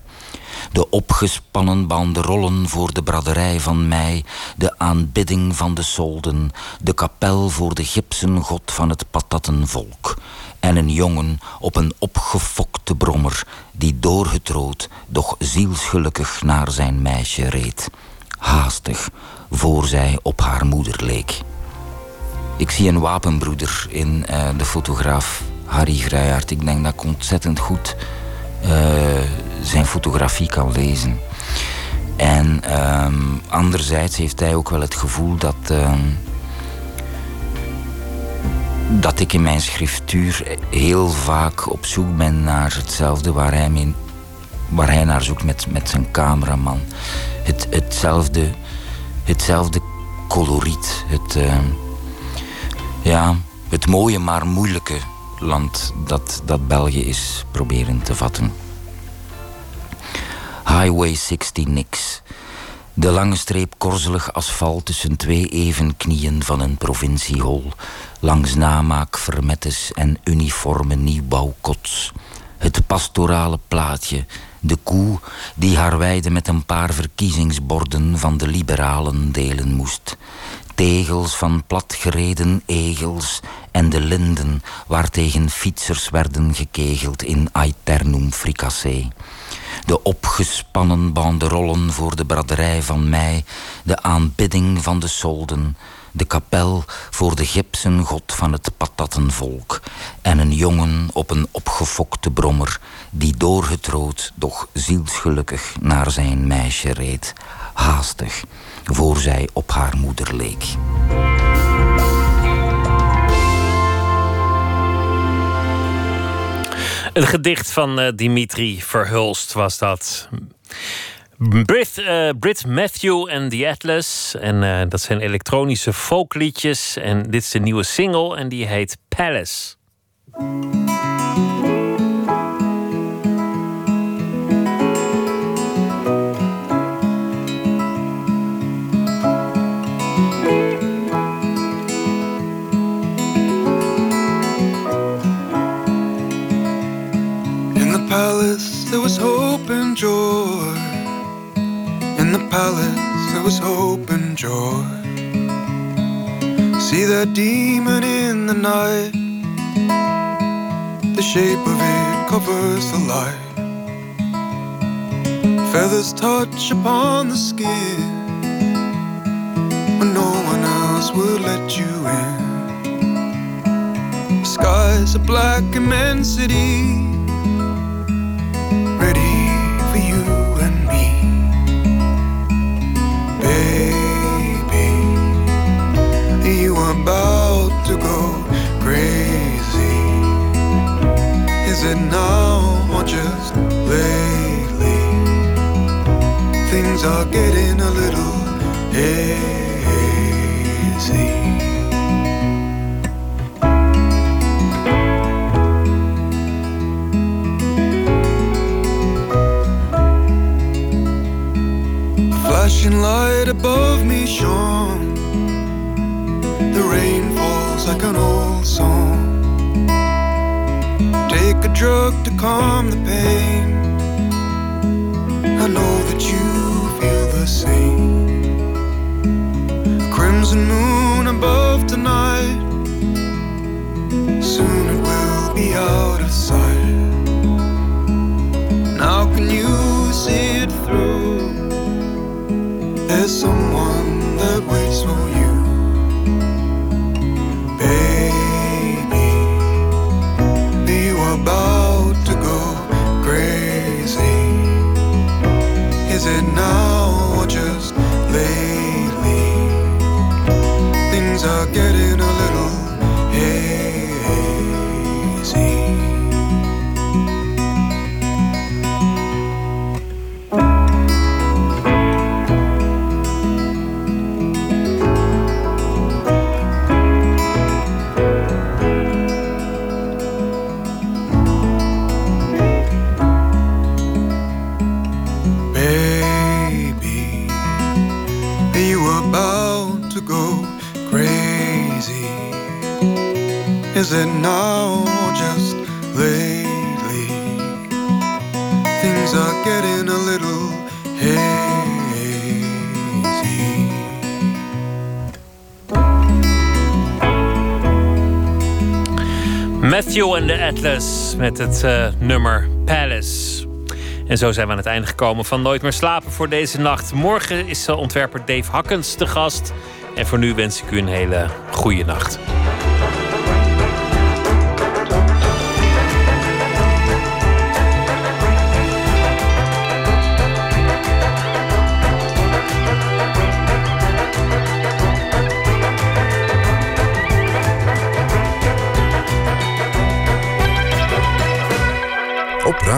De opgespannen banderollen voor de braderij van mei, de aanbidding van de solden, de kapel voor de gipsen god van het patattenvolk. En een jongen op een opgefokte brommer, die doorgetrood, doch zielsgelukkig naar zijn meisje reed. Haastig, voor zij op haar moeder leek. Ik zie een wapenbroeder in eh, de fotograaf Harry Vrijaert. Ik denk dat ik ontzettend goed zijn fotografie kan lezen. En ehm, anderzijds heeft hij ook wel het gevoel dat, ehm, dat ik in mijn schriftuur heel vaak op zoek ben naar hetzelfde waar hij, mee, waar hij naar zoekt met, met zijn cameraman. Het, hetzelfde, hetzelfde coloriet. Het, ehm, ja, het mooie maar moeilijke land dat, dat België is proberen te vatten. Highway 60 niks. De lange streep korzelig asfalt tussen twee evenknieën van een provinciehol. Langs namaak vermettes en uniforme nieuwbouwkots. Het pastorale plaatje. De koe die haar weide met een paar verkiezingsborden van de liberalen delen moest. Tegels van platgereden egels en de linden waartegen fietsers werden gekegeld in aeternum fricassé. De opgespannen banderollen voor de braderij van mei, de aanbidding van de solden, de kapel voor de gipsen god van het patattenvolk en een jongen op een opgefokte brommer die doorgetrood, doch zielsgelukkig naar zijn meisje reed, haastig, voor zij op haar moeder leek. Een gedicht van eh, Dimitri Verhulst was dat. Brit, eh, Brit Matthew en The Atlas. En eh, dat zijn elektronische folkliedjes. En dit is de nieuwe single en die heet Palace. Met het eh, nummer Palace. En zo zijn we aan het einde gekomen van Nooit meer slapen voor deze nacht. Morgen is eh, ontwerper Dave Hakkens te gast. En voor nu wens ik u een hele goede nacht.